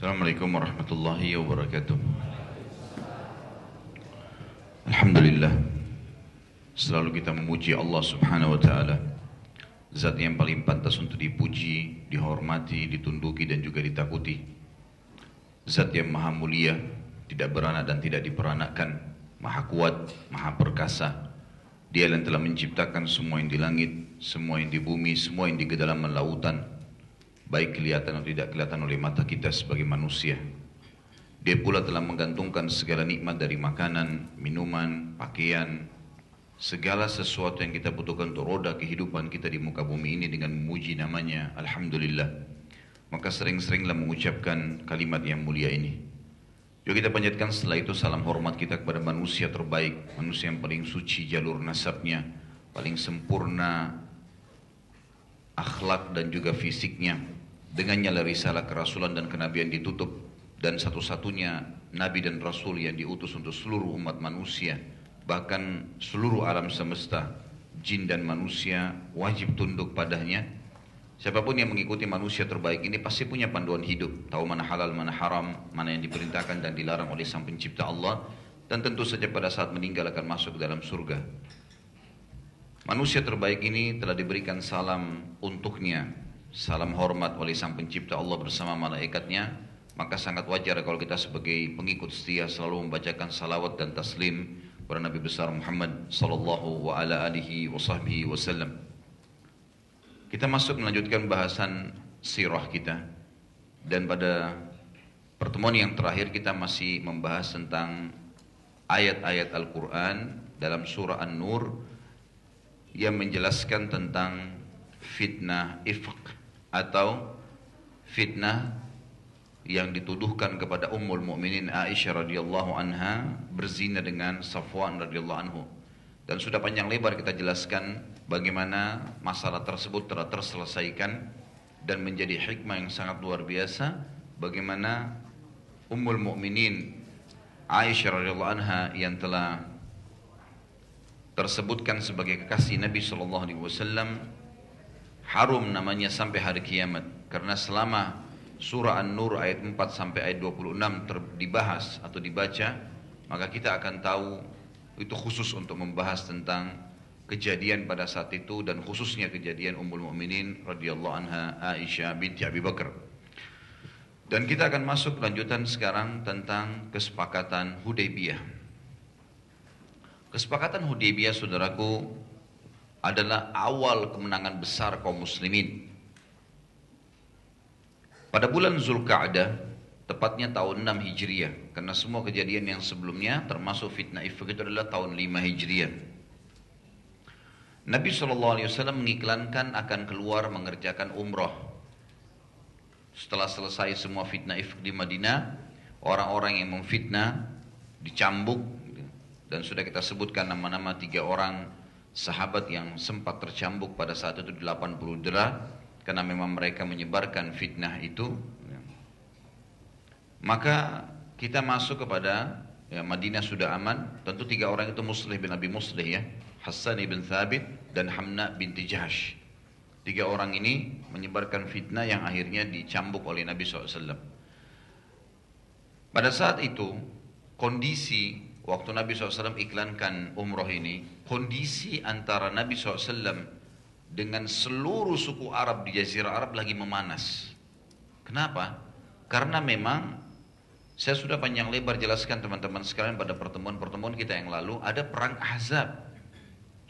Assalamualaikum warahmatullahi wabarakatuh. Alhamdulillah. Selalu kita memuji Allah Subhanahu wa taala. Zat yang paling pantas untuk dipuji, dihormati, ditunduki dan juga ditakuti. Zat yang maha mulia, tidak beranak dan tidak diperanakkan, maha kuat, maha perkasa. Dia yang telah menciptakan semua yang di langit, semua yang di bumi, semua yang di kedalaman lautan, baik kelihatan atau tidak kelihatan oleh mata kita sebagai manusia. Dia pula telah menggantungkan segala nikmat dari makanan, minuman, pakaian, segala sesuatu yang kita butuhkan untuk roda kehidupan kita di muka bumi ini dengan memuji namanya Alhamdulillah. Maka sering-seringlah mengucapkan kalimat yang mulia ini. Juga kita panjatkan setelah itu salam hormat kita kepada manusia terbaik manusia yang paling suci jalur nasabnya paling sempurna akhlak dan juga fisiknya dengannya lah risalah kerasulan dan kenabian ditutup dan satu-satunya nabi dan rasul yang diutus untuk seluruh umat manusia bahkan seluruh alam semesta, jin dan manusia wajib tunduk padanya. Siapa pun yang mengikuti manusia terbaik ini pasti punya panduan hidup, tahu mana halal, mana haram, mana yang diperintahkan dan dilarang oleh Sang Pencipta Allah, dan tentu saja pada saat meninggal akan masuk ke dalam surga. Manusia terbaik ini telah diberikan salam untuknya, salam hormat oleh Sang Pencipta Allah bersama malaikatnya, maka sangat wajar kalau kita sebagai pengikut setia selalu membacakan salawat dan taslim kepada Nabi besar Muhammad sallallahu wa ala alihi wa wasallam. Kita masuk melanjutkan bahasan sirah kita. Dan pada pertemuan yang terakhir kita masih membahas tentang ayat-ayat Al-Qur'an dalam surah An-Nur yang menjelaskan tentang fitnah ifq atau fitnah yang dituduhkan kepada Ummul Mukminin Aisyah radhiyallahu anha berzina dengan Safwan radhiyallahu anhu. Dan sudah panjang lebar kita jelaskan bagaimana masalah tersebut telah terselesaikan dan menjadi hikmah yang sangat luar biasa bagaimana Ummul Mukminin Aisyah radhiyallahu anha yang telah tersebutkan sebagai kekasih Nabi sallallahu alaihi wasallam harum namanya sampai hari kiamat karena selama surah An-Nur ayat 4 sampai ayat 26 dibahas atau dibaca, maka kita akan tahu itu khusus untuk membahas tentang kejadian pada saat itu dan khususnya kejadian Ummul Mukminin radhiyallahu anha Aisyah binti Abi Bakar. Dan kita akan masuk lanjutan sekarang tentang kesepakatan Hudaybiyah. Kesepakatan Hudaybiyah saudaraku adalah awal kemenangan besar kaum muslimin pada bulan Zulkaadah, tepatnya tahun 6 Hijriah, karena semua kejadian yang sebelumnya termasuk fitnah ifk adalah tahun 5 Hijriah. Nabi SAW mengiklankan akan keluar mengerjakan umrah. Setelah selesai semua fitnah ifk di Madinah, orang-orang yang memfitnah dicambuk dan sudah kita sebutkan nama-nama tiga orang sahabat yang sempat tercambuk pada saat itu 80 derah karena memang mereka menyebarkan fitnah itu ya. maka kita masuk kepada ya, Madinah sudah aman. Tentu tiga orang itu Muslih bin Abi Muslih ya. Hassan ibn Thabit dan Hamna binti Jahash tiga orang ini menyebarkan fitnah yang akhirnya dicambuk oleh Nabi SAW pada saat itu kondisi waktu Nabi SAW iklankan umroh ini kondisi antara Nabi SAW dengan seluruh suku Arab di Jazirah Arab lagi memanas. Kenapa? Karena memang saya sudah panjang lebar jelaskan teman-teman sekalian pada pertemuan-pertemuan kita yang lalu ada perang Ahzab.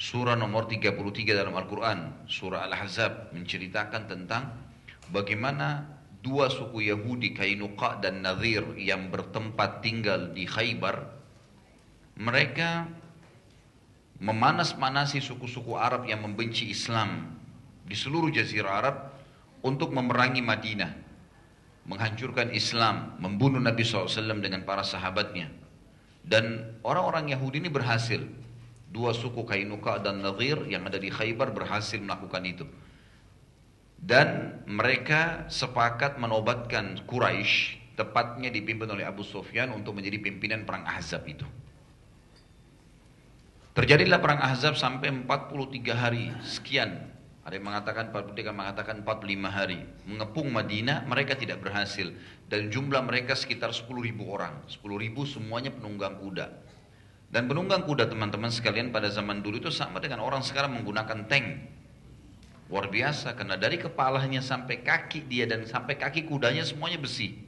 Surah nomor 33 dalam Al-Quran, surah Al-Ahzab menceritakan tentang bagaimana dua suku Yahudi Kainuqa dan Nadir yang bertempat tinggal di Khaybar mereka memanas-manasi suku-suku Arab yang membenci Islam di seluruh jazirah Arab untuk memerangi Madinah, menghancurkan Islam, membunuh Nabi SAW dengan para sahabatnya. Dan orang-orang Yahudi ini berhasil. Dua suku Kainuka dan Nadir yang ada di Khaybar berhasil melakukan itu. Dan mereka sepakat menobatkan Quraisy, tepatnya dipimpin oleh Abu Sufyan untuk menjadi pimpinan perang Ahzab itu. Terjadilah perang Ahzab sampai 43 hari sekian. Ada yang mengatakan, mereka mengatakan 45 hari. Mengepung Madinah, mereka tidak berhasil. Dan jumlah mereka sekitar 10 ribu orang. 10 ribu semuanya penunggang kuda. Dan penunggang kuda teman-teman sekalian pada zaman dulu itu sama dengan orang sekarang menggunakan tank. Luar biasa, karena dari kepalanya sampai kaki dia dan sampai kaki kudanya semuanya besi.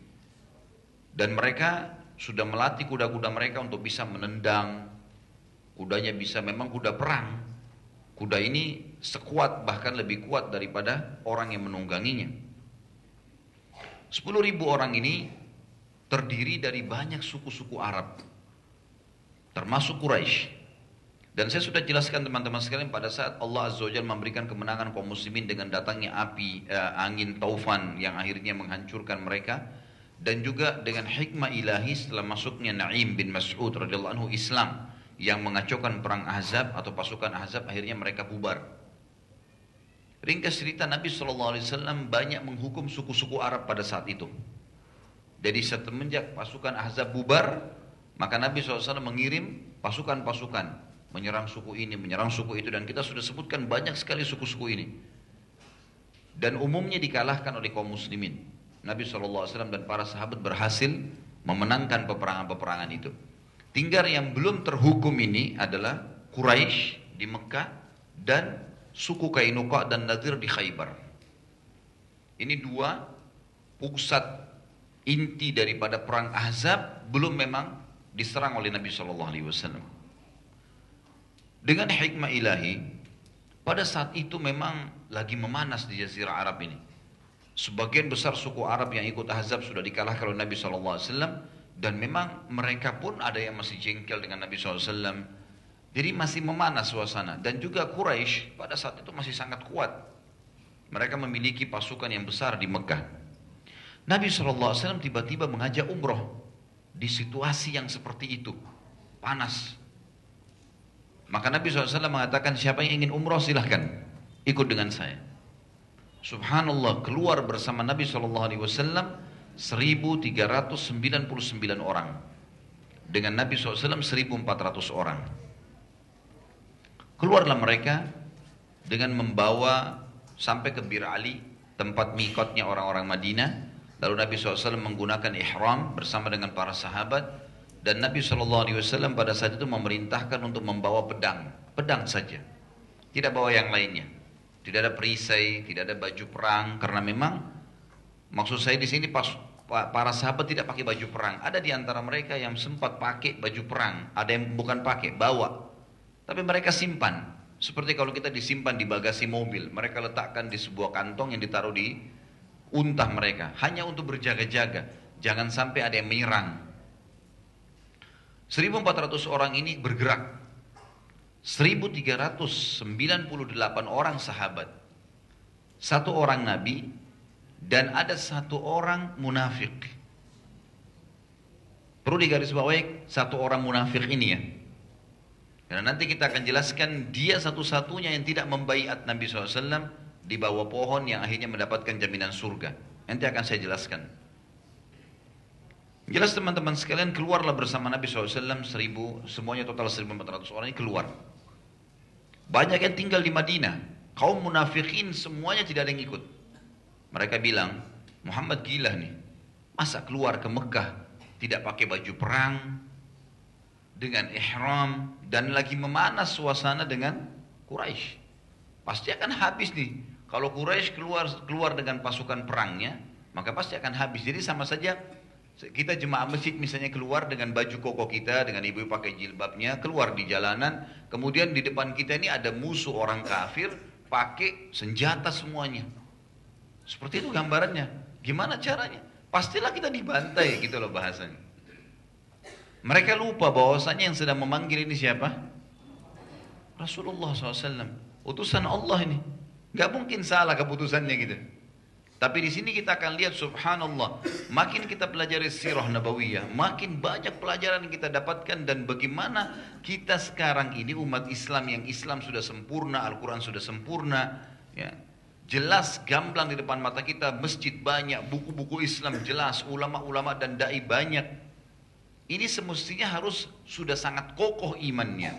Dan mereka sudah melatih kuda-kuda mereka untuk bisa menendang. Kudanya bisa memang kuda perang. Kuda ini sekuat bahkan lebih kuat daripada orang yang menungganginya. 10 ribu orang ini terdiri dari banyak suku-suku Arab. Termasuk Quraisy. Dan saya sudah jelaskan teman-teman sekalian pada saat Allah Azza wa memberikan kemenangan kaum muslimin dengan datangnya api, eh, angin taufan yang akhirnya menghancurkan mereka dan juga dengan hikmah ilahi setelah masuknya Naim bin Mas'ud radhiyallahu anhu Islam yang mengacaukan perang Ahzab atau pasukan Ahzab akhirnya mereka bubar. Ringkas cerita Nabi SAW banyak menghukum suku-suku Arab pada saat itu. Jadi semenjak pasukan Ahzab bubar, maka Nabi SAW mengirim pasukan-pasukan menyerang suku ini, menyerang suku itu dan kita sudah sebutkan banyak sekali suku-suku ini. Dan umumnya dikalahkan oleh kaum muslimin. Nabi SAW dan para sahabat berhasil memenangkan peperangan-peperangan itu. Tinggal yang belum terhukum ini adalah Quraisy di Mekah dan suku Kainuqa dan Nadir di Khaybar. Ini dua pusat inti daripada perang Ahzab belum memang diserang oleh Nabi Shallallahu Alaihi Wasallam. Dengan hikmah ilahi, pada saat itu memang lagi memanas di Jazirah Arab ini. Sebagian besar suku Arab yang ikut Ahzab sudah dikalahkan oleh Nabi Shallallahu Alaihi Wasallam dan memang mereka pun ada yang masih jengkel dengan Nabi SAW. Jadi masih memanas suasana. Dan juga Quraisy pada saat itu masih sangat kuat. Mereka memiliki pasukan yang besar di Mekah. Nabi SAW tiba-tiba mengajak umroh. Di situasi yang seperti itu. Panas. Maka Nabi SAW mengatakan siapa yang ingin umroh silahkan. Ikut dengan saya. Subhanallah keluar bersama Nabi SAW 1399 orang. Dengan Nabi SAW 1400 orang. Keluarlah mereka dengan membawa sampai ke Bir Ali, tempat mikotnya orang-orang Madinah. Lalu Nabi SAW menggunakan ihram bersama dengan para sahabat. Dan Nabi SAW pada saat itu memerintahkan untuk membawa pedang. Pedang saja. Tidak bawa yang lainnya. Tidak ada perisai, tidak ada baju perang. Karena memang Maksud saya di sini pas para sahabat tidak pakai baju perang. Ada di antara mereka yang sempat pakai baju perang, ada yang bukan pakai, bawa. Tapi mereka simpan. Seperti kalau kita disimpan di bagasi mobil, mereka letakkan di sebuah kantong yang ditaruh di untah mereka, hanya untuk berjaga-jaga. Jangan sampai ada yang menyerang. 1400 orang ini bergerak. 1398 orang sahabat. Satu orang nabi, dan ada satu orang munafik. Perlu digarisbawahi satu orang munafik ini ya. Karena nanti kita akan jelaskan dia satu-satunya yang tidak membaiat Nabi SAW di bawah pohon yang akhirnya mendapatkan jaminan surga. Nanti akan saya jelaskan. Jelas teman-teman sekalian keluarlah bersama Nabi SAW seribu, semuanya total 1400 orang ini keluar. Banyak yang tinggal di Madinah. Kaum munafikin semuanya tidak ada yang ikut. Mereka bilang, Muhammad gila nih. Masa keluar ke Mekah tidak pakai baju perang dengan ihram dan lagi memanas suasana dengan Quraisy. Pasti akan habis nih. Kalau Quraisy keluar keluar dengan pasukan perangnya, maka pasti akan habis. Jadi sama saja kita jemaah masjid misalnya keluar dengan baju koko kita, dengan ibu pakai jilbabnya, keluar di jalanan, kemudian di depan kita ini ada musuh orang kafir pakai senjata semuanya. Seperti itu gambarannya. Gimana caranya? Pastilah kita dibantai gitu loh bahasanya. Mereka lupa bahwasanya yang sedang memanggil ini siapa? Rasulullah SAW. Utusan Allah ini. Gak mungkin salah keputusannya gitu. Tapi di sini kita akan lihat subhanallah, makin kita pelajari sirah nabawiyah, makin banyak pelajaran yang kita dapatkan dan bagaimana kita sekarang ini umat Islam yang Islam sudah sempurna, Al-Quran sudah sempurna, ya, Jelas gamblang di depan mata kita, masjid banyak, buku-buku Islam jelas, ulama-ulama dan dai banyak. Ini semestinya harus sudah sangat kokoh imannya.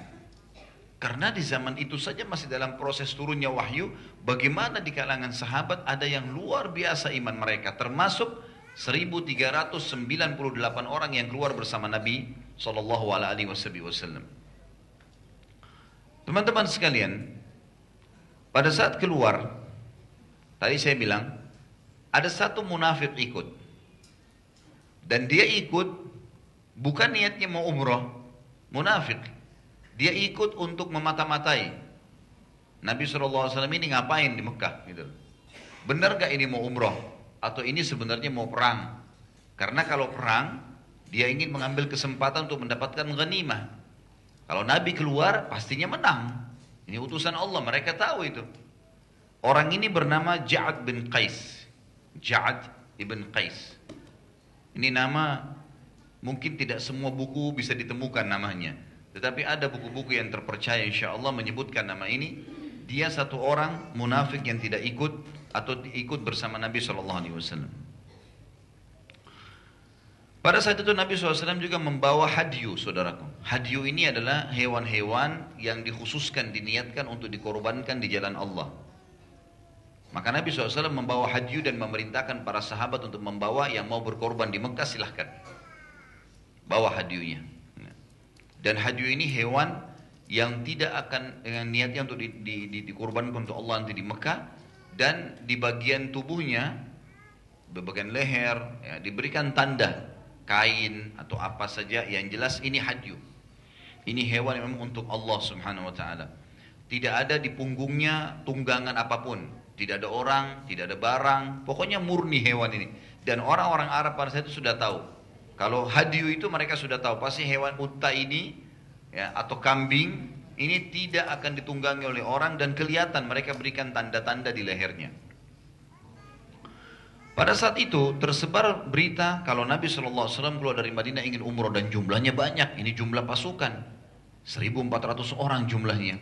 Karena di zaman itu saja masih dalam proses turunnya wahyu, bagaimana di kalangan sahabat ada yang luar biasa iman mereka, termasuk 1398 orang yang keluar bersama Nabi Wasallam. Teman-teman sekalian, pada saat keluar, tadi saya bilang ada satu munafik ikut, dan dia ikut bukan niatnya mau umroh, munafik. Dia ikut untuk memata-matai. Nabi SAW ini ngapain di Mekah? Gitu. Benar gak ini mau umroh? Atau ini sebenarnya mau perang? Karena kalau perang, dia ingin mengambil kesempatan untuk mendapatkan ghanimah. Kalau Nabi keluar, pastinya menang. Ini utusan Allah, mereka tahu itu. Orang ini bernama Ja'ad bin Qais. Ja'ad ibn Qais. Ini nama mungkin tidak semua buku bisa ditemukan namanya. Tetapi ada buku-buku yang terpercaya insya Allah menyebutkan nama ini. Dia satu orang munafik yang tidak ikut atau ikut bersama Nabi Wasallam. Pada saat itu Nabi SAW juga membawa hadyu, saudaraku. Hadyu ini adalah hewan-hewan yang dikhususkan, diniatkan untuk dikorbankan di jalan Allah. Maka Nabi SAW membawa hadyu dan memerintahkan para sahabat untuk membawa yang mau berkorban di Mekah silahkan. Bawa hadyunya. Dan hadyu ini hewan yang tidak akan dengan niatnya untuk di, di, di, dikorbankan untuk Allah nanti di Mekah dan di bagian tubuhnya di bagian leher ya, diberikan tanda kain atau apa saja yang jelas ini hadyu. Ini hewan yang memang untuk Allah Subhanahu wa taala. Tidak ada di punggungnya tunggangan apa pun, tidak ada orang, tidak ada barang, pokoknya murni hewan ini. Dan orang-orang Arab pada saat itu sudah tahu kalau hadyu itu mereka sudah tahu pasti hewan unta ini ya atau kambing ini tidak akan ditunggangi oleh orang dan kelihatan mereka berikan tanda-tanda di lehernya. Pada saat itu tersebar berita kalau Nabi SAW keluar dari Madinah ingin umroh dan jumlahnya banyak. Ini jumlah pasukan. 1400 orang jumlahnya.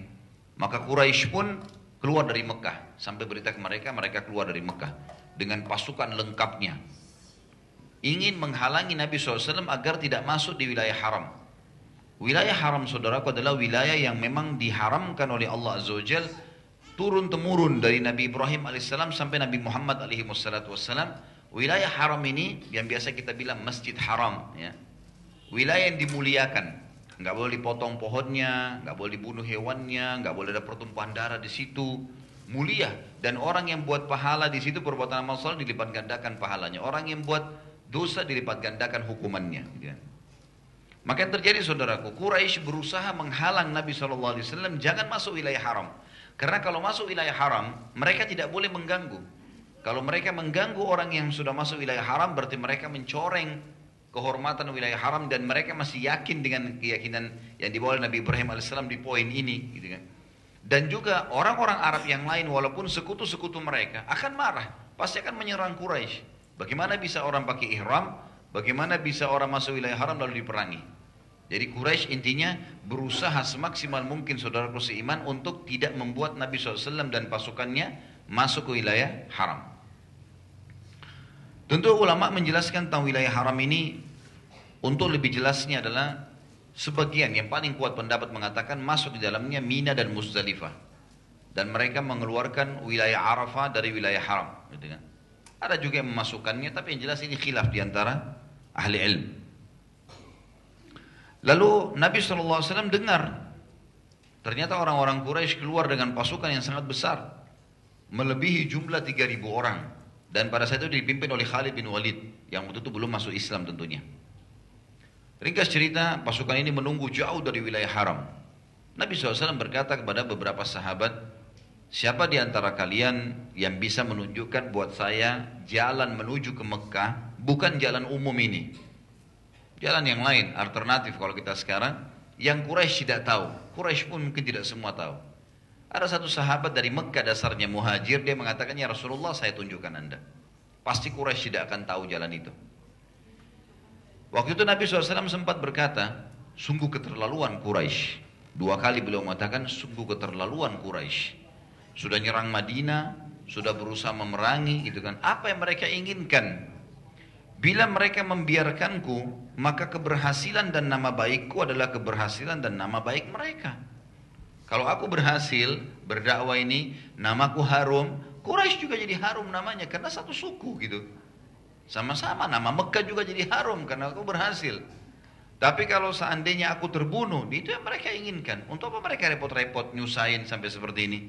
Maka Quraisy pun keluar dari Mekah. Sampai berita ke mereka, mereka keluar dari Mekah. Dengan pasukan lengkapnya ingin menghalangi Nabi SAW agar tidak masuk di wilayah haram. Wilayah haram saudaraku adalah wilayah yang memang diharamkan oleh Allah Azza wa turun temurun dari Nabi Ibrahim alaihissalam sampai Nabi Muhammad alaihi wassalam. Wilayah haram ini yang biasa kita bilang masjid haram ya. Wilayah yang dimuliakan. Nggak boleh dipotong pohonnya, nggak boleh dibunuh hewannya, nggak boleh ada pertumpahan darah di situ. Mulia dan orang yang buat pahala di situ perbuatan amal saleh dilipat gandakan pahalanya. Orang yang buat dosa dilipat gandakan hukumannya. Gitu. Maka yang terjadi saudaraku, Quraisy berusaha menghalang Nabi SAW jangan masuk wilayah haram. Karena kalau masuk wilayah haram, mereka tidak boleh mengganggu. Kalau mereka mengganggu orang yang sudah masuk wilayah haram, berarti mereka mencoreng kehormatan wilayah haram dan mereka masih yakin dengan keyakinan yang dibawa Nabi Ibrahim AS di poin ini. Gitu kan. Dan juga orang-orang Arab yang lain walaupun sekutu-sekutu mereka akan marah. Pasti akan menyerang Quraisy. Bagaimana bisa orang pakai ihram? Bagaimana bisa orang masuk wilayah haram lalu diperangi? Jadi Quraisy intinya berusaha semaksimal mungkin saudara seiman untuk tidak membuat Nabi SAW dan pasukannya masuk ke wilayah haram. Tentu ulama menjelaskan tentang wilayah haram ini untuk lebih jelasnya adalah sebagian yang paling kuat pendapat mengatakan masuk di dalamnya Mina dan Muzdalifah dan mereka mengeluarkan wilayah Arafah dari wilayah haram. Gitu kan? Ada juga yang memasukkannya, tapi yang jelas ini khilaf di antara ahli ilmu. Lalu Nabi SAW dengar, ternyata orang-orang Quraisy keluar dengan pasukan yang sangat besar, melebihi jumlah 3.000 orang. Dan pada saat itu dipimpin oleh Khalid bin Walid, yang waktu itu belum masuk Islam tentunya. Ringkas cerita, pasukan ini menunggu jauh dari wilayah haram. Nabi SAW berkata kepada beberapa sahabat, Siapa di antara kalian yang bisa menunjukkan buat saya jalan menuju ke Mekah bukan jalan umum ini. Jalan yang lain, alternatif kalau kita sekarang yang Quraisy tidak tahu. Quraisy pun mungkin tidak semua tahu. Ada satu sahabat dari Mekah dasarnya muhajir dia mengatakan ya Rasulullah saya tunjukkan anda. Pasti Quraisy tidak akan tahu jalan itu. Waktu itu Nabi SAW sempat berkata, sungguh keterlaluan Quraisy. Dua kali beliau mengatakan sungguh keterlaluan Quraisy sudah nyerang Madinah, sudah berusaha memerangi gitu kan. Apa yang mereka inginkan? Bila mereka membiarkanku, maka keberhasilan dan nama baikku adalah keberhasilan dan nama baik mereka. Kalau aku berhasil berdakwah ini, namaku harum, Quraisy juga jadi harum namanya karena satu suku gitu. Sama-sama nama Mekah juga jadi harum karena aku berhasil. Tapi kalau seandainya aku terbunuh, itu yang mereka inginkan. Untuk apa mereka repot-repot nyusahin sampai seperti ini?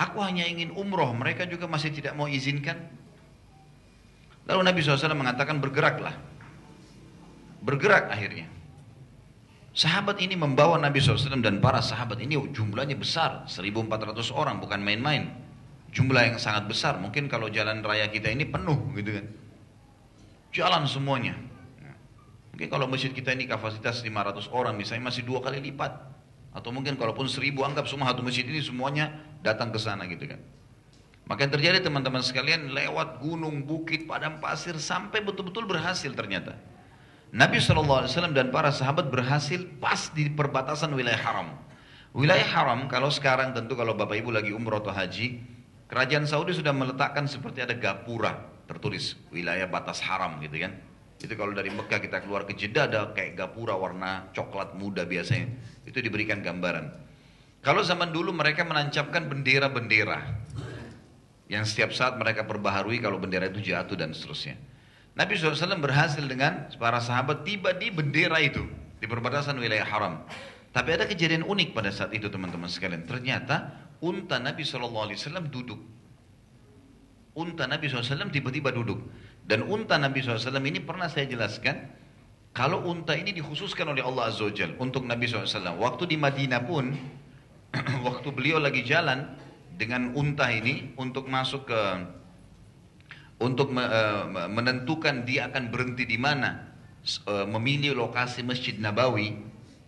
Aku hanya ingin umroh, mereka juga masih tidak mau izinkan. Lalu Nabi SAW mengatakan bergeraklah. Bergerak akhirnya. Sahabat ini membawa Nabi SAW dan para sahabat ini jumlahnya besar, 1400 orang bukan main-main. Jumlah yang sangat besar, mungkin kalau jalan raya kita ini penuh gitu kan. Jalan semuanya. Mungkin kalau masjid kita ini kapasitas 500 orang misalnya masih dua kali lipat. Atau mungkin kalaupun seribu anggap semua satu masjid ini semuanya datang ke sana gitu kan. Maka yang terjadi teman-teman sekalian lewat gunung, bukit, padang pasir sampai betul-betul berhasil ternyata. Nabi SAW dan para sahabat berhasil pas di perbatasan wilayah haram. Wilayah haram kalau sekarang tentu kalau bapak ibu lagi umroh atau haji, kerajaan Saudi sudah meletakkan seperti ada gapura tertulis wilayah batas haram gitu kan. Itu kalau dari Mekah kita keluar ke Jeddah ada kayak gapura warna coklat muda biasanya. Itu diberikan gambaran. Kalau zaman dulu mereka menancapkan bendera-bendera yang setiap saat mereka perbaharui kalau bendera itu jatuh dan seterusnya. Nabi SAW berhasil dengan para sahabat tiba di bendera itu di perbatasan wilayah haram. Tapi ada kejadian unik pada saat itu teman-teman sekalian. Ternyata unta Nabi SAW duduk. Unta Nabi SAW tiba-tiba duduk. Dan unta Nabi SAW ini pernah saya jelaskan. Kalau unta ini dikhususkan oleh Allah Azza wa untuk Nabi SAW. Waktu di Madinah pun, waktu beliau lagi jalan dengan unta ini untuk masuk ke untuk eh, menentukan dia akan berhenti di mana, eh, memilih lokasi Masjid Nabawi,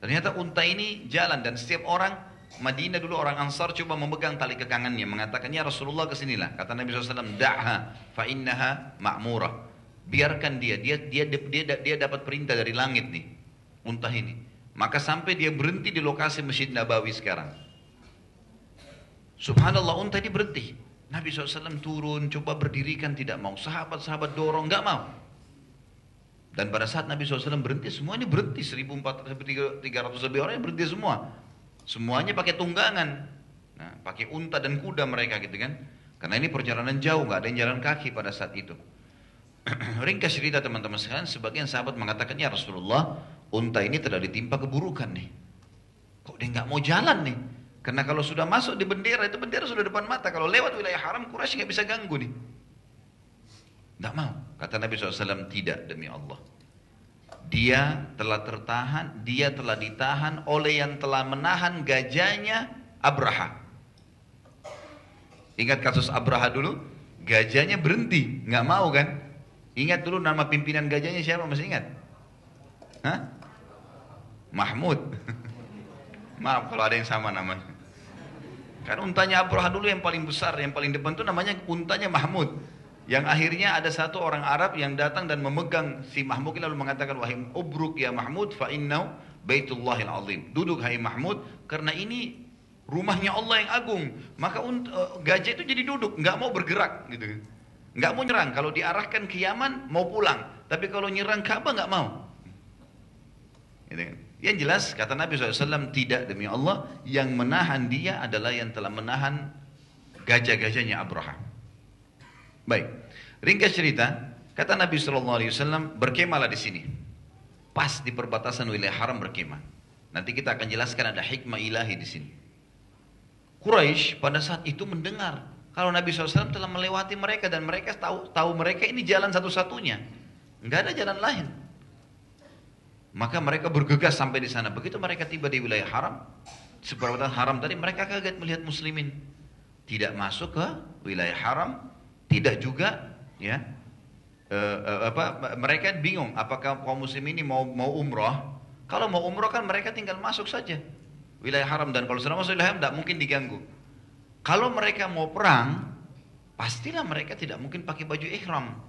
ternyata unta ini jalan dan setiap orang Madinah dulu orang Ansar coba memegang tali kekangannya mengatakan ya Rasulullah ke sinilah kata Nabi SAW da'ha fa innaha ma'murah. Biarkan dia dia dia dia dia dapat perintah dari langit nih unta ini. Maka sampai dia berhenti di lokasi Masjid Nabawi sekarang. Subhanallah unta ini berhenti Nabi SAW turun, coba berdirikan, tidak mau. Sahabat-sahabat dorong, nggak mau. Dan pada saat Nabi SAW berhenti, semuanya berhenti. 1.400 lebih orang yang berhenti semua. Semuanya pakai tunggangan. Nah, pakai unta dan kuda mereka gitu kan. Karena ini perjalanan jauh, nggak ada yang jalan kaki pada saat itu. Ringkas cerita teman-teman sekalian, sebagian sahabat mengatakan, ya Rasulullah, unta ini telah ditimpa keburukan nih. Kok dia nggak mau jalan nih? Karena kalau sudah masuk di bendera, itu bendera sudah depan mata. Kalau lewat wilayah haram, Quraisy nggak bisa ganggu nih. Tidak mau. Kata Nabi SAW, tidak demi Allah. Dia telah tertahan, dia telah ditahan oleh yang telah menahan gajahnya Abraha. Ingat kasus Abraha dulu? Gajahnya berhenti, nggak mau kan? Ingat dulu nama pimpinan gajahnya siapa? Masih ingat? Hah? Mahmud. Maaf kalau ada yang sama namanya. Kan untanya Abraha dulu yang paling besar, yang paling depan itu namanya untanya Mahmud. Yang akhirnya ada satu orang Arab yang datang dan memegang si Mahmud lalu mengatakan wahai ubruk ya Mahmud fa innau baitullahil azim. Duduk hai Mahmud karena ini rumahnya Allah yang agung. Maka uh, gajah itu jadi duduk, nggak mau bergerak gitu. Nggak mau nyerang. Kalau diarahkan ke Yaman mau pulang. Tapi kalau nyerang Ka'bah nggak mau. Gitu kan. Yang jelas kata Nabi SAW tidak demi Allah yang menahan dia adalah yang telah menahan gajah-gajahnya Abraham. Baik, ringkas cerita, kata Nabi SAW berkemahlah di sini. Pas di perbatasan wilayah haram berkemah. Nanti kita akan jelaskan ada hikmah ilahi di sini. Quraisy pada saat itu mendengar kalau Nabi SAW telah melewati mereka dan mereka tahu tahu mereka ini jalan satu-satunya. Enggak ada jalan lain. Maka mereka bergegas sampai di sana. Begitu mereka tiba di wilayah haram, seperti haram tadi mereka kaget melihat muslimin. Tidak masuk ke wilayah haram, tidak juga ya e, e, apa mereka bingung apakah kaum muslim ini mau mau umroh. Kalau mau umroh kan mereka tinggal masuk saja wilayah haram dan kalau sudah masuk wilayah haram tidak mungkin diganggu. Kalau mereka mau perang, pastilah mereka tidak mungkin pakai baju ihram.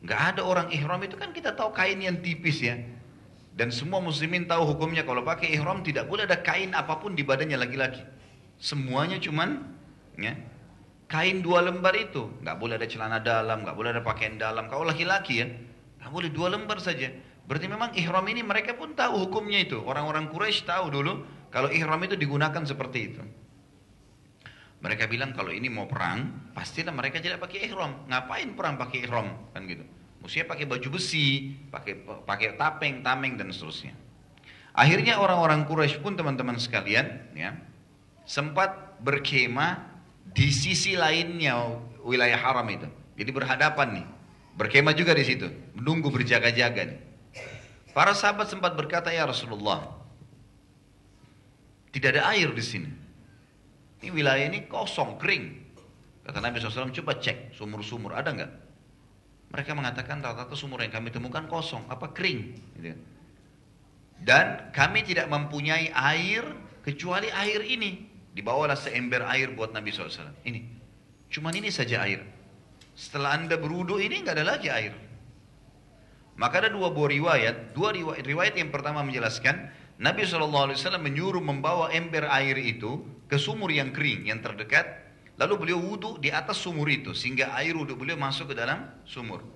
Nggak ada orang ihram itu kan kita tahu kain yang tipis ya dan semua muslimin tahu hukumnya kalau pakai ihram tidak boleh ada kain apa pun di badannya laki-laki. Semuanya cuman ya, kain dua lembar itu. Nggak boleh ada celana dalam, nggak boleh ada pakaian dalam. Kalau laki-laki ya, nggak boleh dua lembar saja. Berarti memang ihram ini mereka pun tahu hukumnya itu. Orang-orang Quraisy tahu dulu kalau ihram itu digunakan seperti itu. Mereka bilang kalau ini mau perang, pastilah mereka tidak pakai ihram. Ngapain perang pakai ihram? Kan gitu. Mestinya pakai baju besi, pakai pakai tapeng, tameng dan seterusnya. Akhirnya orang-orang Quraisy pun teman-teman sekalian, ya, sempat berkemah di sisi lainnya wilayah haram itu. Jadi berhadapan nih, berkemah juga di situ, menunggu berjaga-jaga nih. Para sahabat sempat berkata, ya Rasulullah, tidak ada air di sini. Ini wilayah ini kosong, kering. Kata Nabi SAW, coba cek sumur-sumur, ada nggak? Mereka mengatakan rata-rata sumur yang kami temukan kosong, apa kering. Gitu. Dan kami tidak mempunyai air kecuali air ini. Dibawalah seember air buat Nabi SAW. Ini, cuman ini saja air. Setelah anda berudu ini nggak ada lagi air. Maka ada dua buah riwayat. Dua riwayat, riwayat yang pertama menjelaskan Nabi SAW menyuruh membawa ember air itu ke sumur yang kering, yang terdekat. Lalu beliau wudhu di atas sumur itu, sehingga air wudhu beliau masuk ke dalam sumur.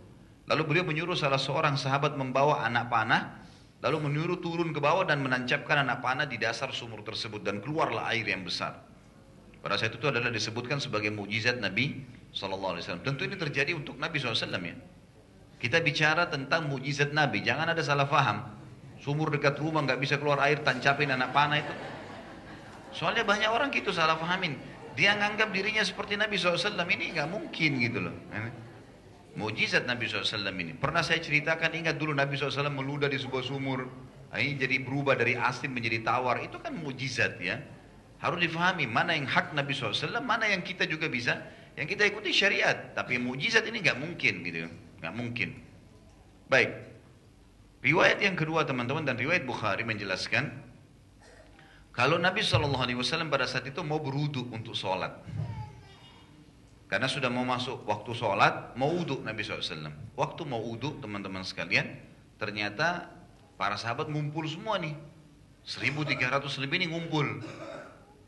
Lalu beliau menyuruh salah seorang sahabat membawa anak panah, lalu menyuruh turun ke bawah dan menancapkan anak panah di dasar sumur tersebut dan keluarlah air yang besar. Pada saat itu adalah disebutkan sebagai mujizat Nabi SAW. Tentu ini terjadi untuk Nabi SAW ya. Kita bicara tentang mujizat Nabi, jangan ada salah faham. Sumur dekat rumah nggak bisa keluar air, tancapin anak panah itu. Soalnya banyak orang gitu salah fahamin. Dia nganggap dirinya seperti Nabi SAW ini nggak mungkin gitu loh. Mujizat Nabi SAW ini. Pernah saya ceritakan ingat dulu Nabi SAW meludah di sebuah sumur. Ini jadi berubah dari asin menjadi tawar. Itu kan mujizat ya. Harus difahami mana yang hak Nabi SAW, mana yang kita juga bisa. Yang kita ikuti syariat. Tapi mujizat ini nggak mungkin gitu. Nggak mungkin. Baik. Riwayat yang kedua teman-teman dan riwayat Bukhari menjelaskan kalau Nabi SAW pada saat itu mau beruduk untuk sholat. Karena sudah mau masuk waktu sholat, mau uduk Nabi SAW. Waktu mau uduk teman-teman sekalian, ternyata para sahabat ngumpul semua nih. 1300 lebih nih ngumpul.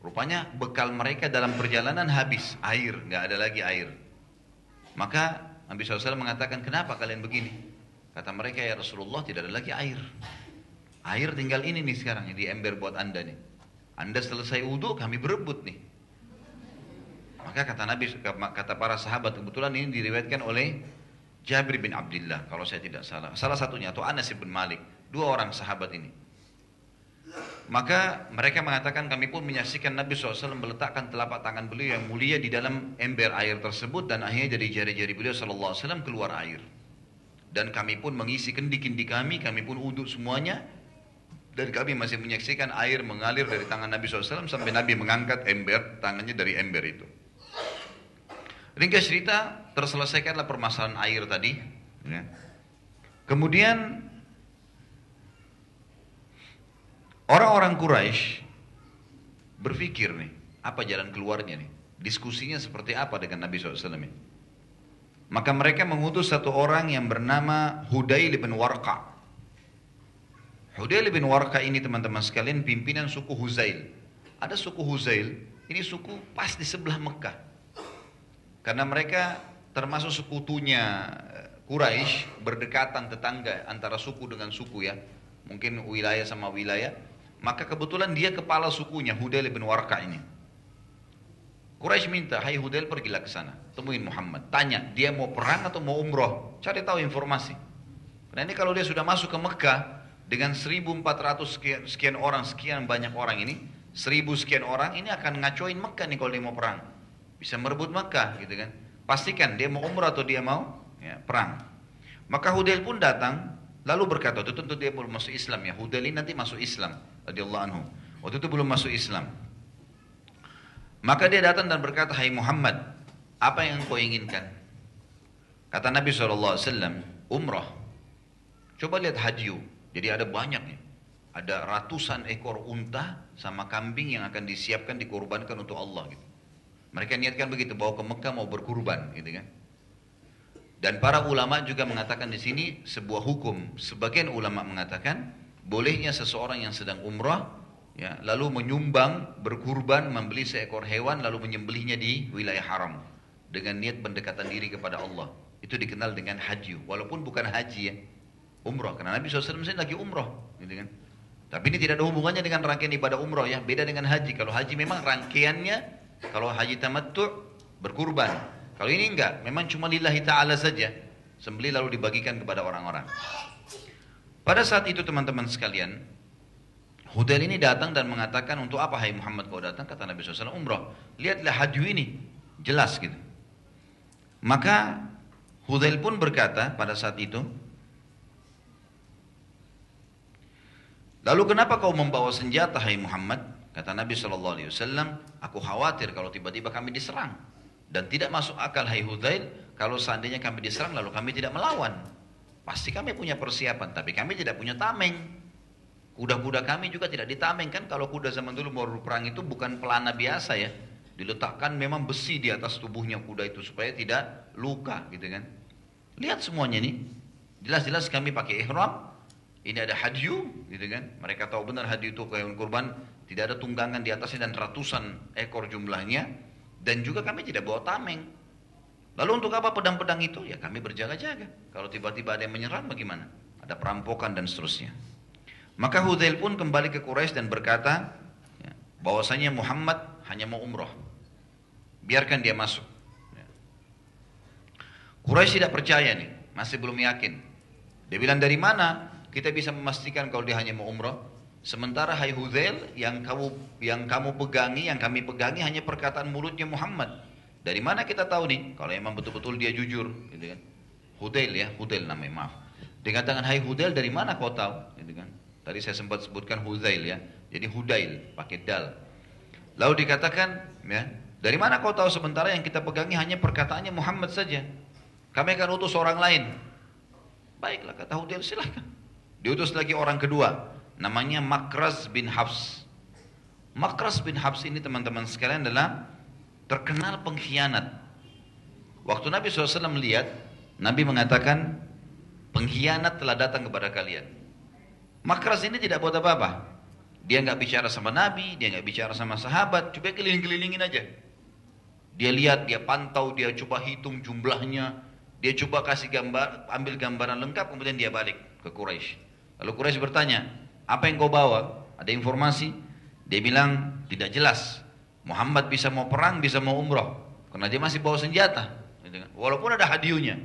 Rupanya bekal mereka dalam perjalanan habis, air, nggak ada lagi air. Maka Nabi SAW mengatakan, kenapa kalian begini? Kata mereka ya Rasulullah tidak ada lagi air. Air tinggal ini nih sekarang di ember buat anda nih. Anda selesai wudhu kami berebut nih. Maka kata Nabi kata para sahabat kebetulan ini diriwayatkan oleh Jabir bin Abdullah kalau saya tidak salah. Salah satunya atau Anas bin Malik. Dua orang sahabat ini. Maka mereka mengatakan kami pun menyaksikan Nabi SAW meletakkan telapak tangan beliau yang mulia di dalam ember air tersebut dan akhirnya dari jari-jari beliau SAW keluar air dan kami pun mengisi kendi-kendi kami, kami pun uduk semuanya dan kami masih menyaksikan air mengalir dari tangan Nabi SAW sampai Nabi mengangkat ember tangannya dari ember itu. Ringkas cerita terselesaikanlah permasalahan air tadi. Ya. Kemudian orang-orang Quraisy berpikir nih, apa jalan keluarnya nih? Diskusinya seperti apa dengan Nabi SAW ini? Maka mereka mengutus satu orang yang bernama Hudail bin Warqa. Hudail bin Warqa ini teman-teman sekalian pimpinan suku Huzail. Ada suku Huzail, ini suku pas di sebelah Mekah. Karena mereka termasuk sekutunya eh, Quraisy berdekatan tetangga antara suku dengan suku ya. Mungkin wilayah sama wilayah. Maka kebetulan dia kepala sukunya Hudail bin Warqa ini. Quraisy minta, hai Hudail pergilah ke sana, temuin Muhammad, tanya dia mau perang atau mau umroh, cari tahu informasi. Karena ini kalau dia sudah masuk ke Mekah dengan 1400 sekian, sekian orang, sekian banyak orang ini, 1000 sekian orang ini akan ngacoin Mekah nih kalau dia mau perang. Bisa merebut Mekah gitu kan. Pastikan dia mau umroh atau dia mau ya, perang. Maka Hudail pun datang lalu berkata, itu tentu dia belum masuk Islam ya. Hudail ini nanti masuk Islam radhiyallahu anhu. Waktu itu belum masuk Islam. Maka dia datang dan berkata, Hai Muhammad, apa yang kau inginkan? Kata Nabi SAW, umrah. Coba lihat haji. Jadi ada banyak nih. Ada ratusan ekor unta sama kambing yang akan disiapkan dikorbankan untuk Allah gitu. Mereka niatkan begitu bawa ke Mekah mau berkurban gitu kan. Dan para ulama juga mengatakan di sini sebuah hukum. Sebagian ulama mengatakan bolehnya seseorang yang sedang umrah ya, lalu menyumbang, berkurban, membeli seekor hewan, lalu menyembelihnya di wilayah haram dengan niat pendekatan diri kepada Allah. Itu dikenal dengan haji, walaupun bukan haji ya, umroh. Karena Nabi SAW lagi umroh, gitu kan. Tapi ini tidak ada hubungannya dengan rangkaian ibadah umroh ya. Beda dengan haji. Kalau haji memang rangkaiannya, kalau haji tamattu berkurban. Kalau ini enggak, memang cuma lillahi ta'ala saja. Sembeli lalu dibagikan kepada orang-orang. Pada saat itu teman-teman sekalian, Hudail ini datang dan mengatakan untuk apa hai Muhammad kau datang? Kata Nabi SAW umrah. Lihatlah haji ini. Jelas gitu. Maka Hudail pun berkata pada saat itu, Lalu kenapa kau membawa senjata hai Muhammad? Kata Nabi SAW, aku khawatir kalau tiba-tiba kami diserang. Dan tidak masuk akal hai Hudail, kalau seandainya kami diserang lalu kami tidak melawan. Pasti kami punya persiapan, tapi kami tidak punya tameng. Kuda-kuda kami juga tidak ditameng kan kalau kuda zaman dulu mau perang itu bukan pelana biasa ya. Diletakkan memang besi di atas tubuhnya kuda itu supaya tidak luka gitu kan. Lihat semuanya nih. Jelas-jelas kami pakai ihram, ini ada hadyu, gitu kan? Mereka tahu benar hadyu itu hewan kurban, tidak ada tunggangan di atasnya dan ratusan ekor jumlahnya, dan juga kami tidak bawa tameng. Lalu untuk apa pedang-pedang itu? Ya kami berjaga-jaga. Kalau tiba-tiba ada yang menyerang bagaimana? Ada perampokan dan seterusnya. Maka Hudail pun kembali ke Quraisy dan berkata, ya, bahwasanya Muhammad hanya mau umroh. Biarkan dia masuk. Ya. Quraisy tidak percaya nih, masih belum yakin. Dia bilang dari mana? Kita bisa memastikan kalau dia hanya mau umrah. Sementara hai Hudzail yang kamu yang kamu pegangi, yang kami pegangi hanya perkataan mulutnya Muhammad. Dari mana kita tahu nih kalau memang betul-betul dia jujur, gitu kan? Hudzail ya, Hudzail namanya, maaf. Dikatakan hai Hudzail dari mana kau tahu, gitu kan? Tadi saya sempat sebutkan Hudzail ya. Jadi Hudail pakai dal. Lalu dikatakan ya, dari mana kau tahu sementara yang kita pegangi hanya perkataannya Muhammad saja? Kami akan utus orang lain. Baiklah kata Hudail silahkan. Diutus lagi orang kedua, namanya Makras bin Hafs. Makras bin Hafs ini teman-teman sekalian adalah terkenal pengkhianat. Waktu Nabi SAW melihat, Nabi mengatakan, pengkhianat telah datang kepada kalian. Makras ini tidak buat apa-apa. Dia nggak bicara sama Nabi, dia nggak bicara sama sahabat, coba keliling-kelilingin aja. Dia lihat, dia pantau, dia coba hitung jumlahnya, dia coba kasih gambar, ambil gambaran lengkap, kemudian dia balik ke Quraisy. Lalu Quraisy bertanya, apa yang kau bawa? Ada informasi? Dia bilang, tidak jelas. Muhammad bisa mau perang, bisa mau umroh. Karena dia masih bawa senjata. Walaupun ada hadiunya.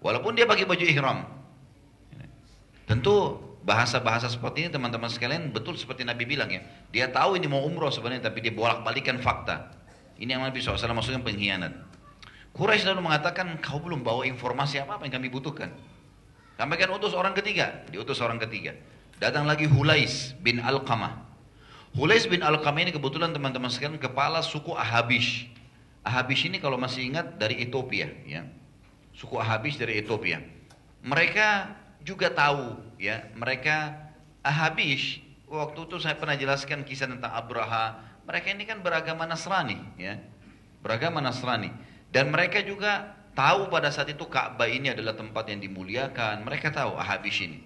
Walaupun dia pakai baju ihram. Tentu bahasa-bahasa seperti ini teman-teman sekalian betul seperti Nabi bilang ya. Dia tahu ini mau umroh sebenarnya tapi dia bolak-balikan fakta. Ini yang Nabi SAW maksudnya pengkhianat. Quraisy lalu mengatakan kau belum bawa informasi apa-apa yang kami butuhkan. Sampaikan utus orang ketiga, diutus orang ketiga. Datang lagi Hulais bin Al-Qamah. Hulais bin Al-Qamah ini kebetulan teman-teman sekalian kepala suku Ahabish. Ahabish ini kalau masih ingat dari Ethiopia, ya. Suku Ahabish dari Ethiopia. Mereka juga tahu, ya. Mereka Ahabish waktu itu saya pernah jelaskan kisah tentang Abraha. Mereka ini kan beragama Nasrani, ya. Beragama Nasrani. Dan mereka juga tahu pada saat itu Ka'bah ini adalah tempat yang dimuliakan. Mereka tahu Ahabis ini.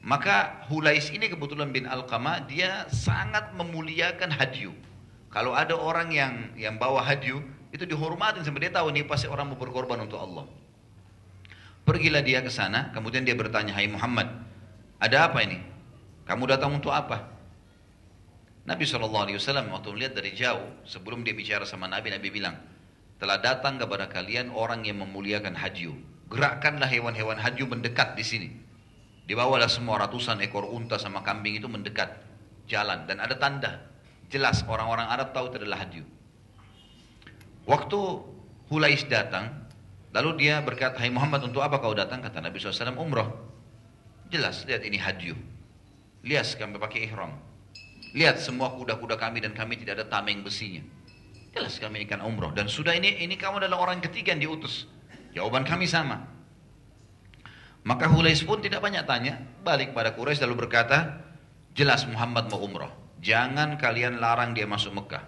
Maka Hulais ini kebetulan bin Alqamah dia sangat memuliakan hadyu. Kalau ada orang yang yang bawa hadyu itu dihormatin sampai dia tahu ini pasti orang mau berkorban untuk Allah. Pergilah dia ke sana, kemudian dia bertanya, "Hai Muhammad, ada apa ini? Kamu datang untuk apa?" Nabi SAW waktu melihat dari jauh, sebelum dia bicara sama Nabi, Nabi bilang, telah datang kepada kalian orang yang memuliakan haji. Gerakkanlah hewan-hewan haji mendekat di sini. Dibawalah semua ratusan ekor unta sama kambing itu mendekat jalan dan ada tanda jelas orang-orang Arab tahu itu adalah haji. Waktu Hulais datang, lalu dia berkata, Hai Muhammad untuk apa kau datang? Kata Nabi SAW, umrah. Jelas, lihat ini haji. Lihat kami pakai ihram. Lihat semua kuda-kuda kami dan kami tidak ada tameng besinya. Jelas kami ikan umroh. Dan sudah ini, ini kamu adalah orang ketiga yang diutus. Jawaban kami sama. Maka Hulais pun tidak banyak tanya. Balik pada Quraisy lalu berkata, jelas Muhammad mau umroh. Jangan kalian larang dia masuk Mekah.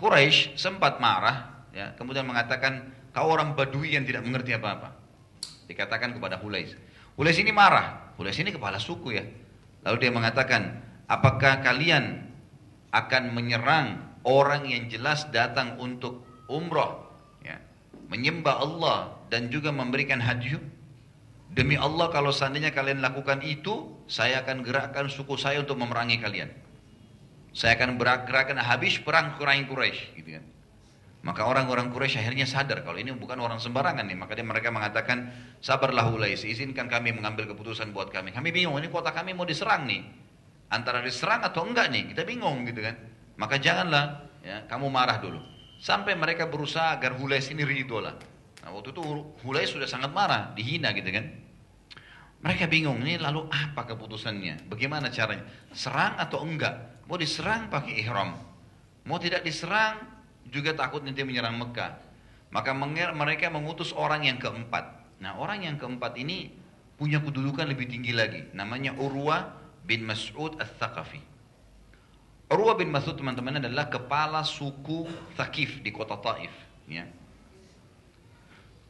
Quraisy sempat marah, ya, kemudian mengatakan, kau orang Badui yang tidak mengerti apa-apa. Dikatakan kepada Hulais. Hulais ini marah. Hulais ini kepala suku ya. Lalu dia mengatakan, apakah kalian akan menyerang orang yang jelas datang untuk umrah, ya, menyembah Allah dan juga memberikan haji. Demi Allah kalau seandainya kalian lakukan itu, saya akan gerakkan suku saya untuk memerangi kalian. Saya akan gerakkan habis perang Quraisy gitu kan. Maka orang-orang Quraisy akhirnya sadar kalau ini bukan orang sembarangan nih. Maka dia mereka mengatakan, sabarlah Ulais, izinkan kami mengambil keputusan buat kami. Kami bingung, ini kota kami mau diserang nih. Antara diserang atau enggak nih, kita bingung gitu kan. Maka janganlah ya, kamu marah dulu. Sampai mereka berusaha agar Hulais ini ridho lah. Nah waktu itu Hulais sudah sangat marah, dihina gitu kan. Mereka bingung, ini lalu apa keputusannya? Bagaimana caranya? Serang atau enggak? Mau diserang pakai ihram. Mau tidak diserang, juga takut nanti menyerang Mekah. Maka mereka mengutus orang yang keempat. Nah orang yang keempat ini punya kedudukan lebih tinggi lagi. Namanya Urwa bin Mas'ud al-Thaqafi. Urwa bin Mas'ud teman-teman adalah kepala suku Thaqif di kota Taif. Ya.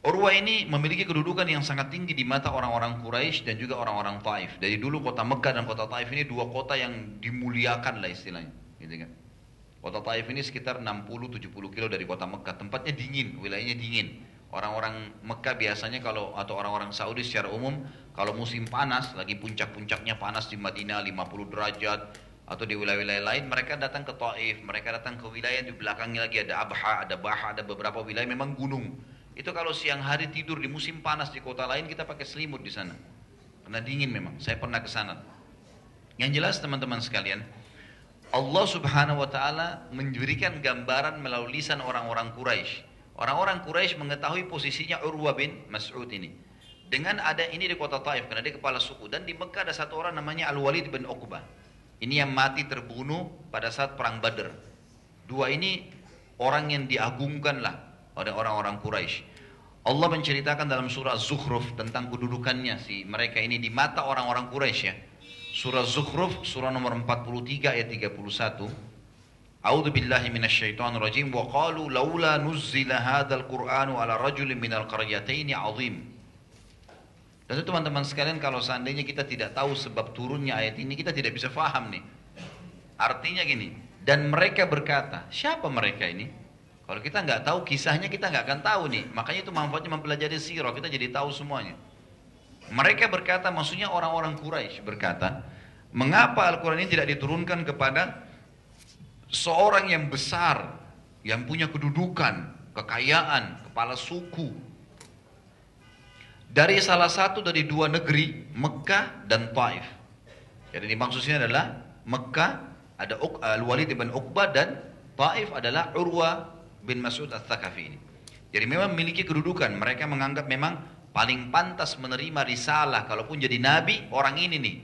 Urwa ini memiliki kedudukan yang sangat tinggi di mata orang-orang Quraisy dan juga orang-orang Taif. Dari dulu kota Mekah dan kota Taif ini dua kota yang dimuliakan lah istilahnya. Gitu kan. Kota Taif ini sekitar 60-70 kilo dari kota Mekah. Tempatnya dingin, wilayahnya dingin. Orang-orang Mekah biasanya kalau atau orang-orang Saudi secara umum kalau musim panas, lagi puncak-puncaknya panas di Madinah 50 derajat atau di wilayah-wilayah lain, mereka datang ke Taif, mereka datang ke wilayah di belakangnya lagi ada Abha, ada Baha, ada beberapa wilayah memang gunung. Itu kalau siang hari tidur di musim panas di kota lain kita pakai selimut di sana. Karena dingin memang. Saya pernah ke sana. Yang jelas teman-teman sekalian, Allah subhanahu wa ta'ala memberikan gambaran melalui lisan orang-orang Quraisy. Orang-orang Quraisy mengetahui posisinya Urwa bin Mas'ud ini. Dengan ada ini di kota Taif, karena dia kepala suku. Dan di Mekah ada satu orang namanya Al-Walid bin Uqbah. Ini yang mati terbunuh pada saat perang Badr. Dua ini orang yang diagungkan lah oleh orang-orang Quraisy. Allah menceritakan dalam surah Zukhruf tentang kedudukannya si mereka ini di mata orang-orang Quraisy ya. Surah Zukhruf surah nomor 43 ayat 31. A'udzu billahi minasyaitonir rajim wa qalu laula nuzzila hadzal qur'anu ala rajulin minal qaryataini 'azim. Dan itu teman-teman sekalian kalau seandainya kita tidak tahu sebab turunnya ayat ini kita tidak bisa faham nih. Artinya gini, dan mereka berkata, siapa mereka ini? Kalau kita nggak tahu kisahnya kita nggak akan tahu nih. Makanya itu manfaatnya mempelajari sirah, kita jadi tahu semuanya. Mereka berkata, maksudnya orang-orang Quraisy berkata, mengapa Al-Quran ini tidak diturunkan kepada seorang yang besar, yang punya kedudukan, kekayaan, kepala suku, dari salah satu dari dua negeri, Mekah dan Taif. Jadi ini maksudnya adalah Mekah ada Al-Walid bin Uqbah dan Taif adalah Urwa bin Mas'ud al-Thaqafi ini. Jadi memang memiliki kedudukan. Mereka menganggap memang paling pantas menerima risalah kalaupun jadi nabi orang ini nih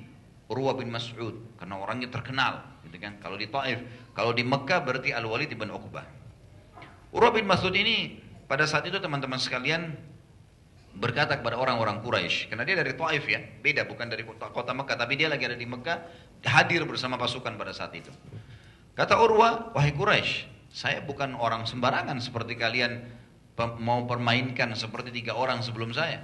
Urwa bin Mas'ud karena orangnya terkenal gitu kan kalau di Taif kalau di Mekah berarti Al Walid bin Uqbah Urwa bin Mas'ud ini pada saat itu teman-teman sekalian berkata kepada orang-orang Quraisy karena dia dari Taif ya beda bukan dari kota, kota Mekah tapi dia lagi ada di Mekah hadir bersama pasukan pada saat itu kata Urwa wahai Quraisy saya bukan orang sembarangan seperti kalian mau permainkan seperti tiga orang sebelum saya.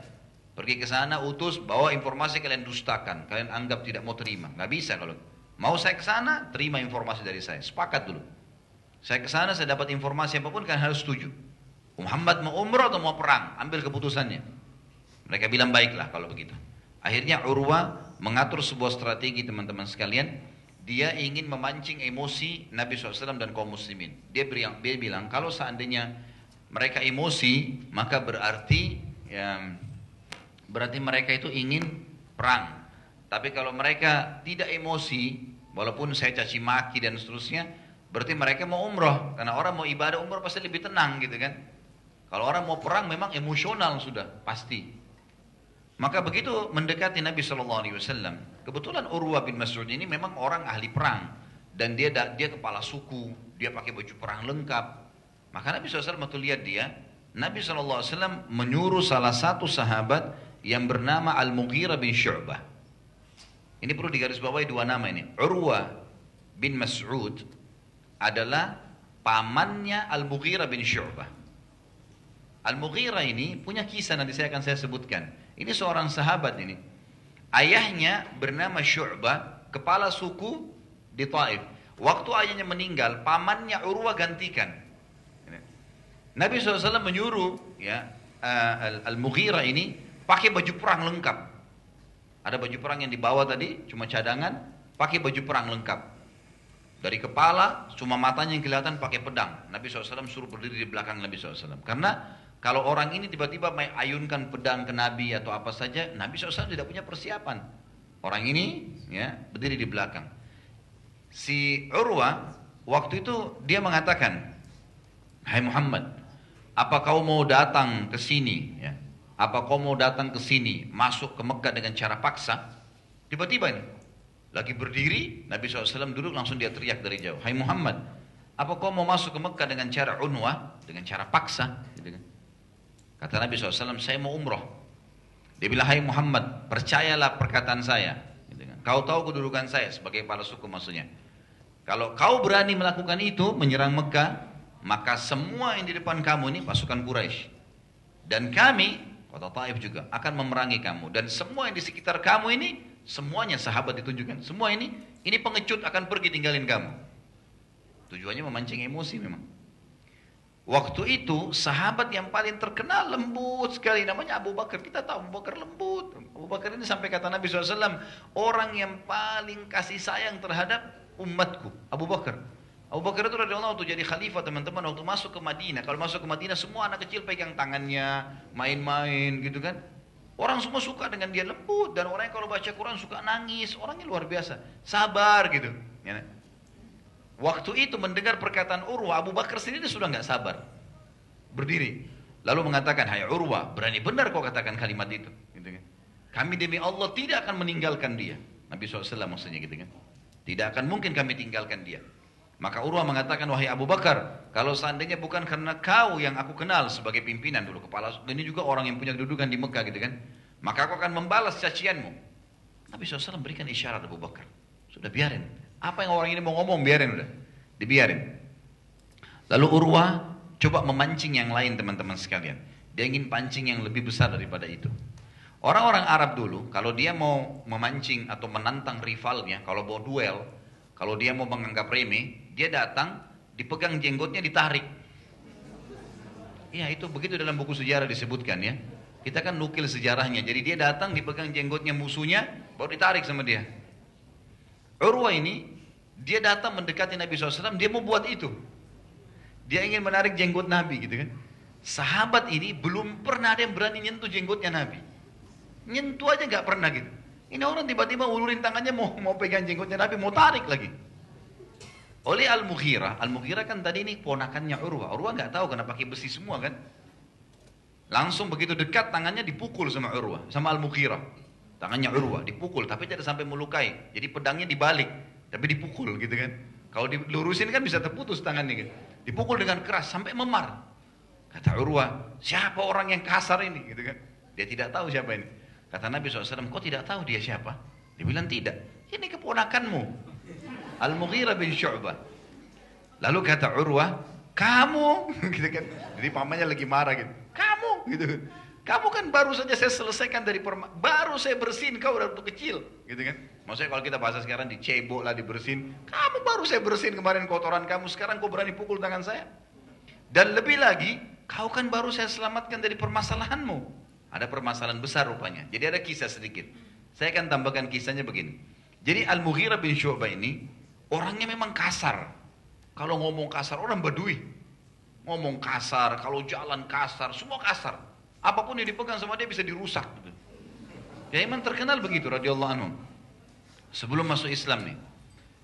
Pergi ke sana utus bawa informasi kalian dustakan, kalian anggap tidak mau terima. Nggak bisa kalau mau saya ke sana terima informasi dari saya. Sepakat dulu. Saya ke sana saya dapat informasi apa pun kalian harus setuju. Muhammad mau umrah atau mau perang, ambil keputusannya. Mereka bilang baiklah kalau begitu. Akhirnya Urwa mengatur sebuah strategi teman-teman sekalian. Dia ingin memancing emosi Nabi SAW dan kaum muslimin. Dia bilang, dia bilang kalau seandainya mereka emosi, maka berarti ya, berarti mereka itu ingin perang. Tapi kalau mereka tidak emosi, walaupun saya caci maki dan seterusnya, berarti mereka mau umroh. Karena orang mau ibadah umroh pasti lebih tenang gitu kan. Kalau orang mau perang memang emosional sudah pasti. Maka begitu mendekati Nabi Shallallahu Alaihi Wasallam, kebetulan Urwa bin Mas'ud ini memang orang ahli perang dan dia dia kepala suku, dia pakai baju perang lengkap, maka Nabi SAW waktu lihat dia, Nabi SAW menyuruh salah satu sahabat yang bernama Al-Mughirah bin Syu'bah. Ini perlu digarisbawahi dua nama ini. Urwa bin Mas'ud adalah pamannya Al-Mughirah bin Syu'bah. Al-Mughirah ini punya kisah nanti saya akan saya sebutkan. Ini seorang sahabat ini. Ayahnya bernama Syu'bah, kepala suku di Taif. Waktu ayahnya meninggal, pamannya Urwa gantikan. Nabi SAW menyuruh ya uh, Al-Mughirah ini pakai baju perang lengkap. Ada baju perang yang dibawa tadi, cuma cadangan, pakai baju perang lengkap. Dari kepala, cuma matanya yang kelihatan pakai pedang. Nabi SAW suruh berdiri di belakang Nabi SAW. Karena kalau orang ini tiba-tiba ayunkan pedang ke Nabi atau apa saja, Nabi SAW tidak punya persiapan. Orang ini ya berdiri di belakang. Si Urwa waktu itu dia mengatakan, Hai Muhammad, apa kau mau datang ke sini? Ya. Apa kau mau datang ke sini, masuk ke Mekah dengan cara paksa? Tiba-tiba ini, lagi berdiri, Nabi SAW duduk langsung dia teriak dari jauh, Hai Muhammad, apa kau mau masuk ke Mekah dengan cara unwah, dengan cara paksa? Gitu kan. Kata Nabi SAW, saya mau umroh. Dia bilang, hai Muhammad, percayalah perkataan saya. Gitu kan. Kau tahu kedudukan saya sebagai kepala suku maksudnya. Kalau kau berani melakukan itu, menyerang Mekah, maka semua yang di depan kamu ini pasukan Quraisy. Dan kami kota Taif juga akan memerangi kamu dan semua yang di sekitar kamu ini semuanya sahabat ditunjukkan semua ini ini pengecut akan pergi tinggalin kamu tujuannya memancing emosi memang waktu itu sahabat yang paling terkenal lembut sekali namanya Abu Bakar kita tahu Abu Bakar lembut Abu Bakar ini sampai kata Nabi SAW orang yang paling kasih sayang terhadap umatku Abu Bakar Abu Bakar itu radhiyallahu waktu jadi khalifah teman-teman waktu masuk ke Madinah. Kalau masuk ke Madinah semua anak kecil pegang tangannya, main-main gitu kan. Orang semua suka dengan dia lembut dan orang yang kalau baca Quran suka nangis, orangnya luar biasa, sabar gitu. Ya. Waktu itu mendengar perkataan Urwah, Abu Bakar sendiri sudah nggak sabar, berdiri, lalu mengatakan, Hai Urwah, berani benar kau katakan kalimat itu, gitu kan. Kami demi Allah tidak akan meninggalkan dia. Nabi SAW maksudnya gitu kan. Tidak akan mungkin kami tinggalkan dia. Maka Urwah mengatakan, wahai Abu Bakar, kalau seandainya bukan karena kau yang aku kenal sebagai pimpinan dulu, kepala, ini juga orang yang punya kedudukan di Mekah gitu kan, maka aku akan membalas cacianmu. Nabi SAW berikan isyarat Abu Bakar. Sudah biarin. Apa yang orang ini mau ngomong, biarin udah. Dibiarin. Lalu Urwah coba memancing yang lain teman-teman sekalian. Dia ingin pancing yang lebih besar daripada itu. Orang-orang Arab dulu, kalau dia mau memancing atau menantang rivalnya, kalau mau duel, kalau dia mau menganggap remeh, dia datang, dipegang jenggotnya, ditarik. Iya itu begitu dalam buku sejarah disebutkan ya. Kita kan nukil sejarahnya. Jadi dia datang, dipegang jenggotnya musuhnya, baru ditarik sama dia. Urwa ini, dia datang mendekati Nabi SAW, dia mau buat itu. Dia ingin menarik jenggot Nabi gitu kan. Sahabat ini belum pernah ada yang berani nyentuh jenggotnya Nabi. Nyentuh aja nggak pernah gitu. Ini orang tiba-tiba ulurin tangannya mau mau pegang jenggotnya Nabi, mau tarik lagi. Oleh Al-Mughirah, Al-Mughirah kan tadi ini ponakannya Urwah. Urwah nggak tahu kenapa pakai besi semua kan. Langsung begitu dekat tangannya dipukul sama Urwah, sama Al-Mughirah. Tangannya Urwah dipukul tapi tidak sampai melukai. Jadi pedangnya dibalik, tapi dipukul gitu kan. Kalau dilurusin kan bisa terputus tangannya gitu. Dipukul dengan keras sampai memar. Kata Urwah, siapa orang yang kasar ini gitu kan. Dia tidak tahu siapa ini. Kata Nabi SAW, kau tidak tahu dia siapa? Dia bilang tidak. Ini keponakanmu. Al-Mughirah bin Syu'bah. Lalu kata Urwah, kamu, gitu kan. Jadi pamannya lagi marah gitu. Kamu, gitu. Kamu kan baru saja saya selesaikan dari perma baru saya bersihin kau udah kecil, gitu kan. Maksudnya kalau kita bahasa sekarang dicebok lah, dibersihin. Kamu baru saya bersihin kemarin kotoran kamu, sekarang kau berani pukul tangan saya. Dan lebih lagi, kau kan baru saya selamatkan dari permasalahanmu. Ada permasalahan besar rupanya. Jadi ada kisah sedikit. Saya akan tambahkan kisahnya begini. Jadi Al-Mughirah bin Syu'bah ini Orangnya memang kasar. Kalau ngomong kasar, orang badui. Ngomong kasar, kalau jalan kasar, semua kasar. Apa pun yang dipegang sama dia bisa dirusak. Ya memang terkenal begitu radhiyallahu anhu. Sebelum masuk Islam nih.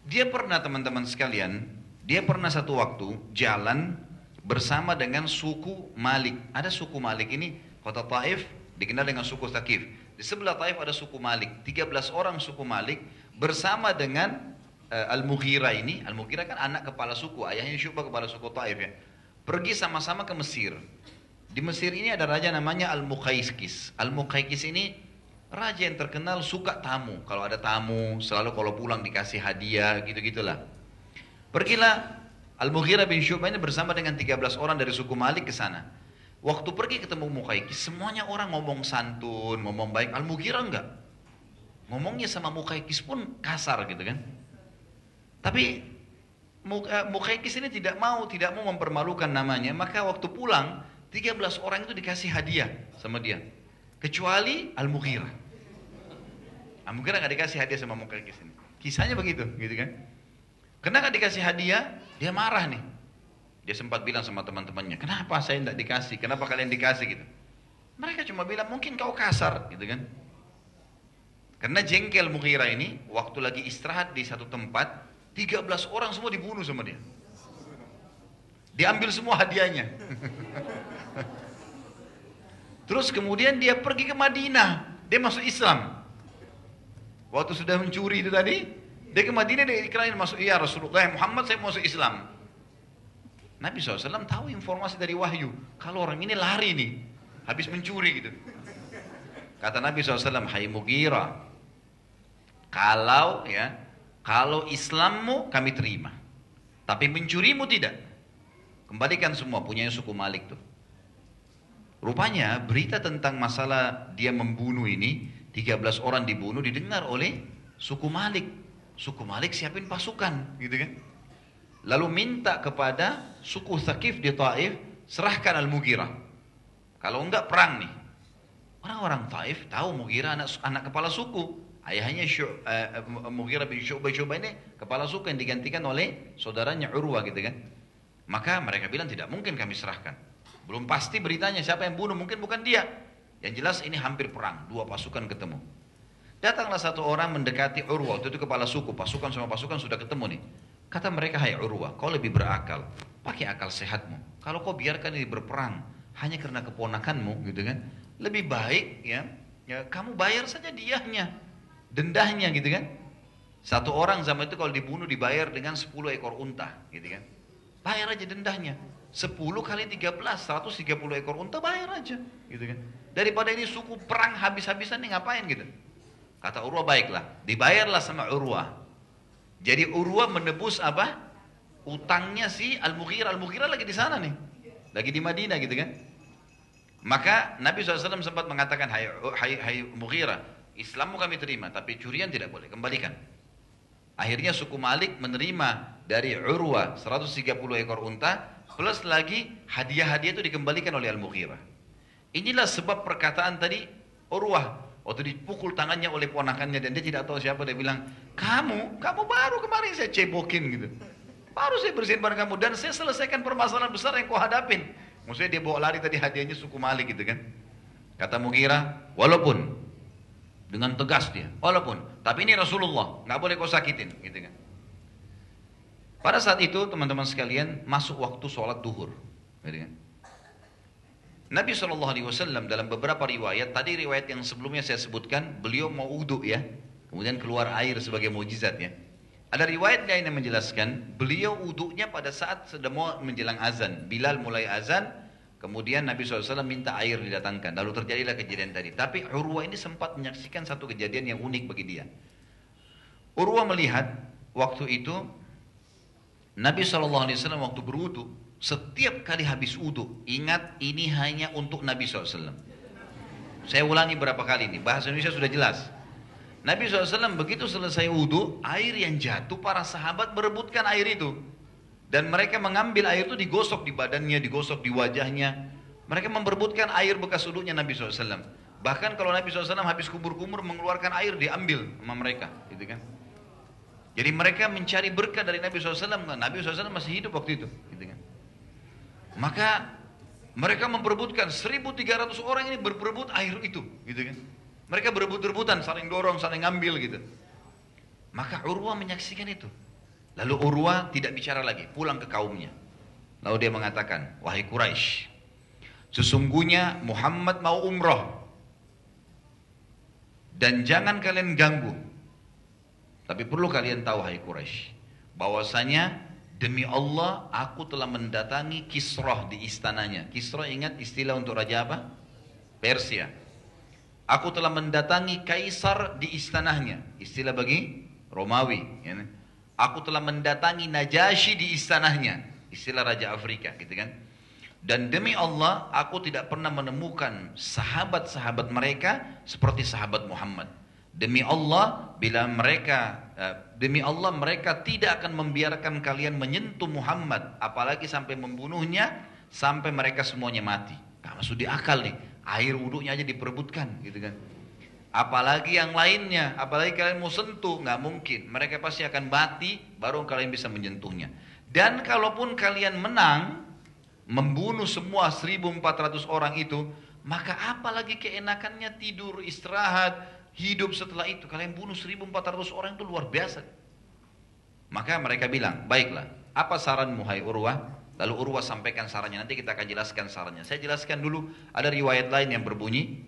Dia pernah teman-teman sekalian, dia pernah satu waktu jalan bersama dengan suku Malik. Ada suku Malik ini, kota Taif dikenal dengan suku Thaqif. Di sebelah Taif ada suku Malik. 13 orang suku Malik bersama dengan uh, Al-Mughirah ini, Al-Mughirah kan anak kepala suku, ayahnya Syubah kepala suku Taif ya. Pergi sama-sama ke Mesir. Di Mesir ini ada raja namanya Al-Muqayqis. Al-Muqayqis ini raja yang terkenal suka tamu. Kalau ada tamu, selalu kalau pulang dikasih hadiah, gitu-gitulah. Pergilah Al-Mughirah bin Syubah ini bersama dengan 13 orang dari suku Malik ke sana. Waktu pergi ketemu Muqayqis, semuanya orang ngomong santun, ngomong baik. Al-Mughirah enggak. Ngomongnya sama Muqayqis pun kasar gitu kan. Tapi eh, Mukhaikis ini tidak mau, tidak mau mempermalukan namanya. Maka waktu pulang, 13 orang itu dikasih hadiah sama dia. kecuali Al-Mughirah. Al-Mughirah nggak dikasih hadiah sama Muqaykis ini. Kisahnya begitu, gitu kan? Karena nggak dikasih hadiah, dia marah nih. Dia sempat bilang sama teman-temannya, kenapa saya tidak dikasih? Kenapa kalian dikasih gitu? Mereka cuma bilang, mungkin kau kasar, gitu kan? Karena jengkel Mughirah ini, waktu lagi istirahat di satu tempat, 13 orang semua dibunuh sama dia. Diambil semua hadiahnya. Terus kemudian dia pergi ke Madinah, dia masuk Islam. Waktu sudah mencuri itu tadi, dia ke Madinah dia ikrarin masuk, iya Rasulullah Muhammad saya masuk Islam. Nabi SAW tahu informasi dari wahyu. Kalau orang ini lari nih, habis mencuri gitu. Kata Nabi SAW, Hai Mugira, kalau ya, kalau Islammu kami terima, tapi mencurimu tidak. Kembalikan semua, punya suku Malik tuh. Rupanya berita tentang masalah dia membunuh ini, 13 orang dibunuh didengar oleh suku Malik. Suku Malik siapin pasukan, gitu kan? Lalu minta kepada suku Thaqif di Taif, serahkan Al-Mughirah. Kalau enggak perang nih. Orang-orang Taif tahu Mughirah anak, anak kepala suku. Ayahnya Syu, uh, Mughirah bin Syu'bah Syu'bah ini kepala suku yang digantikan oleh saudaranya Urwah gitu kan. Maka mereka bilang tidak mungkin kami serahkan. Belum pasti beritanya siapa yang bunuh, mungkin bukan dia. Yang jelas ini hampir perang, dua pasukan ketemu. Datanglah satu orang mendekati Urwah, itu kepala suku, pasukan sama pasukan sudah ketemu nih. Kata mereka, hai Urwah, kau lebih berakal. Pakai akal sehatmu. Kalau kau biarkan ini berperang hanya karena keponakanmu, gitu kan? Lebih baik ya, ya kamu bayar saja diahnya, dendahnya, gitu kan? Satu orang zaman itu kalau dibunuh dibayar dengan 10 ekor unta, gitu kan? Bayar aja dendahnya. 10 kali 13, 130 ekor unta bayar aja, gitu kan? Daripada ini suku perang habis-habisan nih ngapain gitu? Kata Urwah baiklah, dibayarlah sama Urwah jadi Urwa menebus apa? Utangnya si Al-Mughirah. Al-Mughirah lagi di sana nih. Lagi di Madinah gitu kan. Maka Nabi SAW sempat mengatakan, hai, hai, hai Mughirah, Islammu kami terima, tapi curian tidak boleh, kembalikan. Akhirnya suku Malik menerima dari Urwa 130 ekor unta, plus lagi hadiah-hadiah itu dikembalikan oleh Al-Mughirah. Inilah sebab perkataan tadi Urwah Waktu dipukul tangannya oleh ponakannya dan dia tidak tahu siapa dia bilang, kamu, kamu baru kemarin saya cebokin gitu. Baru saya bersihin barang kamu dan saya selesaikan permasalahan besar yang kau hadapin. Maksudnya dia bawa lari tadi hadiahnya suku Malik gitu kan. Kata Mugira, walaupun dengan tegas dia, walaupun, tapi ini Rasulullah, nggak boleh kau sakitin, gitu kan. Pada saat itu teman-teman sekalian masuk waktu sholat duhur, gitu kan. Nabi SAW dalam beberapa riwayat, tadi riwayat yang sebelumnya saya sebutkan, beliau mau uduk ya, kemudian keluar air sebagai mujizat ya. Ada riwayat lain yang menjelaskan, beliau uduknya pada saat sedang mau menjelang azan. Bilal mulai azan, kemudian Nabi SAW minta air didatangkan. Lalu terjadilah kejadian tadi. Tapi Urwah ini sempat menyaksikan satu kejadian yang unik bagi dia. Urwah melihat waktu itu Nabi SAW waktu berwudu setiap kali habis wudhu, ingat ini hanya untuk Nabi SAW. Saya ulangi berapa kali ini, bahasa Indonesia sudah jelas. Nabi SAW begitu selesai wudhu, air yang jatuh, para sahabat berebutkan air itu. Dan mereka mengambil air itu digosok di badannya, digosok di wajahnya. Mereka memperebutkan air bekas wudhunya Nabi SAW. Bahkan kalau Nabi SAW habis kubur-kumur mengeluarkan air, diambil sama mereka. Gitu kan. Jadi mereka mencari berkah dari Nabi SAW. Nabi SAW masih hidup waktu itu. Gitu kan. Maka mereka memperebutkan 1300 orang ini berperebut air itu, gitu kan. Mereka berebut-rebutan, saling dorong, saling ngambil gitu. Maka Urwa menyaksikan itu. Lalu Urwa tidak bicara lagi, pulang ke kaumnya. Lalu dia mengatakan, wahai Quraisy, sesungguhnya Muhammad mau umroh. Dan jangan kalian ganggu. Tapi perlu kalian tahu, wahai Quraisy, bahwasanya Demi Allah, aku telah mendatangi Kisroh di istananya. Kisroh ingat istilah untuk raja apa? Persia. Aku telah mendatangi Kaisar di istananya. Istilah bagi Romawi. Ya. Aku telah mendatangi Najasyi di istananya. Istilah Raja Afrika. Gitu kan? Dan demi Allah, aku tidak pernah menemukan sahabat-sahabat mereka seperti sahabat Muhammad. Demi Allah, bila mereka eh, demi Allah mereka tidak akan membiarkan kalian menyentuh Muhammad, apalagi sampai membunuhnya, sampai mereka semuanya mati. Gak masuk di akal nih. Air wudhunya aja diperebutkan gitu kan. Apalagi yang lainnya, apalagi kalian mau sentuh, nggak mungkin. Mereka pasti akan mati, baru kalian bisa menyentuhnya. Dan kalaupun kalian menang, membunuh semua 1400 orang itu, maka apalagi keenakannya tidur, istirahat, hidup setelah itu. Kalian bunuh 1400 orang itu luar biasa. Maka mereka bilang, baiklah, apa saranmu hai Urwah? Lalu Urwah sampaikan sarannya, nanti kita akan jelaskan sarannya. Saya jelaskan dulu, ada riwayat lain yang berbunyi,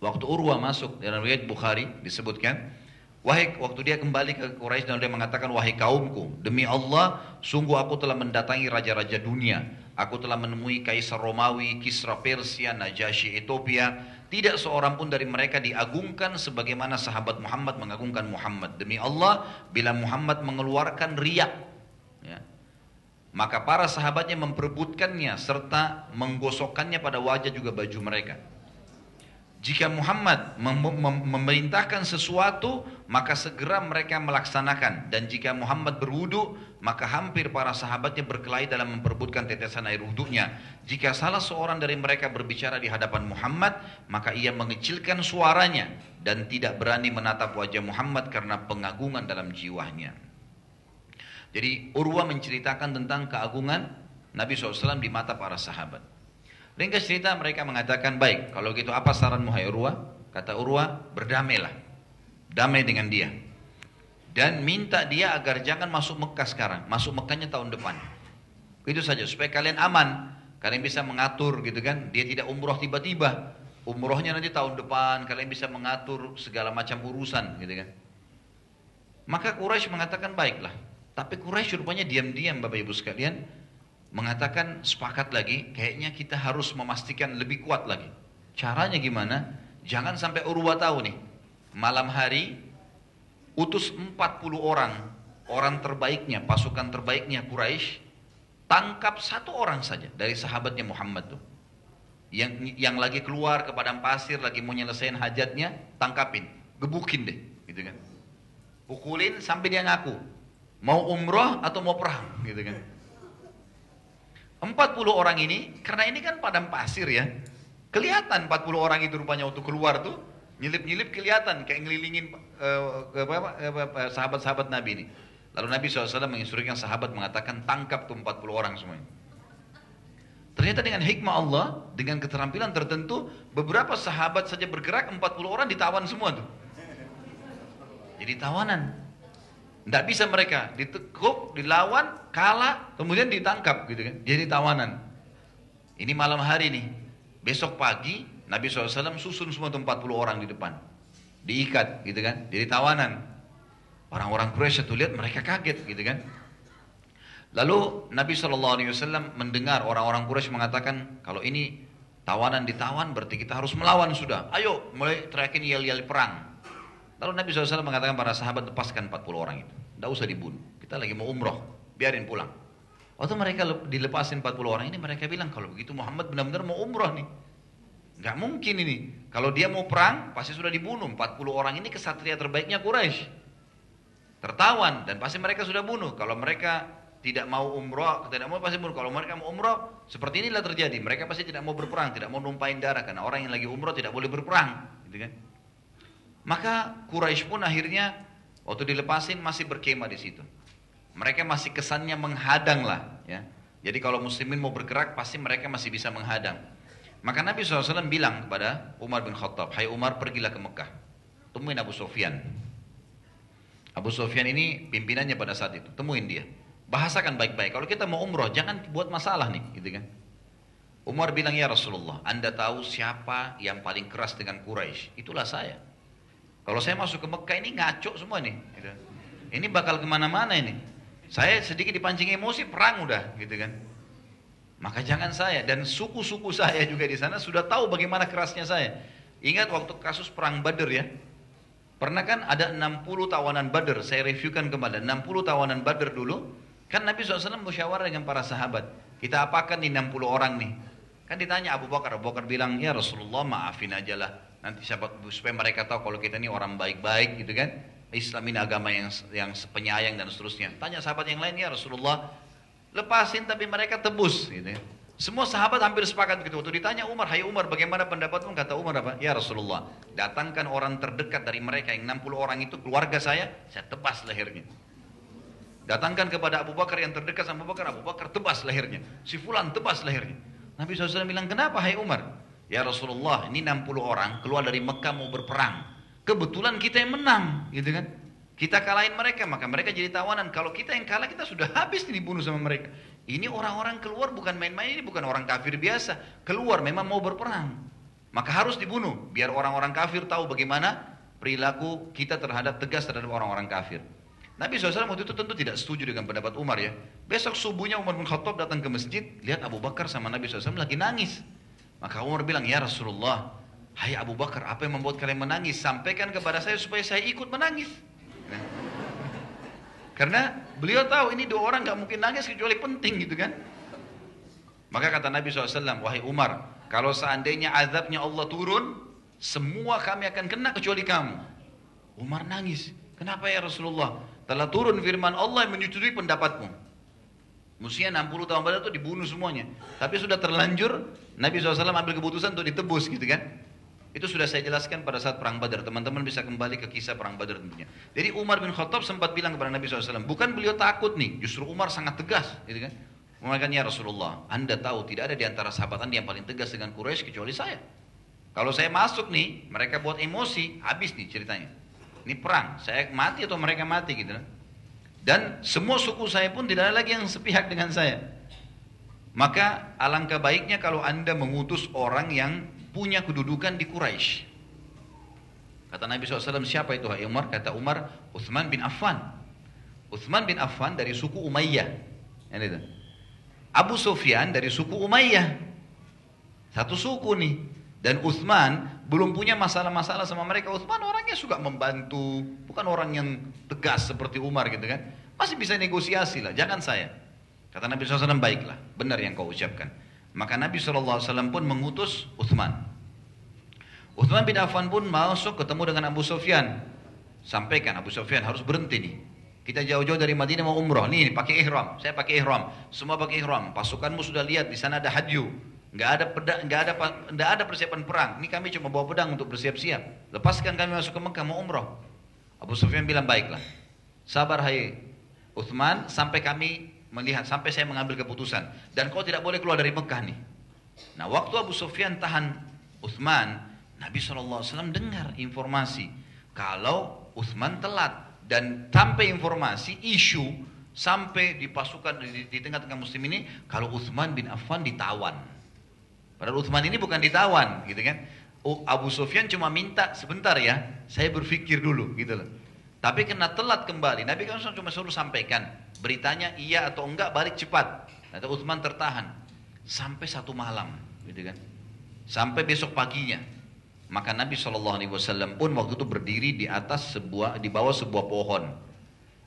waktu Urwah masuk dalam riwayat Bukhari disebutkan, wahai waktu dia kembali ke Quraisy dan dia mengatakan, wahai kaumku, demi Allah, sungguh aku telah mendatangi raja-raja dunia. Aku telah menemui Kaisar Romawi, Kisra Persia, Najasyi Ethiopia. Tidak seorang pun dari mereka diagungkan sebagaimana sahabat Muhammad mengagungkan Muhammad. Demi Allah, bila Muhammad mengeluarkan riak, ya, maka para sahabatnya memperebutkannya serta menggosokkannya pada wajah juga baju mereka. Jika Muhammad mem mem memerintahkan sesuatu, maka segera mereka melaksanakan. Dan jika Muhammad berwudu, maka hampir para sahabatnya berkelahi dalam memperebutkan tetesan air wudhunya. Jika salah seorang dari mereka berbicara di hadapan Muhammad, maka ia mengecilkan suaranya dan tidak berani menatap wajah Muhammad karena pengagungan dalam jiwanya. Jadi Urwa menceritakan tentang keagungan Nabi SAW di mata para sahabat. Ringkas cerita mereka mengatakan, baik kalau gitu apa saran Muhai Urwa? Kata Urwa, berdamailah. Damai dengan dia. Dan minta dia agar jangan masuk Mekah sekarang. Masuk Mekahnya tahun depan. Itu saja, supaya kalian aman. Kalian bisa mengatur gitu kan. Dia tidak umroh tiba-tiba. Umrohnya nanti tahun depan. Kalian bisa mengatur segala macam urusan gitu kan. Maka Quraisy mengatakan baiklah. Tapi Quraisy rupanya diam-diam Bapak Ibu sekalian mengatakan sepakat lagi kayaknya kita harus memastikan lebih kuat lagi. Caranya gimana? Jangan sampai Urwa tahu nih. Malam hari utus 40 orang, orang terbaiknya, pasukan terbaiknya Quraisy tangkap satu orang saja dari sahabatnya Muhammad tuh. Yang yang lagi keluar ke padang pasir lagi mau nyelesain hajatnya, tangkapin, gebukin deh, gitu kan. Pukulin sampai dia ngaku. Mau umroh atau mau perang gitu kan. 40 orang ini, karena ini kan padang pasir ya. Kelihatan 40 orang itu rupanya waktu keluar tuh, nyelip-nyelip kelihatan kayak ngelilingin uh, sahabat-sahabat Nabi ini. Lalu Nabi SAW menginstruksikan sahabat mengatakan tangkap tuh 40 orang semuanya. Ternyata dengan hikmah Allah, dengan keterampilan tertentu, beberapa sahabat saja bergerak, 40 orang ditawan semua tuh. Jadi tawanan. Tidak bisa mereka ditekuk, dilawan, kalah, kemudian ditangkap gitu kan. Jadi tawanan. Ini malam hari nih. Besok pagi Nabi SAW susun semua 40 orang di depan. Diikat gitu kan. Jadi tawanan. Orang-orang Quraisy itu lihat mereka kaget gitu kan. Lalu Nabi SAW mendengar orang-orang Quraisy mengatakan kalau ini tawanan ditawan berarti kita harus melawan sudah. Ayo mulai teriakin yel-yel perang. Lalu Nabi SAW mengatakan para sahabat lepaskan 40 orang itu. Tidak usah dibunuh. Kita lagi mau umroh. Biarin pulang. Waktu mereka dilepasin 40 orang ini mereka bilang kalau begitu Muhammad benar-benar mau umroh nih. Gak mungkin ini. Kalau dia mau perang pasti sudah dibunuh. 40 orang ini kesatria terbaiknya Quraisy. Tertawan dan pasti mereka sudah bunuh. Kalau mereka tidak mau umroh, tidak mau pasti bunuh. Kalau mereka mau umroh, seperti inilah terjadi. Mereka pasti tidak mau berperang, tidak mau numpain darah karena orang yang lagi umroh tidak boleh berperang, gitu kan? Maka Quraisy pun akhirnya waktu dilepasin masih berkemah di situ. Mereka masih kesannya menghadang lah, ya. Jadi kalau muslimin mau bergerak pasti mereka masih bisa menghadang. Maka Nabi SAW bilang kepada Umar bin Khattab, Hai Umar pergilah ke Mekah, temuin Abu Sofyan. Abu Sofyan ini pimpinannya pada saat itu, temuin dia. Bahasakan baik-baik. Kalau kita mau umroh, jangan buat masalah nih, gitu kan. Umar bilang, ya Rasulullah, anda tahu siapa yang paling keras dengan Quraisy? Itulah saya. Kalau saya masuk ke Mekah ini ngaco semua nih. Gitu. Ini bakal ke mana-mana ini. Saya sedikit dipancing emosi perang udah gitu kan. Maka jangan saya dan suku-suku saya juga di sana sudah tahu bagaimana kerasnya saya. Ingat waktu kasus perang Badr ya. Pernah kan ada 60 tawanan Badr, saya reviewkan kembali 60 tawanan Badr dulu. Kan Nabi SAW musyawarah dengan para sahabat. Kita apakan di 60 orang nih? Kan ditanya Abu Bakar, Abu Bakar bilang, ya Rasulullah maafin aja lah. Nanti siapa supaya mereka tahu kalau kita ini orang baik-baik gitu kan. Islam ini agama yang yang penyayang dan seterusnya. Tanya sahabat yang lain ya Rasulullah, lepasin tapi mereka tebus gitu ya. Semua sahabat hampir sepakat begitu. Waktu ditanya Umar, hai Umar bagaimana pendapatmu? Kata Umar apa? Ya Rasulullah, datangkan orang terdekat dari mereka yang 60 orang itu keluarga saya, saya tebas lehernya. Datangkan kepada Abu Bakar yang terdekat sama Abu Bakar, Abu Bakar tebas lehernya. Si Fulan tebas lehernya. Nabi SAW bilang, kenapa hai Umar? Ya Rasulullah, ini 60 orang keluar dari Mekah mau berperang. Kebetulan kita yang menang, gitu kan? Kita kalahin mereka, maka mereka jadi tawanan. Kalau kita yang kalah, kita sudah habis dibunuh sama mereka. Ini orang-orang keluar bukan main-main, ini bukan orang kafir biasa. Keluar memang mau berperang. Maka harus dibunuh, biar orang-orang kafir tahu bagaimana perilaku kita terhadap tegas terhadap orang-orang kafir. Nabi SAW waktu itu tentu tidak setuju dengan pendapat Umar ya. Besok subuhnya Umar bin Khattab datang ke masjid, lihat Abu Bakar sama Nabi SAW lagi nangis. Maka Umar bilang, ya Rasulullah, hai Abu Bakar, apa yang membuat kalian menangis? Sampaikan kepada saya supaya saya ikut menangis. Karena beliau tahu ini dua orang nggak mungkin nangis kecuali penting gitu kan. Maka kata Nabi SAW, wahai Umar, kalau seandainya azabnya Allah turun, semua kami akan kena kecuali kamu. Umar nangis. Kenapa ya Rasulullah? Telah turun firman Allah yang menyetujui pendapatmu. Mestinya 60 tahun pada itu dibunuh semuanya. Tapi sudah terlanjur, Nabi SAW ambil keputusan untuk ditebus gitu kan. Itu sudah saya jelaskan pada saat perang Badar. Teman-teman bisa kembali ke kisah perang Badar tentunya. Jadi Umar bin Khattab sempat bilang kepada Nabi SAW, bukan beliau takut nih, justru Umar sangat tegas, gitu kan? Mengatakan ya Rasulullah, anda tahu tidak ada di antara sahabat anda yang paling tegas dengan Quraisy kecuali saya. Kalau saya masuk nih, mereka buat emosi, habis nih ceritanya. Ini perang, saya mati atau mereka mati gitu. kan? Dan semua suku saya pun tidak ada lagi yang sepihak dengan saya. Maka alangkah baiknya kalau anda mengutus orang yang punya kedudukan di Quraisy. Kata Nabi SAW, siapa itu hai Umar? Kata Umar, Uthman bin Affan. Uthman bin Affan dari suku Umayyah. Itu. Abu Sufyan dari suku Umayyah. Satu suku nih. Dan Uthman belum punya masalah-masalah sama mereka. Uthman orangnya suka membantu. Bukan orang yang tegas seperti Umar gitu kan. Masih bisa negosiasi lah, jangan saya. Kata Nabi SAW, baiklah, benar yang kau ucapkan. Maka Nabi SAW pun mengutus Uthman. Uthman bin Affan pun masuk ketemu dengan Abu Sufyan. Sampaikan Abu Sufyan harus berhenti nih. Kita jauh-jauh dari Madinah mau umroh. Nih, pakai ihram. Saya pakai ihram. Semua pakai ihram. Pasukanmu sudah lihat di sana ada hadyu. Nggak ada pedang, nggak ada nggak ada persiapan perang. Ini kami cuma bawa pedang untuk bersiap-siap. Lepaskan kami masuk ke Mekah mau umroh. Abu Sufyan bilang baiklah. Sabar hai Uthman sampai kami melihat sampai saya mengambil keputusan dan kau tidak boleh keluar dari Mekah nih. Nah waktu Abu Sufyan tahan Uthman, Nabi SAW dengar informasi kalau Uthman telat dan sampai informasi isu sampai di pasukan di, tengah-tengah muslim ini kalau Uthman bin Affan ditawan. Padahal Uthman ini bukan ditawan, gitu kan? Abu Sufyan cuma minta sebentar ya, saya berpikir dulu, gitu loh. Tapi kena telat kembali. Nabi kan cuma suruh sampaikan beritanya iya atau enggak balik cepat. Kata Utsman tertahan sampai satu malam, gitu kan? Sampai besok paginya. Maka Nabi Wasallam pun waktu itu berdiri di atas sebuah di bawah sebuah pohon.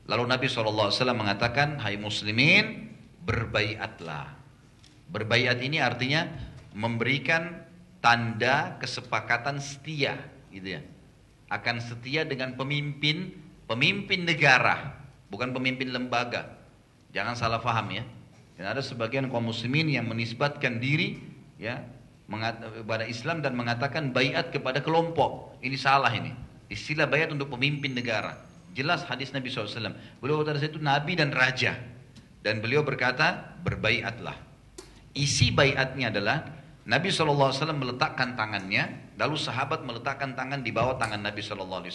Lalu Nabi Wasallam mengatakan, Hai muslimin, berbaiatlah. Berbaiat ini artinya memberikan tanda kesepakatan setia, gitu ya. Akan setia dengan pemimpin pemimpin negara, bukan pemimpin lembaga. Jangan salah faham ya. Dan ada sebagian kaum muslimin yang menisbatkan diri ya kepada Islam dan mengatakan bayat kepada kelompok. Ini salah ini. Istilah bayat untuk pemimpin negara. Jelas hadis Nabi SAW. Beliau pada itu Nabi dan Raja. Dan beliau berkata, berbayatlah. Isi bayatnya adalah Nabi SAW meletakkan tangannya, lalu sahabat meletakkan tangan di bawah tangan Nabi SAW.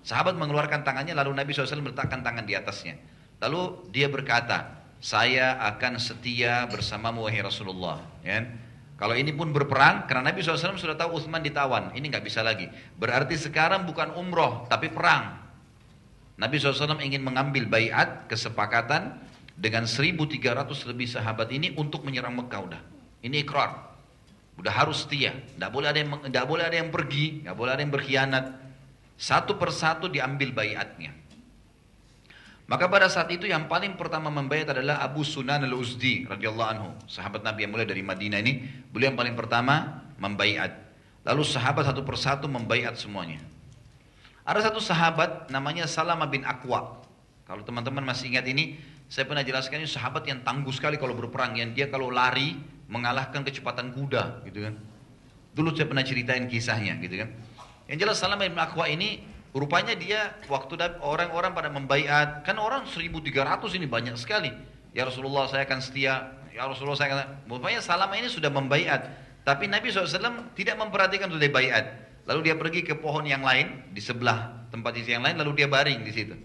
Sahabat mengeluarkan tangannya, lalu Nabi SAW meletakkan tangan di atasnya. Lalu dia berkata, saya akan setia bersamamu wahai Rasulullah. Ya. Kalau ini pun berperang, karena Nabi SAW sudah tahu Utsman ditawan, ini nggak bisa lagi. Berarti sekarang bukan umroh, tapi perang. Nabi SAW ingin mengambil bayat, kesepakatan dengan 1.300 lebih sahabat ini untuk menyerang Mekah udah. Ini ikrar. Udah harus setia. Tidak boleh ada yang tidak boleh ada yang pergi, tidak boleh ada yang berkhianat. Satu persatu diambil bayatnya. Maka pada saat itu yang paling pertama membayat adalah Abu Sunan al-Uzdi radhiyallahu anhu, sahabat Nabi yang mulai dari Madinah ini, beliau yang paling pertama membayat. Lalu sahabat satu persatu membayat semuanya. Ada satu sahabat namanya Salama bin Aqwa. Kalau teman-teman masih ingat ini, saya pernah jelaskan ini sahabat yang tangguh sekali kalau berperang, yang dia kalau lari mengalahkan kecepatan kuda gitu kan. Dulu saya pernah ceritain kisahnya gitu kan. Yang jelas Salamah bin ini rupanya dia waktu orang-orang pada membaiat, kan orang 1300 ini banyak sekali. Ya Rasulullah saya akan setia, ya Rasulullah saya akan, rupanya Salamah ini sudah membaiat. Tapi Nabi SAW tidak memperhatikan sudah baiat. Lalu dia pergi ke pohon yang lain di sebelah tempat isi yang lain lalu dia baring di situ.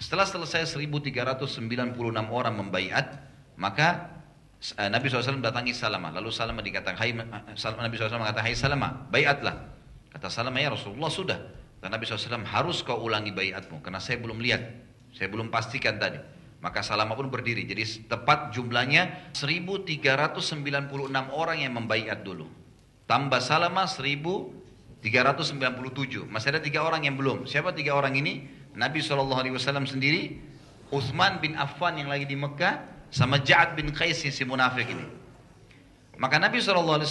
Setelah selesai 1396 orang membaiat, maka Nabi SAW datangi Salamah. Lalu Salamah dikatakan, hai, Nabi SAW mengatakan, hai Salamah, baiatlah. Kata Salamah, ya Rasulullah sudah. Dan Nabi SAW harus kau ulangi bayatmu. Karena saya belum lihat. Saya belum pastikan tadi. Maka Salamah pun berdiri. Jadi tepat jumlahnya 1396 orang yang membayat dulu. Tambah Salamah 1397. Masih ada tiga orang yang belum. Siapa tiga orang ini? Nabi SAW sendiri, Uthman bin Affan yang lagi di Mekah, sama Ja'ad bin Qais si munafik ini. Maka Nabi SAW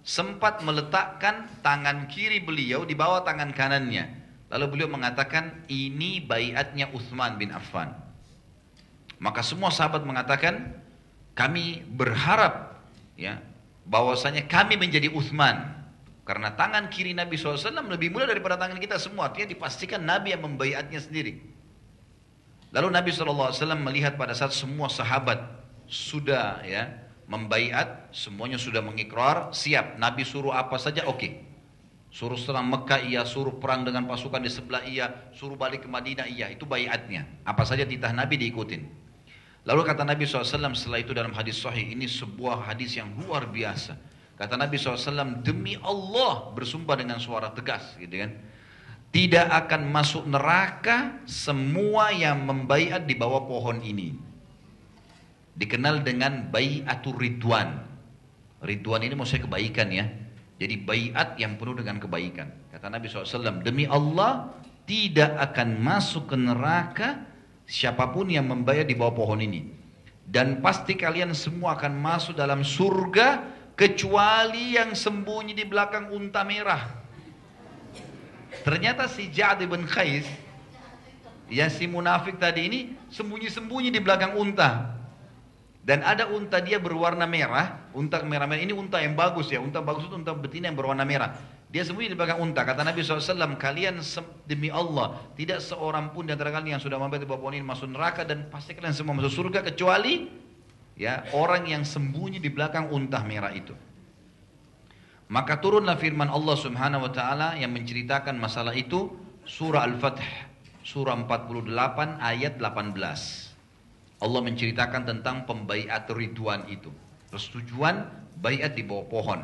sempat meletakkan tangan kiri beliau di bawah tangan kanannya. Lalu beliau mengatakan, ini bayatnya Uthman bin Affan. Maka semua sahabat mengatakan, kami berharap ya bahwasanya kami menjadi Uthman. Karena tangan kiri Nabi SAW lebih mulia daripada tangan kita semua. Artinya dipastikan Nabi yang membayatnya sendiri. Lalu Nabi SAW melihat pada saat semua sahabat sudah ya membaiat, semuanya sudah mengikrar, siap. Nabi suruh apa saja, oke. Okay. Suruh serang Mekah iya, suruh perang dengan pasukan di sebelah iya, suruh balik ke Madinah iya, itu baiatnya. Apa saja titah Nabi diikutin. Lalu kata Nabi SAW setelah itu dalam hadis sahih, ini sebuah hadis yang luar biasa. Kata Nabi SAW, demi Allah bersumpah dengan suara tegas gitu kan. Tidak akan masuk neraka semua yang membaiat di bawah pohon ini dikenal dengan bayatul ridwan. Ridwan ini maksudnya kebaikan ya. Jadi bayat yang penuh dengan kebaikan. Kata Nabi SAW, demi Allah tidak akan masuk ke neraka siapa pun yang membayar di bawah pohon ini. Dan pasti kalian semua akan masuk dalam surga kecuali yang sembunyi di belakang unta merah. Ternyata si Ja'ad bin Khais, yang si munafik tadi ini sembunyi-sembunyi di belakang unta. Dan ada unta dia berwarna merah, unta merah-merah ini unta yang bagus ya, unta bagus itu unta betina yang berwarna merah. Dia sembunyi di belakang unta. Kata Nabi SAW, kalian demi Allah, tidak seorang pun di antara kalian yang sudah mampir di bawah pohon ini masuk neraka dan pasti kalian semua masuk surga kecuali ya orang yang sembunyi di belakang unta merah itu. Maka turunlah firman Allah Subhanahu wa taala yang menceritakan masalah itu surah Al-Fath surah 48 ayat 18. Allah menceritakan tentang pembaiat ridwan itu. Persetujuan bayat di bawah pohon.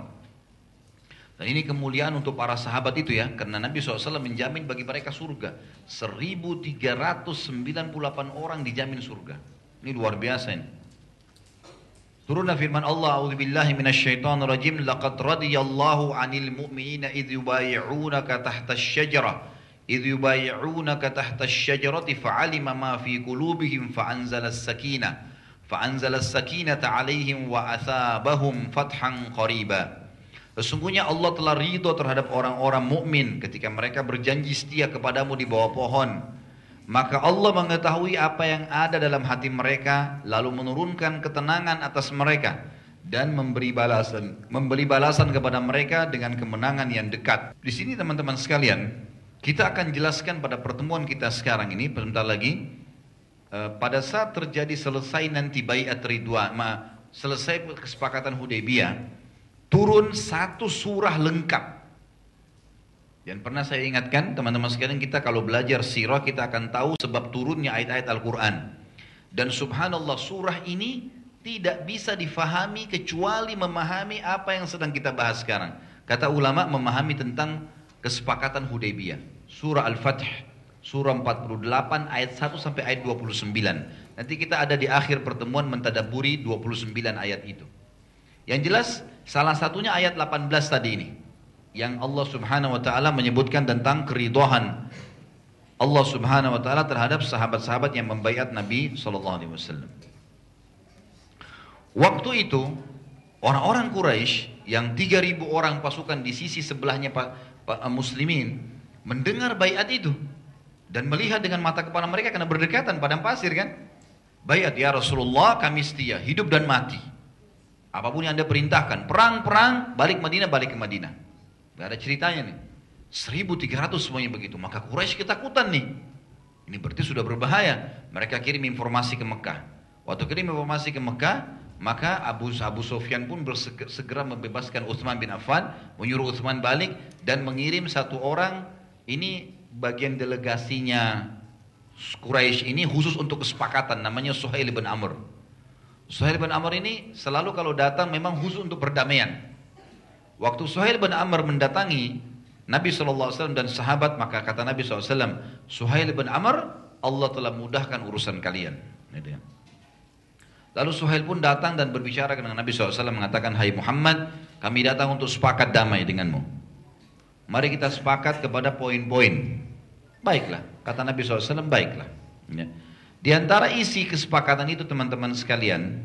Dan ini kemuliaan untuk para sahabat itu ya. Karena Nabi SAW menjamin bagi mereka surga. 1398 orang dijamin surga. Ini luar biasa ini. Turunlah firman Allah, "A'udzubillahi minasyaitonir rajim. Laqad radiyallahu 'anil mu'minina idh yubayyi'unaka tahta asy-syajarah." إذ يبايعونك تحت الشجرة فعلم ما في قلوبهم فأنزل السكينة فأنزل السكينة عليهم وأثابهم فتحا قريبا Sesungguhnya Allah telah ridho terhadap orang-orang mukmin ketika mereka berjanji setia kepadamu di bawah pohon. maka Allah mengetahui apa yang ada dalam hati mereka, lalu menurunkan ketenangan atas mereka dan memberi balasan, memberi balasan kepada mereka dengan kemenangan yang dekat. Di sini teman-teman sekalian, kita akan jelaskan pada pertemuan kita sekarang ini, sebentar lagi, eh, pada saat terjadi selesai nanti bayat ridwan, selesai kesepakatan Hudaybiyah, turun satu surah lengkap. Dan pernah saya ingatkan teman-teman sekalian kita kalau belajar sirah kita akan tahu sebab turunnya ayat-ayat Al-Quran. Dan subhanallah surah ini tidak bisa difahami kecuali memahami apa yang sedang kita bahas sekarang. Kata ulama memahami tentang kesepakatan Hudaybiyah surah Al-Fath, surah 48 ayat 1 sampai ayat 29. Nanti kita ada di akhir pertemuan mentadaburi 29 ayat itu. Yang jelas salah satunya ayat 18 tadi ini. Yang Allah subhanahu wa ta'ala menyebutkan tentang keridohan Allah subhanahu wa ta'ala terhadap sahabat-sahabat yang membayat Nabi SAW. Waktu itu orang-orang Quraisy yang 3000 orang pasukan di sisi sebelahnya muslimin mendengar bayat itu dan melihat dengan mata kepala mereka karena berdekatan padang pasir kan bayat ya Rasulullah kami setia hidup dan mati Apa pun yang anda perintahkan, perang-perang, balik Madinah, balik ke Madinah. Gak ada ceritanya nih. 1300 semuanya begitu. Maka Quraisy ketakutan nih. Ini berarti sudah berbahaya. Mereka kirim informasi ke Mekah. Waktu kirim informasi ke Mekah, maka Abu Abu Sofyan pun segera membebaskan Utsman bin Affan, menyuruh Utsman balik dan mengirim satu orang ini bagian delegasinya Quraisy ini khusus untuk kesepakatan namanya Suhail bin Amr. Suhail bin Amr ini selalu kalau datang memang khusus untuk perdamaian. Waktu Suhail bin Amr mendatangi Nabi SAW dan sahabat maka kata Nabi SAW Suhail bin Amr Allah telah mudahkan urusan kalian. Lalu Suhail pun datang dan berbicara dengan Nabi SAW mengatakan Hai Muhammad kami datang untuk sepakat damai denganmu. Mari kita sepakat kepada poin-poin. Baiklah, kata Nabi SAW, baiklah. Di antara isi kesepakatan itu teman-teman sekalian,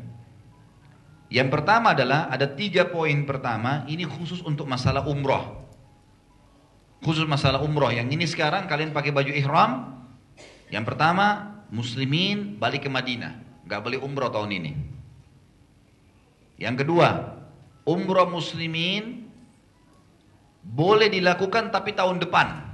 yang pertama adalah ada tiga poin pertama, ini khusus untuk masalah umroh. Khusus masalah umroh, yang ini sekarang kalian pakai baju ihram. Yang pertama, muslimin balik ke Madinah. Gak boleh umroh tahun ini. Yang kedua, umroh muslimin boleh dilakukan tapi tahun depan.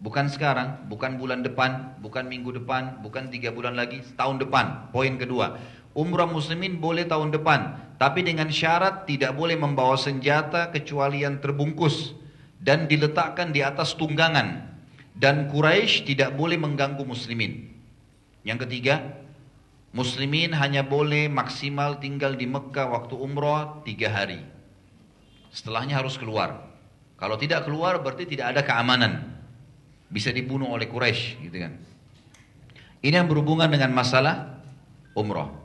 Bukan sekarang, bukan bulan depan, bukan minggu depan, bukan tiga bulan lagi, tahun depan. Poin kedua, umrah muslimin boleh tahun depan, tapi dengan syarat tidak boleh membawa senjata kecuali yang terbungkus dan diletakkan di atas tunggangan. Dan Quraisy tidak boleh mengganggu muslimin. Yang ketiga, muslimin hanya boleh maksimal tinggal di Mekah waktu umrah tiga hari. Setelahnya harus keluar. Kalau tidak keluar berarti tidak ada keamanan bisa dibunuh oleh Quraisy gitu kan. Ini yang berhubungan dengan masalah umroh.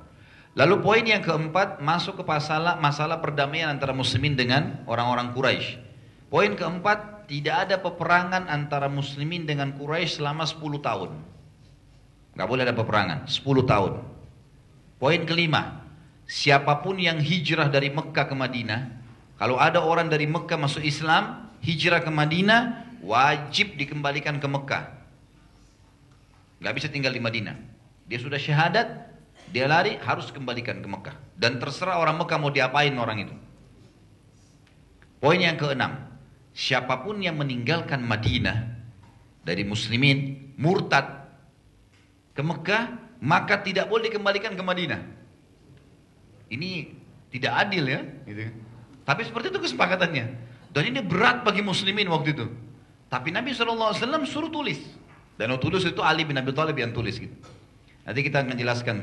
Lalu poin yang keempat masuk ke masalah masalah perdamaian antara muslimin dengan orang-orang Quraisy. Poin keempat tidak ada peperangan antara muslimin dengan Quraisy selama 10 tahun. Gak boleh ada peperangan 10 tahun. Poin kelima, siapa pun yang hijrah dari Mekah ke Madinah, kalau ada orang dari Mekah masuk Islam, hijrah ke Madinah, wajib dikembalikan ke Mekah. Gak bisa tinggal di Madinah. Dia sudah syahadat, dia lari harus kembalikan ke Mekah. Dan terserah orang Mekah mau diapain orang itu. Poin yang keenam, siapa pun yang meninggalkan Madinah dari muslimin murtad ke Mekah, maka tidak boleh dikembalikan ke Madinah. Ini tidak adil ya, gitu. Tapi seperti itu kesepakatannya. Dan ini berat bagi muslimin waktu itu. Tapi Nabi SAW suruh tulis. Dan tulis itu Ali bin Abi Thalib yang tulis gitu. Nanti kita akan jelaskan.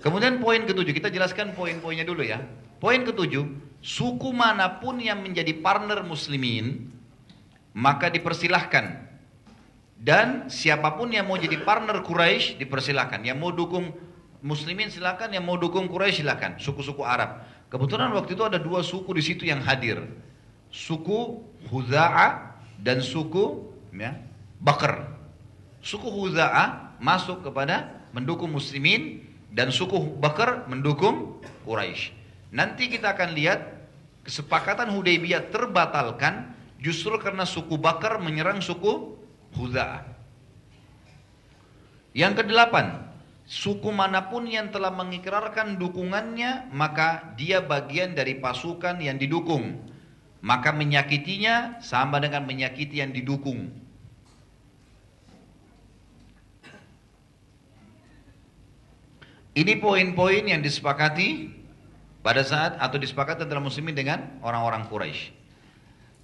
Kemudian poin ketujuh, kita jelaskan poin-poinnya dulu ya. Poin ketujuh, suku mana pun yang menjadi partner muslimin, maka dipersilahkan. Dan siapa pun yang mau jadi partner Quraisy dipersilahkan. Yang mau dukung muslimin silakan, yang mau dukung Quraisy silakan. Suku-suku Arab. Kebetulan waktu itu ada dua suku di situ yang hadir. Suku Huza'a dan suku ya, Bakar. Suku Huza'ah masuk kepada mendukung muslimin dan suku Bakar mendukung Quraisy. Nanti kita akan lihat kesepakatan Hudaybiyah terbatalkan justru karena suku Bakar menyerang suku Huza'ah. Yang kedelapan, suku mana pun yang telah mengikrarkan dukungannya maka dia bagian dari pasukan yang didukung maka menyakitinya sama dengan menyakiti yang didukung. Ini poin-poin yang disepakati pada saat atau disepakati antara muslimin dengan orang-orang Quraisy.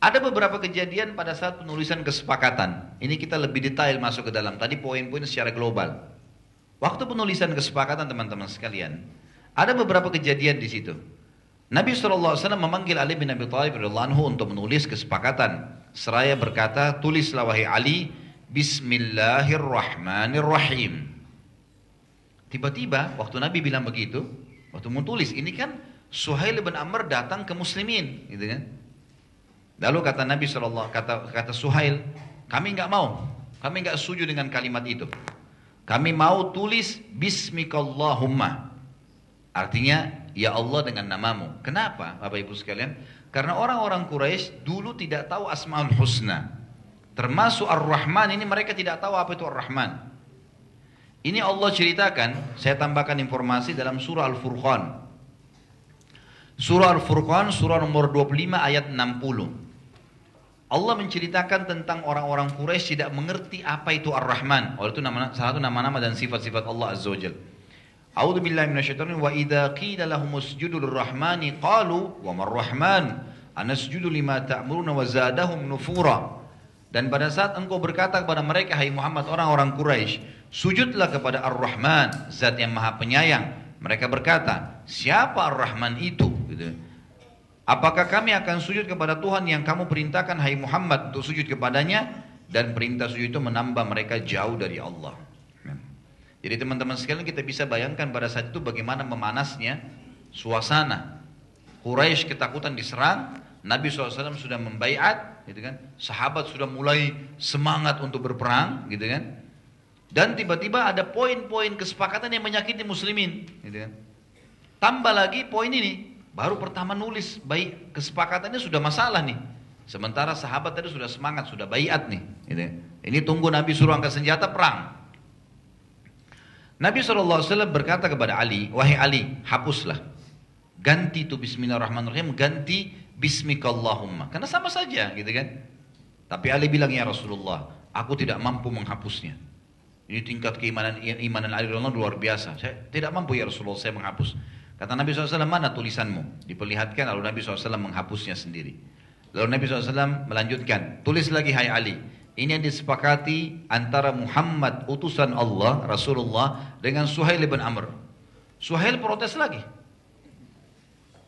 Ada beberapa kejadian pada saat penulisan kesepakatan. Ini kita lebih detail masuk ke dalam. Tadi poin-poin secara global. Waktu penulisan kesepakatan teman-teman sekalian, ada beberapa kejadian di situ. Nabi SAW memanggil Ali bin Abi Thalib anhu untuk menulis kesepakatan. Seraya berkata, tulislah wahai Ali, Bismillahirrahmanirrahim. Tiba-tiba waktu Nabi bilang begitu, waktu mau tulis, ini kan Suhail bin Amr datang ke muslimin, gitu kan? Lalu kata Nabi SAW, kata, kata Suhail, kami nggak mau, kami nggak setuju dengan kalimat itu. Kami mau tulis Bismikallahumma. Artinya ya Allah dengan namamu. Kenapa Bapak Ibu sekalian? Karena orang-orang Quraisy dulu tidak tahu Asmaul Husna. Termasuk Ar-Rahman ini mereka tidak tahu apa itu Ar-Rahman. Ini Allah ceritakan, saya tambahkan informasi dalam surah Al-Furqan. Surah Al-Furqan, surah nomor 25 ayat 60. Allah menceritakan tentang orang-orang Quraisy tidak mengerti apa itu Ar-Rahman. Oleh itu nama, salah satu nama-nama dan sifat-sifat Allah Azza wa Jalla. A'udzu billahi minasyaitonir wa idza qila lahum usjudu lirrahmani qalu wa marrahman anasjudu lima ta'muruna wa zadahum nufura. Dan pada saat engkau berkata kepada mereka hai Muhammad orang-orang Quraisy, sujudlah kepada Ar-Rahman, zat yang Maha Penyayang. Mereka berkata, siapa Ar-Rahman itu? Gitu. Apakah kami akan sujud kepada Tuhan yang kamu perintahkan hai Muhammad untuk sujud kepadanya dan perintah sujud itu menambah mereka jauh dari Allah. Jadi teman-teman sekalian kita bisa bayangkan pada saat itu bagaimana memanasnya suasana. Quraisy ketakutan diserang, Nabi SAW sudah membaiat, gitu kan? Sahabat sudah mulai semangat untuk berperang, gitu kan? Dan tiba-tiba ada poin-poin kesepakatan yang menyakiti muslimin, gitu kan? Tambah lagi poin ini, Baru pertama nulis, baik kesepakatannya sudah masalah nih. Sementara sahabat tadi sudah semangat, sudah bayat nih. Gitu. Ini tunggu Nabi suruh angkat senjata perang. Nabi SAW berkata kepada Ali, wahai Ali, hapuslah. Ganti itu bismillahirrahmanirrahim, ganti bismikallahumma. Karena sama saja gitu kan. Tapi Ali bilang, ya Rasulullah, aku tidak mampu menghapusnya. Ini tingkat keimanan imanan Ali luar biasa. Saya tidak mampu ya Rasulullah saya menghapus. Kata Nabi SAW, mana tulisanmu? Diperlihatkan lalu Nabi SAW menghapusnya sendiri. Lalu Nabi SAW melanjutkan, tulis lagi hai Ali. Ini yang disepakati antara Muhammad utusan Allah, Rasulullah dengan Suhail bin Amr. Suhail protes lagi.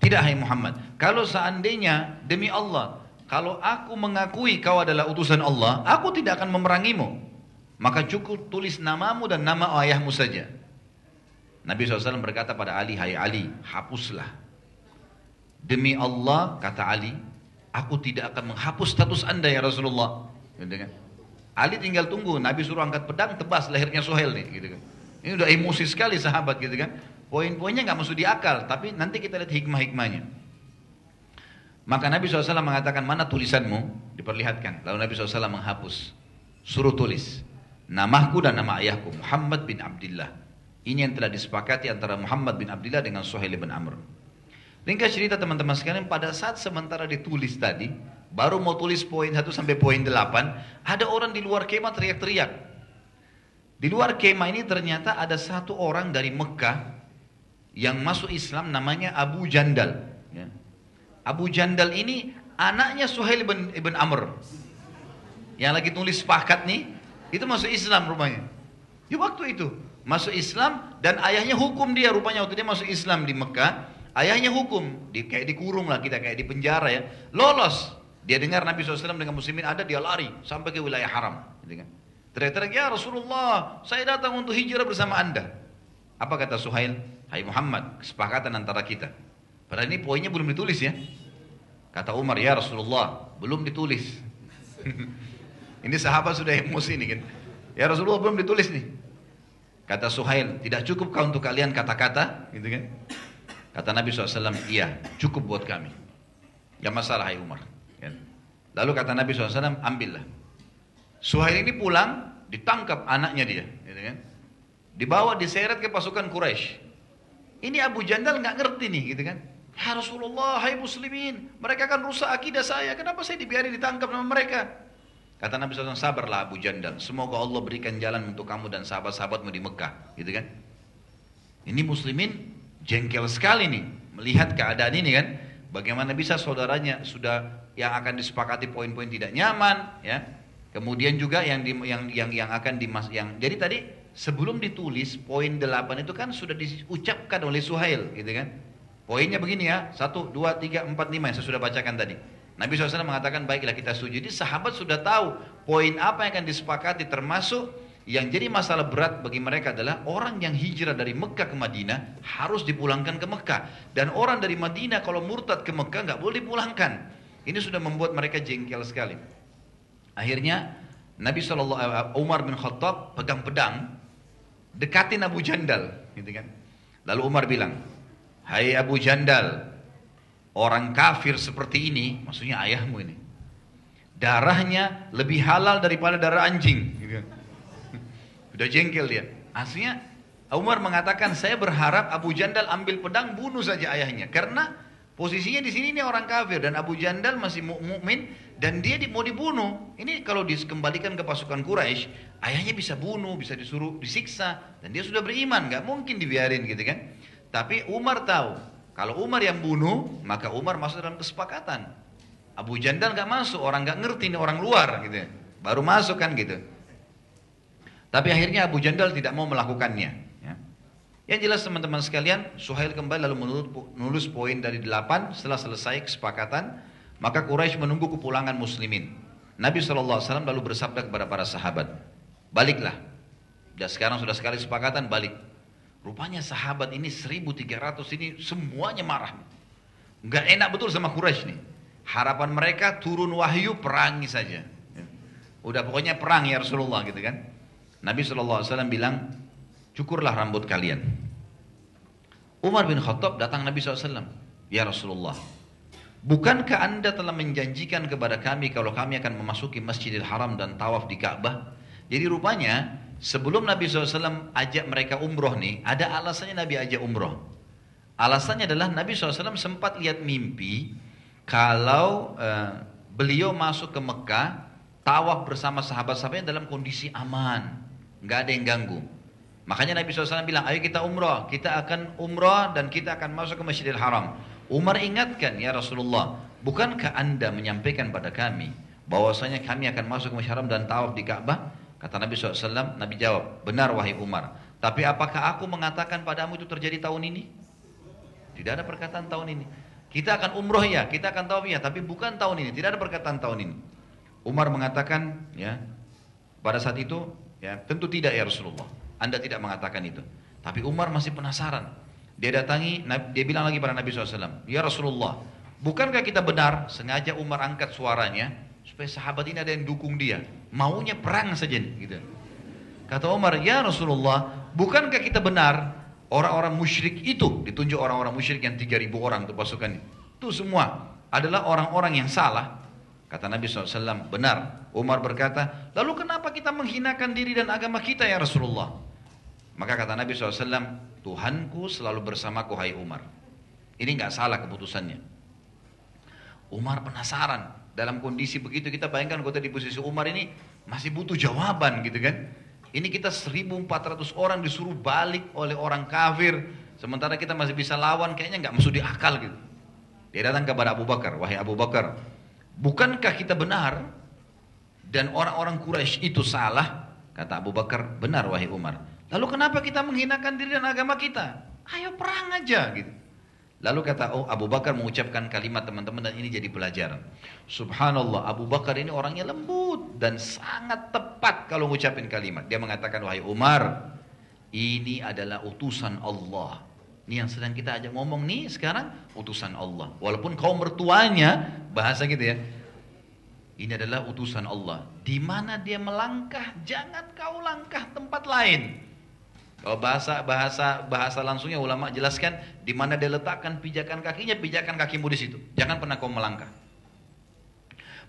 Tidak hai Muhammad. Kalau seandainya demi Allah, kalau aku mengakui kau adalah utusan Allah, aku tidak akan memerangimu. Maka cukup tulis namamu dan nama ayahmu saja. Nabi SAW berkata pada Ali, Hai Ali, hapuslah. Demi Allah, kata Ali, aku tidak akan menghapus status anda ya Rasulullah. Gitu kan? Ali tinggal tunggu, Nabi suruh angkat pedang, tebas lehernya Suhail nih. Gitu kan? Ini udah emosi sekali sahabat gitu kan. Poin-poinnya nggak masuk di akal, tapi nanti kita lihat hikmah-hikmahnya. Maka Nabi SAW mengatakan, mana tulisanmu? Diperlihatkan. Lalu Nabi SAW menghapus. Suruh tulis. Namaku dan nama ayahku, Muhammad bin Abdullah. Ini yang telah disepakati antara Muhammad bin Abdullah dengan Suhail bin Amr. Ringkas cerita teman-teman sekalian, pada saat sementara ditulis tadi, baru mau tulis poin 1 sampai poin 8, ada orang di luar kemah teriak-teriak. Di luar kemah ini ternyata ada satu orang dari Mekah yang masuk Islam namanya Abu Jandal. Ya. Abu Jandal ini anaknya Suhail bin, bin Amr. Yang lagi tulis sepakat nih, itu masuk Islam rumahnya. Di waktu itu masuk Islam dan ayahnya hukum dia rupanya. Waktu dia masuk Islam di Mekah ayahnya hukum. Di, kayak dikurung lah kita kayak di penjara ya. Lolos. Dia dengar Nabi SAW dengan muslimin ada dia lari sampai ke wilayah haram. Gitu kan. Teriak-teriak ya Rasulullah saya datang untuk hijrah bersama anda. Apa kata Suhail? Hai Muhammad kesepakatan antara kita. Padahal ini poinnya belum ditulis ya. Kata Umar ya Rasulullah belum ditulis ini sahabat sudah emosi nih kan ya Rasulullah belum ditulis nih Kata Suhail, tidak cukup kau untuk kalian kata-kata, gitu kan? Kata Nabi SAW, iya, cukup buat kami. Gak masalah, hai Umar. Ya. Lalu kata Nabi SAW, ambillah. Suhail ini pulang, ditangkap anaknya dia, gitu kan? Dibawa, diseret ke pasukan Quraisy. Ini Abu Jandal nggak ngerti nih, gitu kan? Ya Rasulullah, hai muslimin, mereka kan rusak akidah saya, kenapa saya dibiarin ditangkap sama mereka? Kata Nabi SAW, sabarlah Abu Jandal. Semoga Allah berikan jalan untuk kamu dan sahabat-sahabatmu di Mekah. Gitu kan? Ini muslimin jengkel sekali nih. Melihat keadaan ini kan. Bagaimana bisa saudaranya sudah yang akan disepakati poin-poin tidak nyaman. ya Kemudian juga yang di, yang yang yang akan dimas yang jadi tadi sebelum ditulis poin 8 itu kan sudah diucapkan oleh Suhail gitu kan. Poinnya begini ya, 1, 2, 3, 4, 5 yang saya sudah bacakan tadi. Nabi SAW mengatakan baiklah kita setuju. Jadi sahabat sudah tahu poin apa yang akan disepakati termasuk yang jadi masalah berat bagi mereka adalah orang yang hijrah dari Mekah ke Madinah harus dipulangkan ke Mekah. Dan orang dari Madinah kalau murtad ke Mekah nggak boleh dipulangkan. Ini sudah membuat mereka jengkel sekali. Akhirnya Nabi SAW, eh, Umar bin Khattab pegang pedang, dekatin Abu Jandal. Gitu kan. Lalu Umar bilang, Hai Abu Jandal, orang kafir seperti ini, maksudnya ayahmu ini, darahnya lebih halal daripada darah anjing. Gitu. Udah jengkel dia. Aslinya Umar mengatakan saya berharap Abu Jandal ambil pedang bunuh saja ayahnya karena Posisinya di sini ini orang kafir dan Abu Jandal masih mukmin dan dia mau dibunuh. Ini kalau dikembalikan ke pasukan Quraisy, ayahnya bisa bunuh, bisa disuruh disiksa dan dia sudah beriman, nggak mungkin dibiarin gitu kan. Tapi Umar tahu, kalau Umar yang bunuh, maka Umar masuk dalam kesepakatan. Abu Jandal nggak masuk, orang nggak ngerti ini orang luar gitu. Baru masuk kan gitu. Tapi akhirnya Abu Jandal tidak mau melakukannya. Yang jelas teman-teman sekalian, Suhail kembali lalu menulis poin dari delapan setelah selesai kesepakatan, maka Quraisy menunggu kepulangan muslimin. Nabi SAW lalu bersabda kepada para sahabat, baliklah. Dan sekarang sudah sekali kesepakatan, balik. Rupanya sahabat ini 1300 ini semuanya marah. Enggak enak betul sama Quraisy nih. Harapan mereka turun wahyu perangi saja. Udah pokoknya perang ya Rasulullah gitu kan. Nabi SAW bilang, cukurlah rambut kalian. Umar bin Khattab datang Nabi SAW. Ya Rasulullah, bukankah anda telah menjanjikan kepada kami kalau kami akan memasuki Masjidil Haram dan tawaf di Ka'bah? Jadi rupanya sebelum Nabi SAW ajak mereka umroh nih, ada alasannya Nabi ajak umroh. Alasannya adalah Nabi SAW sempat lihat mimpi kalau uh, beliau masuk ke Mekah, tawaf bersama sahabat-sahabatnya dalam kondisi aman, nggak ada yang ganggu. Makanya Nabi SAW bilang, ayo kita umrah. Kita akan umrah dan kita akan masuk ke Masjidil Haram. Umar ingatkan, ya Rasulullah, bukankah anda menyampaikan pada kami bahwasanya kami akan masuk ke Masjidil Haram dan tawaf di Ka'bah? Kata Nabi SAW, Nabi jawab, benar wahai Umar. Tapi apakah aku mengatakan padamu itu terjadi tahun ini? Tidak ada perkataan tahun ini. Kita akan umroh ya, kita akan tawaf ya, tapi bukan tahun ini. Tidak ada perkataan tahun ini. Umar mengatakan, ya, pada saat itu, ya, tentu tidak ya Rasulullah. Anda tidak mengatakan itu. Tapi Umar masih penasaran. Dia datangi, dia bilang lagi pada Nabi SAW, Ya Rasulullah, bukankah kita benar sengaja Umar angkat suaranya supaya sahabat ini ada yang dukung dia. Maunya perang saja gitu. Kata Umar, Ya Rasulullah, bukankah kita benar orang-orang musyrik itu, ditunjuk orang-orang musyrik yang 3000 orang untuk pasukan itu semua adalah orang-orang yang salah. Kata Nabi SAW, benar. Umar berkata, lalu kenapa kita menghinakan diri dan agama kita ya Rasulullah? Maka kata Nabi SAW, Tuhanku selalu bersamaku hai Umar. Ini nggak salah keputusannya. Umar penasaran. Dalam kondisi begitu kita bayangkan kota di posisi Umar ini masih butuh jawaban gitu kan. Ini kita 1400 orang disuruh balik oleh orang kafir. Sementara kita masih bisa lawan kayaknya nggak masuk di akal gitu. Dia datang kepada Abu Bakar. Wahai Abu Bakar. Bukankah kita benar dan orang-orang Quraisy itu salah? Kata Abu Bakar, benar wahai Umar. Lalu kenapa kita menghinakan diri dan agama kita? Ayo perang aja gitu. Lalu kata oh Abu Bakar mengucapkan kalimat teman-teman dan ini jadi pelajaran. Subhanallah Abu Bakar ini orangnya lembut dan sangat tepat kalau mengucapkan kalimat. Dia mengatakan wahai Umar, ini adalah utusan Allah. Ini yang sedang kita ajak ngomong nih sekarang utusan Allah. Walaupun kau mertuanya bahasa gitu ya. Ini adalah utusan Allah. Di mana dia melangkah, jangan kau langkah tempat lain. Kalau bahasa bahasa bahasa langsungnya ulama jelaskan di mana dia letakkan pijakan kakinya, pijakan kakimu di situ. Jangan pernah kau melangkah.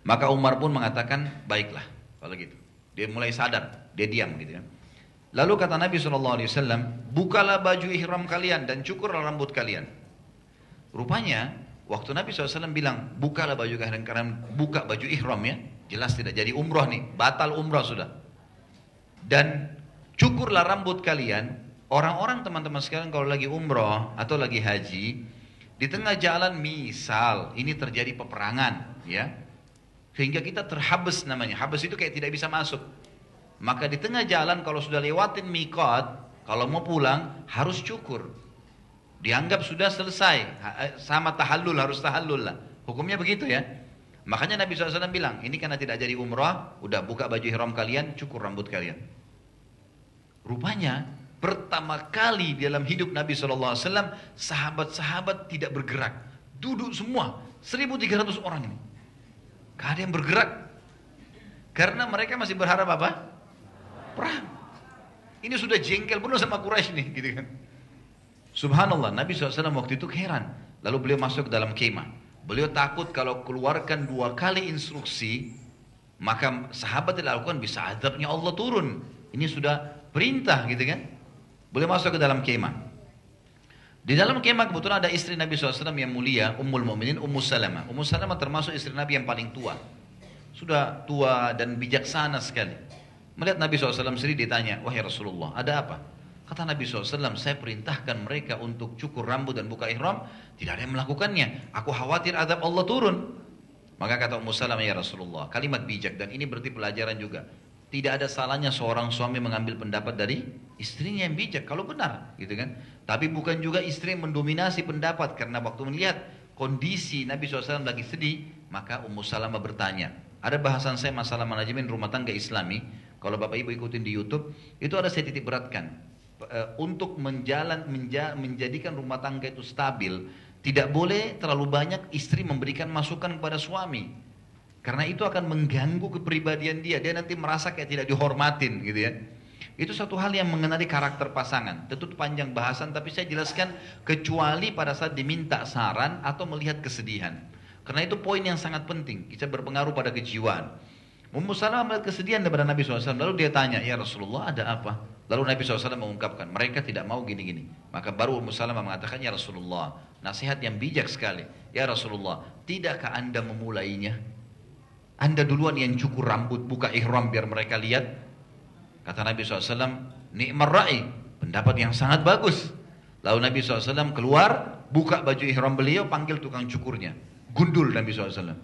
Maka Umar pun mengatakan, baiklah kalau gitu. Dia mulai sadar, dia diam gitu ya. Lalu kata Nabi SAW, bukalah baju ihram kalian dan cukurlah rambut kalian. Rupanya, waktu Nabi SAW bilang, bukalah baju kalian, karena buka baju ihram ya, jelas tidak jadi umroh nih, batal umroh sudah. Dan cukurlah rambut kalian. Orang-orang teman-teman sekalian kalau lagi umroh atau lagi haji, di tengah jalan misal ini terjadi peperangan, ya, sehingga kita terhabes namanya. Habes itu kayak tidak bisa masuk. Maka di tengah jalan kalau sudah lewatin mikot, kalau mau pulang harus cukur. Dianggap sudah selesai, eh, sama tahallul harus tahallul lah. Hukumnya begitu ya. Makanya Nabi SAW bilang, ini karena tidak jadi umrah, udah buka baju ihram kalian, cukur rambut kalian. Rupanya pertama kali dalam hidup Nabi SAW sahabat-sahabat tidak bergerak. Duduk semua, 1300 orang ini. Gak ada yang bergerak. Karena mereka masih berharap apa? Perang. Ini sudah jengkel penuh sama Quraisy nih, gitu kan. Subhanallah, Nabi SAW waktu itu heran. Lalu beliau masuk ke dalam kemah. Beliau takut kalau keluarkan dua kali instruksi, maka sahabat tidak lakukan bisa adabnya Allah turun. Ini sudah Perintah gitu kan. Boleh masuk ke dalam kemah. Di dalam kemah kebetulan ada istri Nabi SAW yang mulia, Ummul Mukminin Ummu Salamah. Ummu Salamah termasuk istri Nabi yang paling tua. Sudah tua dan bijaksana sekali. Melihat Nabi SAW sendiri ditanya, wahai Rasulullah, ada apa? Kata Nabi SAW, saya perintahkan mereka untuk cukur rambut dan buka ihram, tidak ada yang melakukannya. Aku khawatir adab Allah turun. Maka kata Ummu Salamah, ya Rasulullah, kalimat bijak dan ini berarti pelajaran juga. Tidak ada salahnya seorang suami mengambil pendapat dari istrinya yang bijak, kalau benar, gitu kan. Tapi bukan juga istri mendominasi pendapat, karena waktu melihat kondisi Nabi SAW lagi sedih, maka Ummu Salamah bertanya, ada bahasan saya masalah manajemen rumah tangga islami, kalau Bapak Ibu ikutin di Youtube, itu ada saya titik beratkan. Eh, untuk menjalan menja, menjadikan rumah tangga itu stabil tidak boleh terlalu banyak istri memberikan masukan kepada suami karena itu akan mengganggu kepribadian dia. Dia nanti merasa kayak tidak dihormatin gitu ya. Itu satu hal yang mengenali karakter pasangan. Tentu panjang bahasan tapi saya jelaskan kecuali pada saat diminta saran atau melihat kesedihan. Karena itu poin yang sangat penting. Bisa berpengaruh pada kejiwaan. Ummu Salamah melihat kesedihan daripada Nabi SAW. Lalu dia tanya ya Rasulullah ada apa? Lalu Nabi SAW mengungkapkan, mereka tidak mau gini-gini. Maka baru Ummu Salamah mengatakan, Ya Rasulullah, nasihat yang bijak sekali. Ya Rasulullah, tidakkah anda memulainya? Anda duluan yang cukur rambut, buka ihram biar mereka lihat. Kata Nabi SAW, Ni'mar ra'i, pendapat yang sangat bagus. Lalu Nabi SAW keluar, buka baju ihram beliau, panggil tukang cukurnya. Gundul Nabi SAW.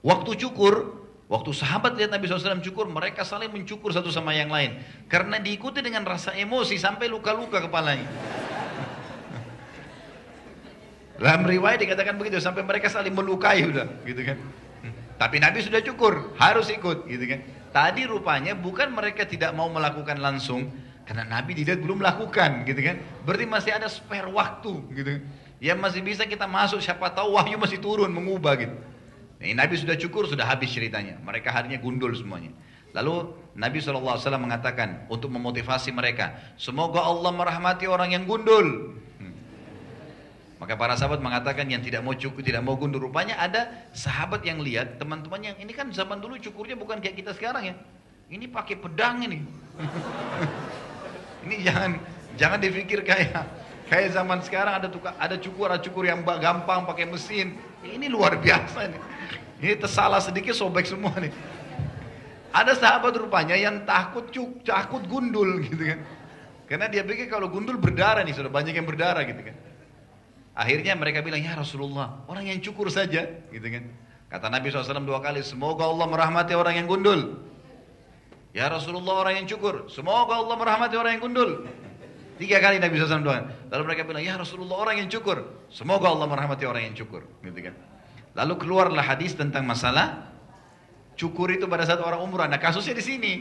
Waktu cukur, Waktu sahabat lihat Nabi SAW cukur, mereka saling mencukur satu sama yang lain. Karena diikuti dengan rasa emosi sampai luka-luka kepalanya. Dalam riwayat dikatakan begitu, sampai mereka saling melukai udah, gitu kan. Tapi Nabi sudah cukur, harus ikut, gitu kan. Tadi rupanya bukan mereka tidak mau melakukan langsung, karena Nabi tidak belum melakukan, gitu kan. Berarti masih ada spare waktu, gitu. Yang masih bisa kita masuk, siapa tahu wahyu masih turun, mengubah gitu. Ini Nabi sudah cukur, sudah habis ceritanya. Mereka harinya gundul semuanya. Lalu Nabi SAW mengatakan untuk memotivasi mereka, semoga Allah merahmati orang yang gundul. Maka para sahabat mengatakan yang tidak mau cukur, tidak mau gundul. Rupanya ada sahabat yang lihat teman-teman yang ini kan zaman dulu cukurnya bukan kayak kita sekarang ya. Ini pakai pedang ini. ini jangan jangan dipikir kayak kayak zaman sekarang ada tukar, ada cukur, ada cukur yang gampang pakai mesin. Ini luar biasa nih. Ini tersalah sedikit sobek semua nih. Ada sahabat rupanya yang takut cuk, takut gundul gitu kan. Karena dia pikir kalau gundul berdarah nih, sudah banyak yang berdarah gitu kan. Akhirnya mereka bilang, ya Rasulullah, orang yang cukur saja gitu kan. Kata Nabi SAW dua kali, semoga Allah merahmati orang yang gundul. Ya Rasulullah orang yang cukur, semoga Allah merahmati orang yang gundul. Tiga kali Nabi SAW doa. Lalu mereka bilang, ya Rasulullah orang yang cukur, semoga Allah merahmati orang yang cukur. Gitu kan. Lalu keluarlah hadis tentang masalah cukur itu pada saat orang umrah. Nah kasusnya di sini.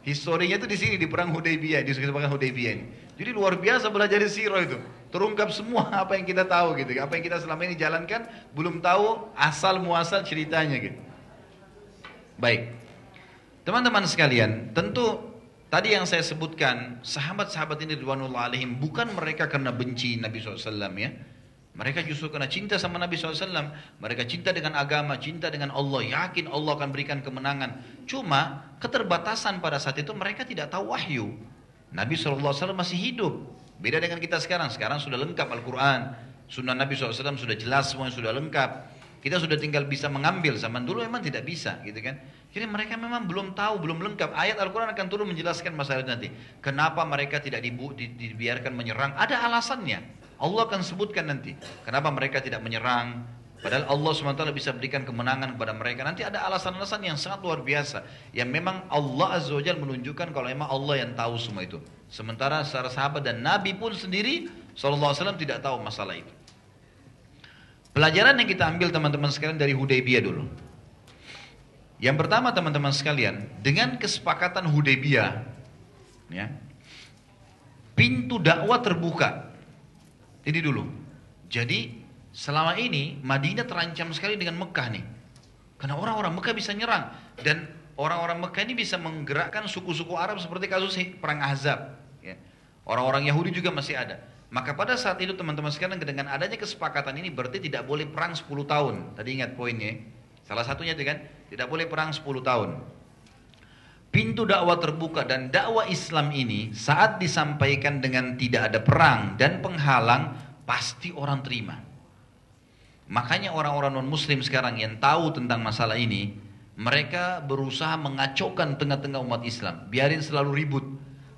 Historinya itu di sini di perang Hudaybiyah, di perang Hudaybiyah ini. Jadi luar biasa belajar di siro itu. Terungkap semua apa yang kita tahu gitu. Apa yang kita selama ini jalankan belum tahu asal muasal ceritanya gitu. Baik. Teman-teman sekalian, tentu tadi yang saya sebutkan, sahabat-sahabat ini Ridwanullah alaihim bukan mereka karena benci Nabi SAW ya. Mereka justru karena cinta sama Nabi SAW. Mereka cinta dengan agama, cinta dengan Allah. Yakin Allah akan berikan kemenangan. Cuma keterbatasan pada saat itu mereka tidak tahu wahyu. Nabi SAW masih hidup. Beda dengan kita sekarang. Sekarang sudah lengkap Al-Quran. Sunnah Nabi SAW sudah jelas semuanya sudah lengkap. Kita sudah tinggal bisa mengambil. Zaman dulu memang tidak bisa gitu kan. Jadi mereka memang belum tahu, belum lengkap. Ayat Al-Quran akan turun menjelaskan masalah nanti. Kenapa mereka tidak dibiarkan menyerang? Ada alasannya. Allah akan sebutkan nanti. Kenapa mereka tidak menyerang? Padahal Allah SWT bisa berikan kemenangan kepada mereka. Nanti ada alasan-alasan yang sangat luar biasa. Yang memang Allah Azza wa menunjukkan kalau memang Allah yang tahu semua itu. Sementara secara sahabat dan Nabi pun sendiri SAW tidak tahu masalah itu. Pelajaran yang kita ambil teman-teman sekalian dari Hudaybiyah dulu. Yang pertama teman-teman sekalian, dengan kesepakatan Hudaybiyah, ya, pintu dakwah terbuka ini dulu. Jadi selama ini Madinah terancam sekali dengan Mekah nih. Karena orang-orang Mekah bisa nyerang dan orang-orang Mekah ini bisa menggerakkan suku-suku Arab seperti kasus perang Ahzab. Ya. Orang-orang Yahudi juga masih ada. Maka pada saat itu teman-teman sekalian dengan adanya kesepakatan ini berarti tidak boleh perang 10 tahun. Tadi ingat poinnya. Salah satunya kan tidak boleh perang 10 tahun. Pintu dakwah terbuka dan dakwah Islam ini saat disampaikan dengan tidak ada perang dan penghalang pasti orang terima. Makanya orang-orang non muslim sekarang yang tahu tentang masalah ini, mereka berusaha mengacaukan tengah-tengah umat Islam. Biarin selalu ribut.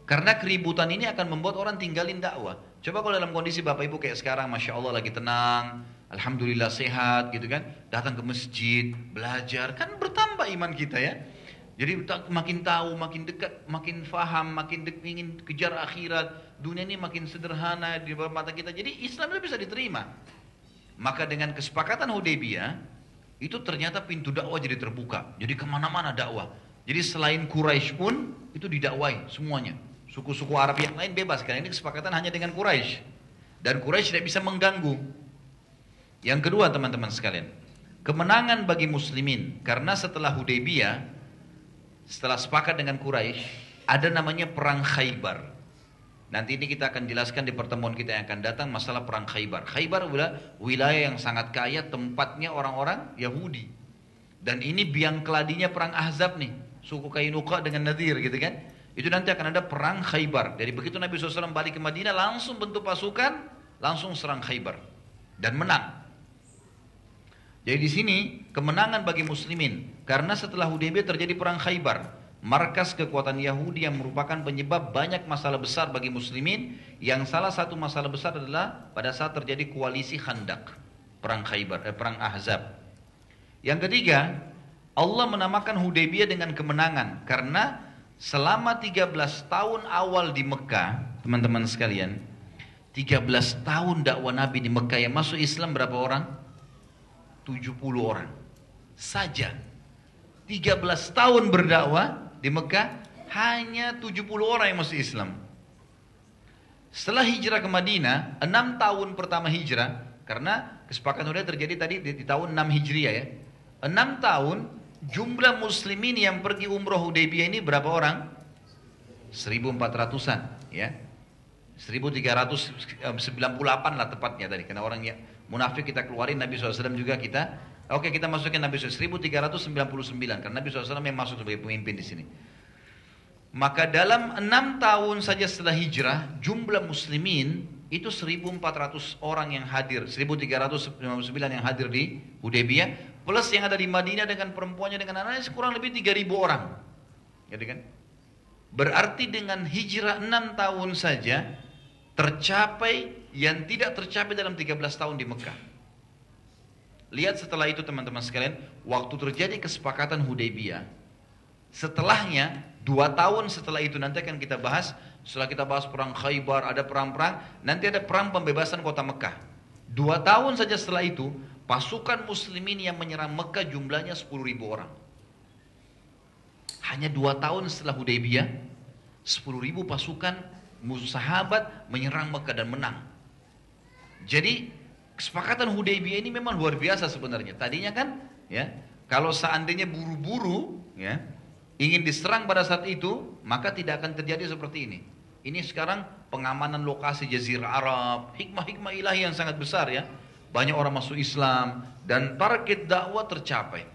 Karena keributan ini akan membuat orang tinggalin dakwah. Coba kalau dalam kondisi Bapak Ibu kayak sekarang, Masya Allah lagi tenang, Alhamdulillah sehat gitu kan. Datang ke masjid, belajar, kan bertambah iman kita ya. Jadi makin tahu, makin dekat, makin faham, makin dek, ingin kejar akhirat. Dunia ini makin sederhana di mata kita. Jadi Islam itu bisa diterima. Maka dengan kesepakatan Hudaybiyah, itu ternyata pintu dakwah jadi terbuka. Jadi ke mana-mana dakwah. Jadi selain Quraisy pun itu didakwai semuanya. Suku-suku Arab yang lain bebas karena ini kesepakatan hanya dengan Quraisy. Dan Quraisy tidak bisa mengganggu. Yang kedua teman-teman sekalian, kemenangan bagi muslimin karena setelah Hudaybiyah, setelah sepakat dengan Quraisy, ada namanya perang Khaybar. Nanti ini kita akan jelaskan di pertemuan kita yang akan datang masalah perang Khaybar. Khaybar adalah wilayah yang sangat kaya, tempatnya orang-orang Yahudi. Dan ini biang keladinya perang Ahzab nih, suku Kainuka dengan Nadir gitu kan. Itu nanti akan ada perang Khaybar. Jadi begitu Nabi SAW balik ke Madinah, langsung bentuk pasukan, langsung serang Khaybar. Dan menang. Jadi di sini kemenangan bagi muslimin karena setelah Hudaybiyah terjadi perang Khaybar, markas kekuatan Yahudi yang merupakan penyebab banyak masalah besar bagi muslimin yang salah satu masalah besar adalah pada saat terjadi koalisi Khandak, perang Khaybar, eh, perang Ahzab. Yang ketiga, Allah menamakan Hudaybiyah dengan kemenangan karena selama 13 tahun awal di Mekah, teman-teman sekalian, 13 tahun dakwah Nabi di Mekah yang masuk Islam berapa orang? 70 orang saja. 13 tahun berdakwah di Mekah hanya 70 orang yang masuk Islam. Setelah hijrah ke Madinah, 6 tahun pertama hijrah, karena kesepakatan sudah terjadi tadi di, di tahun 6 Hijriah ya. 6 tahun jumlah muslimin yang pergi umroh Hudaybiyah ini berapa orang? 1400-an ya. 1398 lah tepatnya tadi karena orang ya munafik kita keluarin Nabi SAW juga kita. Oke kita masukin Nabi SAW 1399 karena Nabi SAW yang masuk sebagai pemimpin di sini. Maka dalam enam tahun saja setelah hijrah jumlah muslimin itu 1400 orang yang hadir. 1359 yang hadir di Hudaybiyah plus yang ada di Madinah dengan perempuannya dengan anaknya kurang lebih 3000 orang. Jadi kan? Berarti dengan hijrah enam tahun saja tercapai yang tidak tercapai dalam 13 tahun di Mekah. Lihat setelah itu teman-teman sekalian, waktu terjadi kesepakatan Hudaybiyah, setelahnya dua tahun setelah itu nanti akan kita bahas. Setelah kita bahas perang Khaybar, ada perang-perang, nanti ada perang pembebasan kota Mekah. Dua tahun saja setelah itu, pasukan muslimin yang menyerang Mekah jumlahnya 10 ribu orang. Hanya dua tahun setelah Hudaybiyah, 10 ribu pasukan musuh sahabat menyerang Mekah dan menang. Jadi kesepakatan Hudaybiyah ini memang luar biasa sebenarnya. Tadinya kan ya, kalau seandainya buru-buru ya, ingin diserang pada saat itu, maka tidak akan terjadi seperti ini. Ini sekarang pengamanan lokasi Jazirah Arab, hikmah-hikmah ilahi yang sangat besar ya. Banyak orang masuk Islam dan target dakwah tercapai.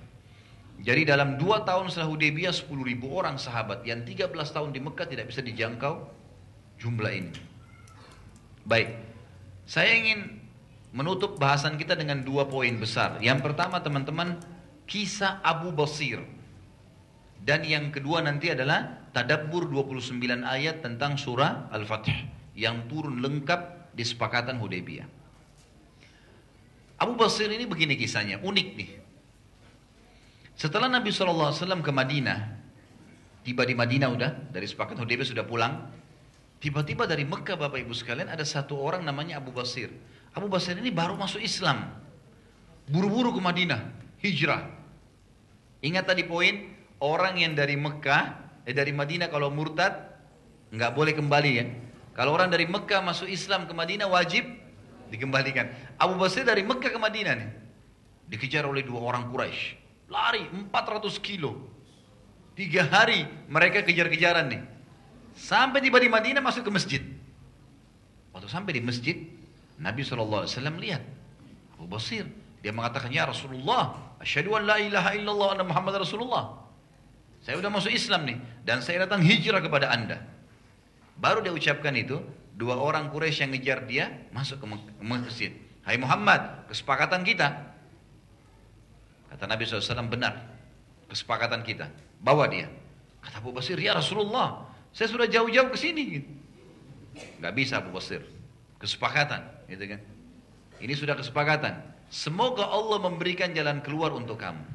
Jadi dalam dua tahun setelah Hudaybiyah 10 ribu orang sahabat yang 13 tahun di Mekah tidak bisa dijangkau jumlah ini. Baik, saya ingin menutup bahasan kita dengan dua poin besar. Yang pertama teman-teman, kisah Abu Basir. Dan yang kedua nanti adalah tadabbur 29 ayat tentang surah Al-Fatih yang turun lengkap di sepakatan Hudaybiyah. Abu Basir ini begini kisahnya, unik nih. Setelah Nabi SAW ke Madinah, tiba di Madinah udah, dari sepakatan Hudaybiyah sudah pulang, Tiba-tiba dari Mekah Bapak Ibu sekalian ada satu orang namanya Abu Basir. Abu Basir ini baru masuk Islam. Buru-buru ke Madinah, hijrah. Ingat tadi poin, orang yang dari Mekah, eh dari Madinah kalau murtad, nggak boleh kembali ya. Kalau orang dari Mekah masuk Islam ke Madinah wajib dikembalikan. Abu Basir dari Mekah ke Madinah nih. Dikejar oleh dua orang Quraisy. Lari 400 kilo. Tiga hari mereka kejar-kejaran nih. Sampai tiba di Madinah masuk ke masjid. Waktu sampai di masjid, Nabi SAW lihat Abu Basir. Dia mengatakan, Ya Rasulullah, asyhadu an la ilaha illallah anna Muhammad Rasulullah. Saya sudah masuk Islam nih dan saya datang hijrah kepada anda. Baru dia ucapkan itu, dua orang Quraisy yang ngejar dia masuk ke masjid. Hai Muhammad, kesepakatan kita. Kata Nabi SAW benar, kesepakatan kita. Bawa dia. Kata Abu Basir, ya Rasulullah, saya sudah jauh-jauh ke sini. Gitu. Gak bisa Abu Basir. Kesepakatan, gitu kan. Ini sudah kesepakatan. Semoga Allah memberikan jalan keluar untuk kamu.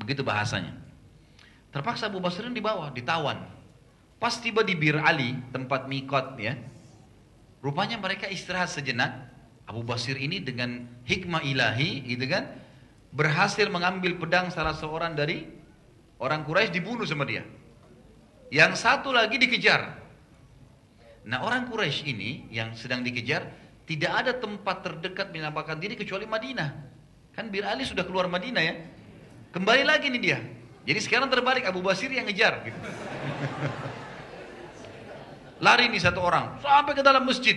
Begitu bahasanya. Terpaksa Abu Basrin dibawa, ditawan. Pas tiba di Bir Ali, tempat mikot ya. Rupanya mereka istirahat sejenak. Abu Basir ini dengan hikmah ilahi gitu kan. Berhasil mengambil pedang salah seorang dari orang Quraisy dibunuh sama dia. Yang satu lagi dikejar. Nah orang Quraisy ini yang sedang dikejar tidak ada tempat terdekat menampakkan diri kecuali Madinah. Kan Bir Ali sudah keluar Madinah ya. Kembali lagi nih dia. Jadi sekarang terbalik Abu Basir yang ngejar. Gitu. Lari nih satu orang sampai ke dalam masjid.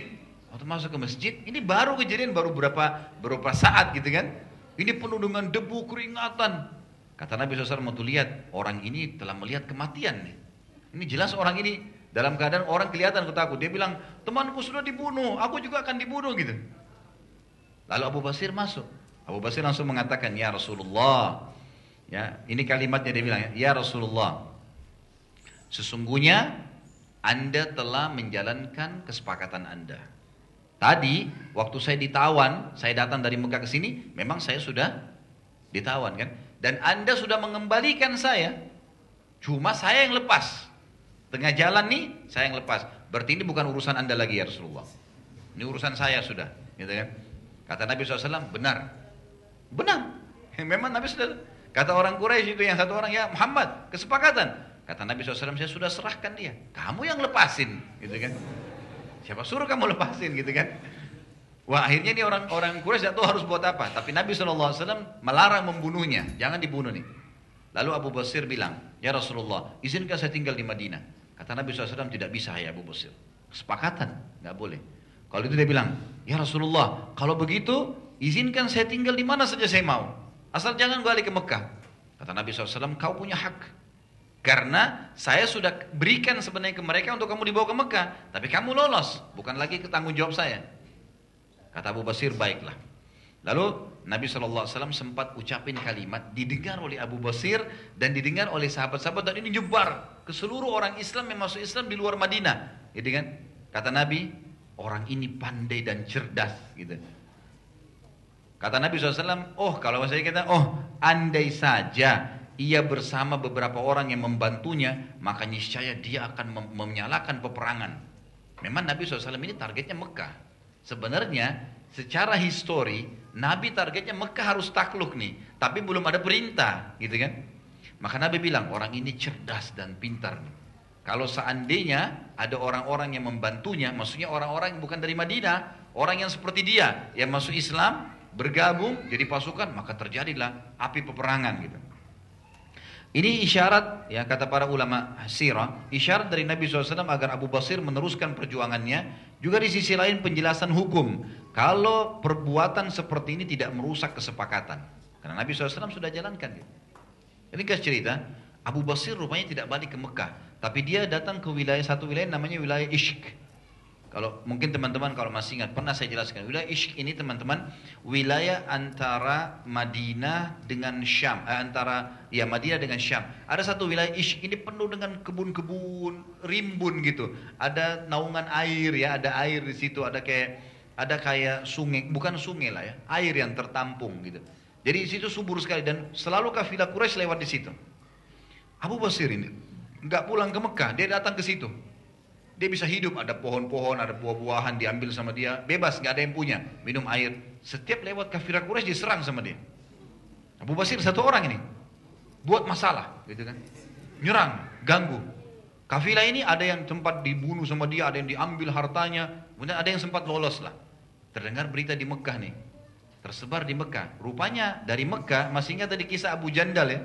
Waktu masuk ke masjid, ini baru kejadian baru berapa berapa saat gitu kan. Ini penuh dengan debu keringatan. Kata Nabi SAW mau tuh lihat orang ini telah melihat kematian nih. Ini jelas orang ini dalam keadaan orang kelihatan takut. Dia bilang temanku sudah dibunuh, aku juga akan dibunuh gitu. Lalu Abu Basir masuk. Abu Basir langsung mengatakan ya Rasulullah, Ya, ini kalimatnya dia bilang, ya Rasulullah, sesungguhnya Anda telah menjalankan kesepakatan Anda. Tadi waktu saya ditawan, saya datang dari Mekah ke sini, memang saya sudah ditawan kan? Dan Anda sudah mengembalikan saya. Cuma saya yang lepas. Tengah jalan nih, saya yang lepas. Berarti ini bukan urusan Anda lagi ya Rasulullah. Ini urusan saya sudah, gitu kan? Kata Nabi SAW, benar. Benar. Memang Nabi sudah Kata orang Quraisy itu yang satu orang, ya Muhammad, kesepakatan. Kata Nabi SAW, saya sudah serahkan dia. Kamu yang lepasin, gitu kan. Siapa suruh kamu lepasin, gitu kan. Wah akhirnya ini orang-orang Quraisy tahu harus buat apa. Tapi Nabi SAW melarang membunuhnya. Jangan dibunuh nih. Lalu Abu Basir bilang, ya Rasulullah, izinkan saya tinggal di Madinah. Kata Nabi SAW, tidak bisa ya Abu Basir. Kesepakatan, nggak boleh. Kalau itu dia bilang, ya Rasulullah, kalau begitu izinkan saya tinggal di mana saja saya mau. Asal jangan balik ke Mekah. Kata Nabi SAW, kau punya hak. Karena saya sudah berikan sebenarnya ke mereka untuk kamu dibawa ke Mekah. Tapi kamu lolos, bukan lagi ke tanggung jawab saya. Kata Abu Basir, baiklah. Lalu Nabi SAW sempat ucapin kalimat didengar oleh Abu Basir dan didengar oleh sahabat-sahabat dan ini nyebar ke seluruh orang Islam yang masuk Islam di luar Madinah. Gitu kan? Kata Nabi, orang ini pandai dan cerdas. Gitu. Kata Nabi SAW, oh kalau saya kata, oh andai saja ia bersama beberapa orang yang membantunya, maka niscaya dia akan menyalakan peperangan. Memang Nabi SAW ini targetnya Mekah. Sebenarnya secara histori, Nabi targetnya Mekah harus takluk nih, tapi belum ada perintah, gitu kan? Maka Nabi bilang orang ini cerdas dan pintar. Kalau seandainya ada orang-orang yang membantunya, maksudnya orang-orang yang bukan dari Madinah, orang yang seperti dia yang masuk Islam, bergabung jadi pasukan maka terjadilah api peperangan gitu. Ini isyarat ya kata para ulama sirah, isyarat dari Nabi SAW agar Abu Basir meneruskan perjuangannya. Juga di sisi lain penjelasan hukum. Kalau perbuatan seperti ini tidak merusak kesepakatan. Karena Nabi SAW sudah jalankan. Gitu. Ini kasih cerita, Abu Basir rupanya tidak balik ke Mekah. Tapi dia datang ke wilayah satu wilayah namanya wilayah Ishq. Kalau mungkin teman-teman kalau masih ingat pernah saya jelaskan wilayah Ishq ini teman-teman wilayah antara Madinah dengan Syam, eh, antara ya Madinah dengan Syam. Ada satu wilayah Ishq ini penuh dengan kebun-kebun, rimbun gitu. Ada naungan air ya, ada air di situ, ada kayak ada kayak sungai, bukan sungai lah ya, air yang tertampung gitu. Jadi di situ subur sekali dan selalu kafilah Quraisy lewat di situ. Abu Basir ini nggak pulang ke Mekah, dia datang ke situ. Dia bisa hidup, ada pohon-pohon, ada buah-buahan diambil sama dia, bebas, nggak ada yang punya, minum air. Setiap lewat kafir Quraisy diserang sama dia. Abu Basir satu orang ini buat masalah, gitu kan? Nyerang, ganggu. Kafilah ini ada yang sempat dibunuh sama dia, ada yang diambil hartanya, kemudian ada yang sempat lolos lah. Terdengar berita di Mekah nih, tersebar di Mekah. Rupanya dari Mekah, masih ingat tadi kisah Abu Jandal ya?